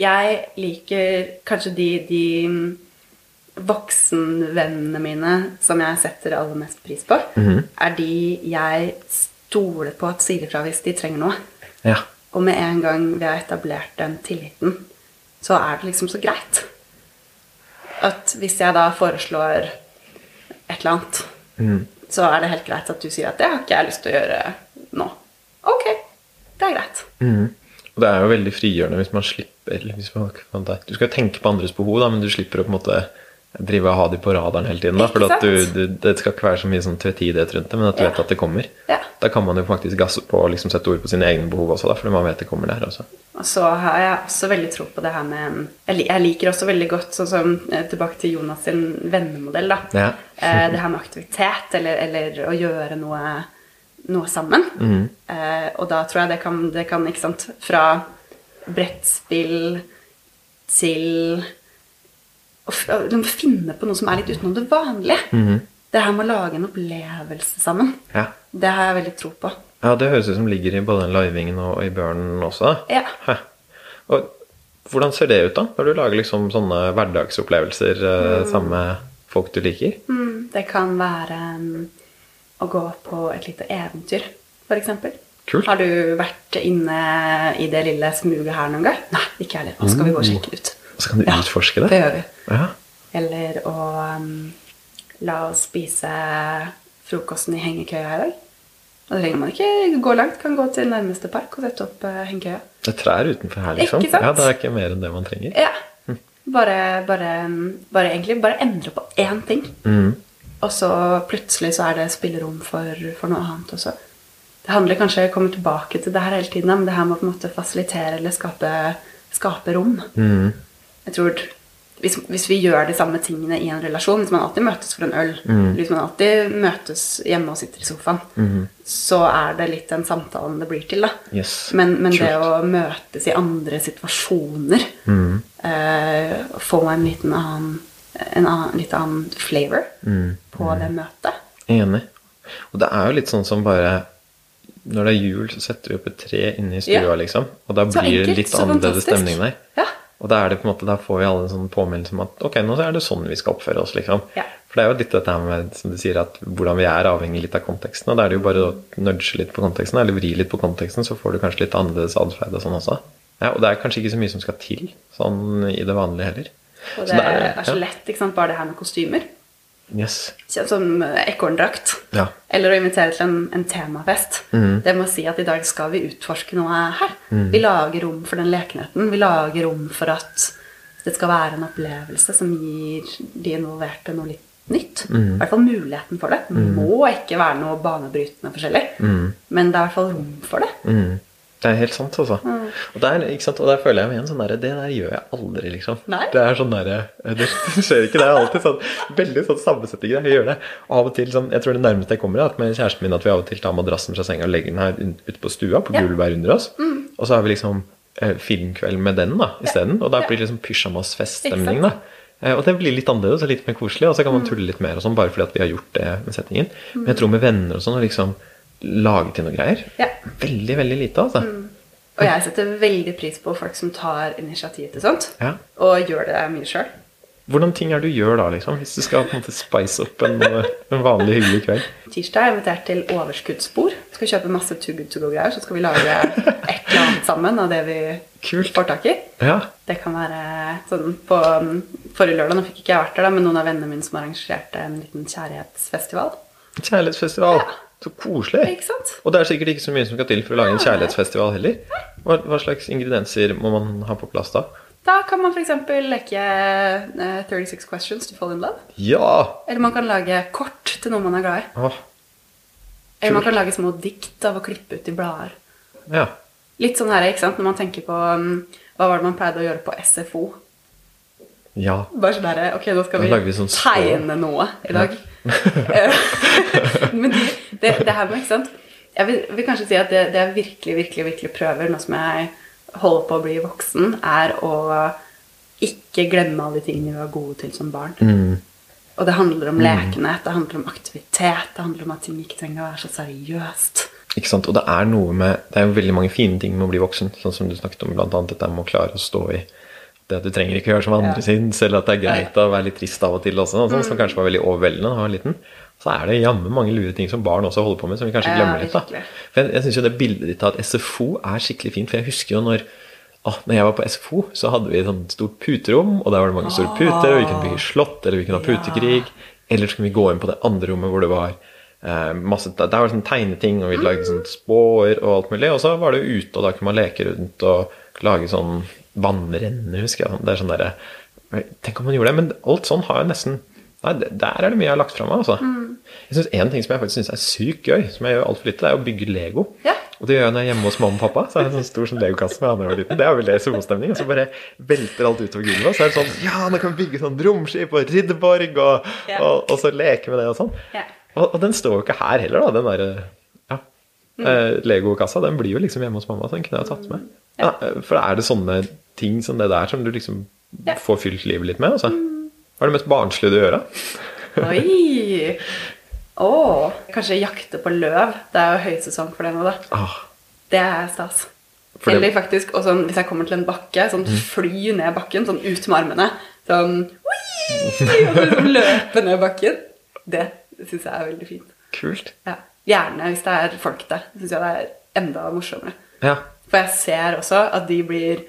jeg liker kanskje de, de voksenvennene mine som jeg setter aller mest pris på, er de jeg stoler på at sier ifra hvis de trenger noe.
Ja.
Og med en gang vi har etablert den tilliten, så er det liksom så greit. At hvis jeg da foreslår et eller annet, så er det helt greit at du sier at det har ikke jeg lyst til å gjøre nå. Ok, det er greit.
Og det er jo veldig frigjørende hvis man slipper hvis man, Du skal tenke på andres behov, da, men du slipper å på en måte drive og ha de på radaren hele tiden. Da, for at du, du, det skal ikke være så mye sånn tvetydighet rundt det, men at du
Ja.
vet at det kommer.
Ja.
Da kan man jo faktisk gasse på og liksom sette ord på sine egne behov også, da, fordi man vet det kommer der. Også.
Og så har jeg også veldig tro på det her med Jeg liker også veldig godt, sånn som eh, tilbake til Jonas sin vennemodell, da.
Ja.
Eh, det her med aktivitet, eller, eller å gjøre noe, noe sammen. Eh, og da tror jeg det kan, det kan, ikke sant Fra brettspill til å liksom finne på noe som er litt utenom det vanlige. Det her med å lage en opplevelse sammen.
Ja.
Det har jeg veldig tro på.
ja, det høres ut som ligger i både livingen og i bjørnen også.
Ja.
Hæ. Og hvordan ser det ut, da? Når du lager liksom sånne hverdagsopplevelser mm. sammen med folk du liker?
Mm, det kan være um, å gå på et lite eventyr, f.eks.
Kult.
Har du vært inne i det lille smuget her noen gang? Nei, ikke jeg heller. Nå skal vi gå og sjekke det ut.
Så kan du
Ja,
utforske det?
Det gjør vi.
Ja.
Eller å um, la oss spise frokosten i hengekøya i dag. Da trenger man ikke gå langt. Kan gå til nærmeste park og sette opp uh, hengekøya.
Det er trær utenfor her, liksom.
Ikke sant?
Ja, Det er ikke mer enn det man trenger.
Ja. Bare, bare, bare egentlig bare endre på én ting.
Mm.
Og så plutselig så er det spillerom for, for noe annet også. Det handler kanskje om å komme tilbake til det her hele tiden, men det her med å på en måte fasilitere eller skape, skape rom.
Mm.
Jeg tror hvis, hvis vi gjør de samme tingene i en relasjon, hvis man alltid møtes for en øl, mm. hvis man alltid møtes hjemme og sitter i sofaen, så er det litt den samtalen det blir til. da.
Yes.
Men, men det å møtes i andre situasjoner, eh, få en liten annen, en annen, litt annen flavor på det møtet.
Enig. Og det er jo litt sånn som bare Når det er jul, så setter vi opp et tre inne i stua,
Ja.
liksom. Og da blir det litt annerledes stemning der.
Ja.
Og da er det på en måte, da får vi alle en sånn påminnelse om at ok, nå er det sånn vi skal oppføre oss, liksom.
Ja.
For det er jo litt dette med, som du sier, at hvordan vi er avhengig litt av konteksten. Og da er det jo bare å nudge litt på konteksten, eller vri litt på konteksten, så får du kanskje litt annerledes atferd og sånn også. Ja, og det er kanskje ikke så mye som skal til sånn i det vanlige heller.
Og
Så
det
er
er så lett, ikke sant, bare det her med kostymer.
Yes.
Som eh, ekorndrakt.
Ja.
Eller å invitere til en, en temafest. Det må si at i dag skal vi utforske noe her. Vi lager rom for den lekenheten. Vi lager rom for at det skal være en opplevelse som gir de involverte noe litt nytt. I hvert fall muligheten for det. Det må ikke være noe banebrytende forskjellig, men det er i hvert fall rom for det.
Mm. Det er helt sant, altså. Og, der, og der føler jeg meg igjen sånn derre Det der gjør jeg aldri, liksom.
Nei.
Det er sånn derre Det skjer ikke. Det er alltid sånn veldig sånn sammensetninger. Jeg gjør det av og til sånn Jeg tror det nærmeste jeg kommer, er at med kjæresten min at vi av og til tar madrassen fra senga og legger den her ute på stua, på gulvet her under oss. Og så har vi liksom eh, filmkveld med den da isteden. Og da blir det liksom pysjamasfeststemning, da. Eh, Og det blir litt annerledes og litt mer koselig, og så kan man tulle litt mer og sånn, bare fordi at vi har gjort det med settingen. Men jeg tror med venner og sånn, og liksom lage til noe greier
Ja.
Veldig, veldig lite, altså.
Og jeg setter veldig pris på folk som tar initiativ til sånt,
Ja.
og gjør det mye sjøl.
Hvordan ting er du gjør da, liksom? Hvis du skal på en måte spice opp en, en vanlig hyggelig kveld?
Tirsdag er jeg invitert til overskuddsspor. Vi skal kjøpe masse Too Good To Go-greier, så skal vi lage et eller annet sammen av det vi
Kult.
får tak i.
Ja.
Det kan være sånn på um, Forrige lørdag, nå fikk ikke jeg vært der, da, men noen av vennene mine som arrangerte en liten kjærlighetsfestival.
Kjærlighetsfestival.
Ja.
Så koselig.
Ikke sant?
Og det er sikkert ikke så mye som skal til for å lage en kjærlighetsfestival heller. Hva, hva slags ingredienser må man ha på plass da?
Da kan man f.eks. leke eh, 36 questions to fall in love.
Ja!
Eller man kan lage kort til noe man er glad i.
Åh,
Eller man kan lage små dikt av å klippe ut i blader.
ja.
Litt sånn her, ikke sant? Når man tenker på um, Hva var det man pleide å gjøre på SFO?
Ja.
Bare sånn her, Ok, nå skal
Da
vi
lager vi sånn spå.
tegne noe i dag. Eh, Men de, det, det her med, ikke sant Jeg vil, vil kanskje si at det, det jeg virkelig, virkelig, virkelig prøver nå som jeg holder på å bli voksen, er å ikke glemme alle de tingene vi var gode til som barn.
Mm.
Og det handler om lekenhet, det handler om aktivitet, det handler om at ting ikke trenger å være så seriøst.
Ikke sant? Og det er noe med Det er jo veldig mange fine ting med å bli voksen. Sånn som du snakket om, annet dette med å klare å stå i det at du trenger ikke å gjøre som andre
Ja.
sin, selv at det er greit å være litt trist av og til også, og sånn, som kanskje var veldig overveldende da jeg var liten. Så er det jammen mange lure ting som barn også holder på med, som vi kanskje glemmer litt. da. For Jeg, jeg syns jo det bildet ditt av at SFO er skikkelig fint, for jeg husker jo når Åh, når jeg var på SFO, så hadde vi et sånt stort puterom, og der var det mange store puter, og vi kunne bygge slott, eller vi kunne ha putekrig. Eller så kunne vi gå inn på det andre rommet hvor det var eh, masse Der var det sånn tegneting, og vi lagde sånne spår og alt mulig. Og så var det jo ute, og da kunne man leke rundt og lage sånn vannrenner, husker jeg. Det er sånn derre Tenk om man gjorde det. Men alt sånn har jo nesten Nei, der er det mye jeg har lagt fra meg, altså. Jeg synes En ting som jeg faktisk syns er sykt gøy, som jeg gjør altfor lite, er å bygge Lego.
Ja.
Og det gjør jeg når jeg er hjemme hos mamma og pappa. Så er det en sånn stor sånn legokasse med andre var liten. Det er veldig solstemning. Og så bare velter alt utover gulvet. Og så er det sånn Ja, nå kan vi bygge sånn romskip og ridderborg, og,
Ja.
og, og så leke med det og sånn.
Ja.
Og, og den står jo ikke her heller, da, den derre ja,
Mm.
eh, Lego-kassa. Den blir jo liksom hjemme hos mamma, så den kunne jeg ha tatt med. Ja, for er det sånne ting som det der som du liksom.
Mm.
får fylt livet litt med? Altså? Hva er det mest barnslige du gjør, da?
Oi! Å, kanskje jakte på løv. Det er jo høysesong for det nå, da.
Ah,
Det er stas. Eller faktisk, og sånn, hvis jeg kommer til en bakke, sånn fly ned bakken, sånn ut med armene. Sånn Wii! Og så liksom løpe ned bakken. Det syns jeg er veldig fint.
kult.
Ja. Gjerne hvis det er folk der. Syns jeg det er enda morsommere.
Ja.
For jeg ser også at de blir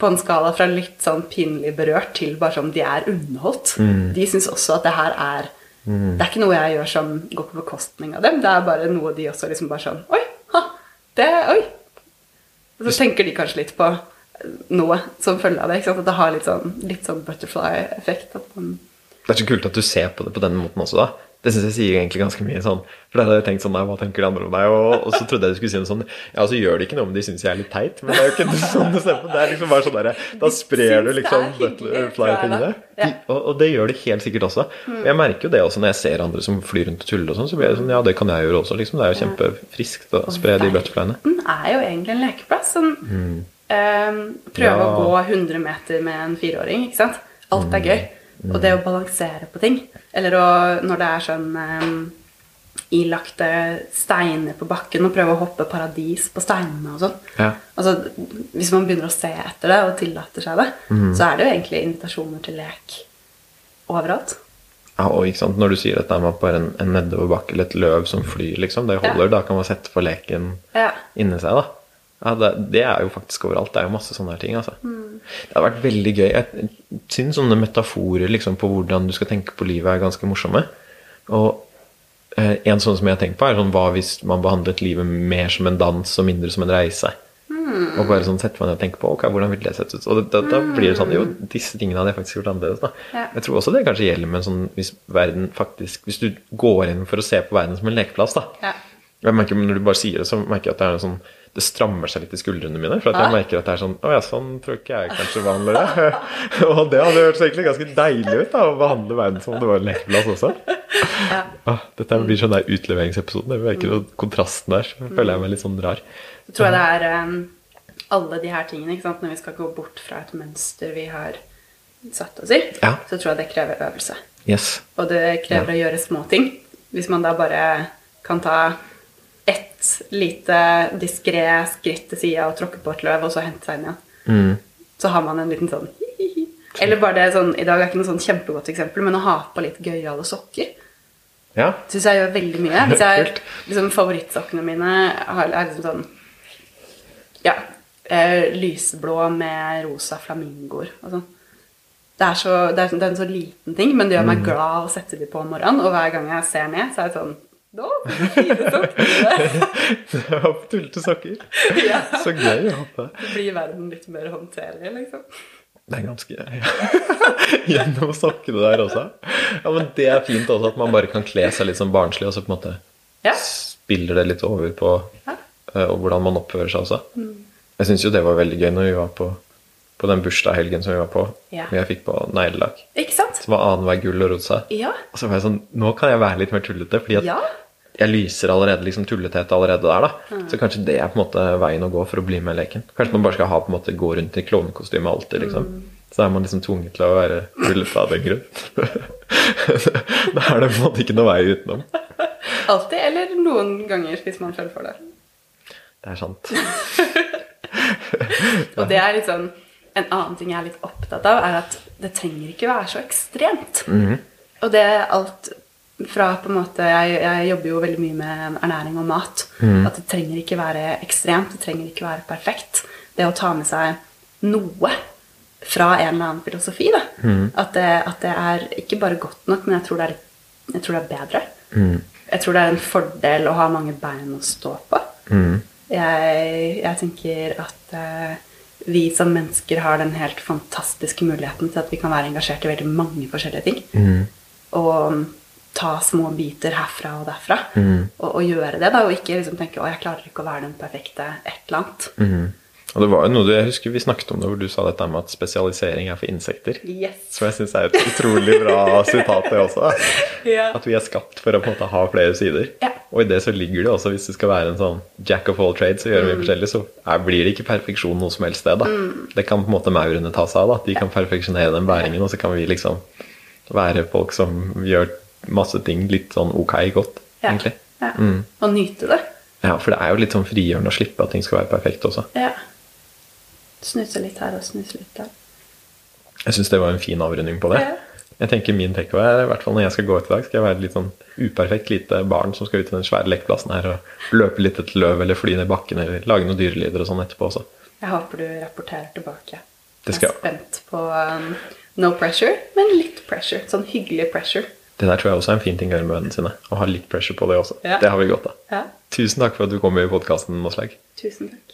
på en skala fra litt sånn pinlig berørt til bare sånn de er underholdt. De syns også at det her er Det er ikke noe jeg gjør som går på bekostning av dem. Det er bare noe de også liksom bare sånn Oi! Ha! Det Oi! Og så tenker de kanskje litt på noe som følge av det. At det har litt sånn, litt sånn butterfly-effekt.
Det er så kult at du ser på det på den måten også, da. Det syns jeg sier egentlig ganske mye sånn. For da hadde jeg tenkt sånn Nei, hva tenker de andre om deg? Og, og så trodde jeg du skulle si noe sånn Ja, så gjør det ikke noe om de syns jeg er litt teit, men det er jo ikke sånn det stemmer. Det er liksom bare sånn derre Da sprer du liksom
er
butterfly-tingene.
Ja.
Og, og det gjør det helt sikkert også. Mm. jeg merker jo det også når jeg ser andre som flyr rundt og tuller og sånn, så blir jeg sånn Ja, det kan jeg gjøre også, liksom. Det er jo kjempefriskt å spre de butterflyene.
Den er jo egentlig en lekeplass. Sånn, eh, prøve
Ja.
å gå 100 meter med en fireåring. ikke sant? Alt er gøy. Og det å balansere på ting. Eller å, når det er sånn um, ilagte steiner på bakken, og prøve å hoppe paradis på steinene og sånn.
Ja.
Altså, hvis man begynner å se etter det og tillater seg det,
Mm.
så er det jo egentlig invitasjoner til lek overalt.
Ja, og ikke sant, Når du sier at det er bare en, en nedoverbakke eller et løv som flyr, liksom, det holder, da kan man sette for leken
Ja.
inni seg, da. Ja, det, det er jo faktisk overalt. Det er jo masse sånne her ting. altså. Det har vært veldig gøy. Jeg syns sånne metaforer liksom, på hvordan du skal tenke på livet, er ganske morsomme. Og eh, en sånn som jeg har tenkt på, er sånn hva hvis man behandlet livet mer som en dans og mindre som en reise? Og bare sånn setter man ned og tenker på ok, hvordan vil det sett ut. Og da, da blir det sånn Jo, disse tingene hadde jeg faktisk gjort annerledes. da.
Ja.
Jeg tror også det kanskje gjelder med sånn hvis verden faktisk Hvis du går inn for å se på verden som en lekeplass, da.
Ja.
Jeg merker, Når du bare sier det, så merker jeg at det er noe sånn det strammer seg litt i skuldrene mine. For at jeg merker at det er sånn Å ja, sånn tror ikke jeg kanskje vanligere. og det hadde hørtes egentlig ganske deilig ut, da, å behandle verden som om det var en lekeplass også.
Ja.
Ah, dette blir sånn der utleveringsepisode. Jeg merker at kontrasten der. Så føler jeg meg litt sånn rar.
Så tror jeg det er um, alle de her tingene, ikke sant? når vi skal gå bort fra et mønster vi har satt oss i,
Ja.
så tror jeg det krever øvelse.
Yes.
Og det krever å gjøre små ting. Hvis man da bare kan ta ett lite diskré skritt til sida og tråkke på et løv, og så hente seg inn igjen,
Mm.
så har man en liten sånn Eller bare det sånn I dag er ikke noe sånn kjempegodt eksempel, men å ha på litt gøyale sokker
Ja.
syns jeg gjør veldig mye. Hvis jeg, liksom, favorittsokkene mine er liksom sånn Ja. Eh, lysblå med rosa flamingoer og sånn. Det er, så, det, er, det er en så liten ting, men det gjør
Mm.
meg glad å sette de på om morgenen. Og hver gang jeg ser ned, så er det sånn Å, du fine sokker!
det var tullete sokker.
ja.
Så gøy å ha på.
Blir verden litt mer håndterlig, liksom.
Det er ganske Gjennom sokkene der også. Ja, men det er fint også at man bare kan kle seg litt sånn barnslig, og så på en måte
Ja.
spiller det litt over på
Ja.
eh, hvordan man oppfører seg også. Jeg syns jo det var veldig gøy når vi var på, på den bursdagshelgen som vi var på.
Ja.
Hvor jeg fikk på neglelakk.
Ikke sant?
Som var annenhver gull og rosa.
Ja.
Og så var jeg sånn Nå kan jeg være litt mer tullete, fordi at
Ja.
jeg lyser allerede liksom tullethet allerede der, da. Så kanskje det er på en måte veien å gå for å bli med i leken. Kanskje man bare skal ha på en måte gå rundt i klovnekostyme alltid, liksom. Så er man liksom tvunget til å være tullete av den grunn. da er det på en måte ikke noe vei utenom.
Alltid, eller noen ganger hvis man føler for det.
Det er sant.
Og det er litt sånn En annen ting jeg er litt opptatt av, er at det trenger ikke være så ekstremt. Og det er alt fra på en måte jeg, jeg jobber jo veldig mye med ernæring og mat. At det trenger ikke være ekstremt, det trenger ikke være perfekt. Det å ta med seg noe fra en eller annen filosofi. Da. At, det, at det er ikke bare godt nok, men jeg tror det er, jeg tror det er bedre. Jeg tror det er en fordel å ha mange bein å stå på. Jeg, jeg tenker at eh, vi som mennesker har den helt fantastiske muligheten til at vi kan være engasjert i veldig mange forskjellige ting. Og mm, ta små biter herfra og derfra. Og, og gjøre det, da, og ikke liksom tenke 'Å, jeg klarer ikke å være den perfekte et eller annet'.
Og det var jo noe du, Jeg husker vi snakket om det hvor du sa dette med at spesialisering er for insekter.
Yes.
Som jeg syns er et utrolig bra sitat, det også.
Ja.
At vi er skapt for å på en måte ha flere sider.
Ja.
Og i det så ligger det også, hvis du skal være en sånn jack of all trades og gjøre
Mm.
forskjellig, så er, blir det ikke perfeksjon noe som helst sted. da. Det kan på en måte maurene ta seg av. da. De kan perfeksjonere den bæringen, og så kan vi liksom være folk som gjør masse ting litt sånn ok godt,
Ja.
egentlig.
Ja.
Mm.
Og nyte det.
Ja, For det er jo litt sånn frigjørende å slippe at ting skal være perfekt også.
Ja. Snuse litt her og snuse litt der.
Jeg syns det var en fin avrunding på det.
Ja.
Jeg tenker Min takeaway er i hvert fall når jeg skal gå ut i dag, skal jeg være litt sånn uperfekt lite barn som skal ut i den svære lekeplassen her og løpe litt et løv eller fly ned bakken eller lage noen dyrelyder og sånn etterpå også.
Jeg håper du rapporterer tilbake.
Det skal
jeg. er spent på um, no pressure, men litt pressure. Sånn hyggelig pressure.
Det der tror jeg også er en fin ting å gjøre med vennene sine. Å ha litt pressure på det også.
Ja.
Det har vi godt av.
Ja.
Tusen takk for at du kom i podkasten, Moslag.
Tusen takk.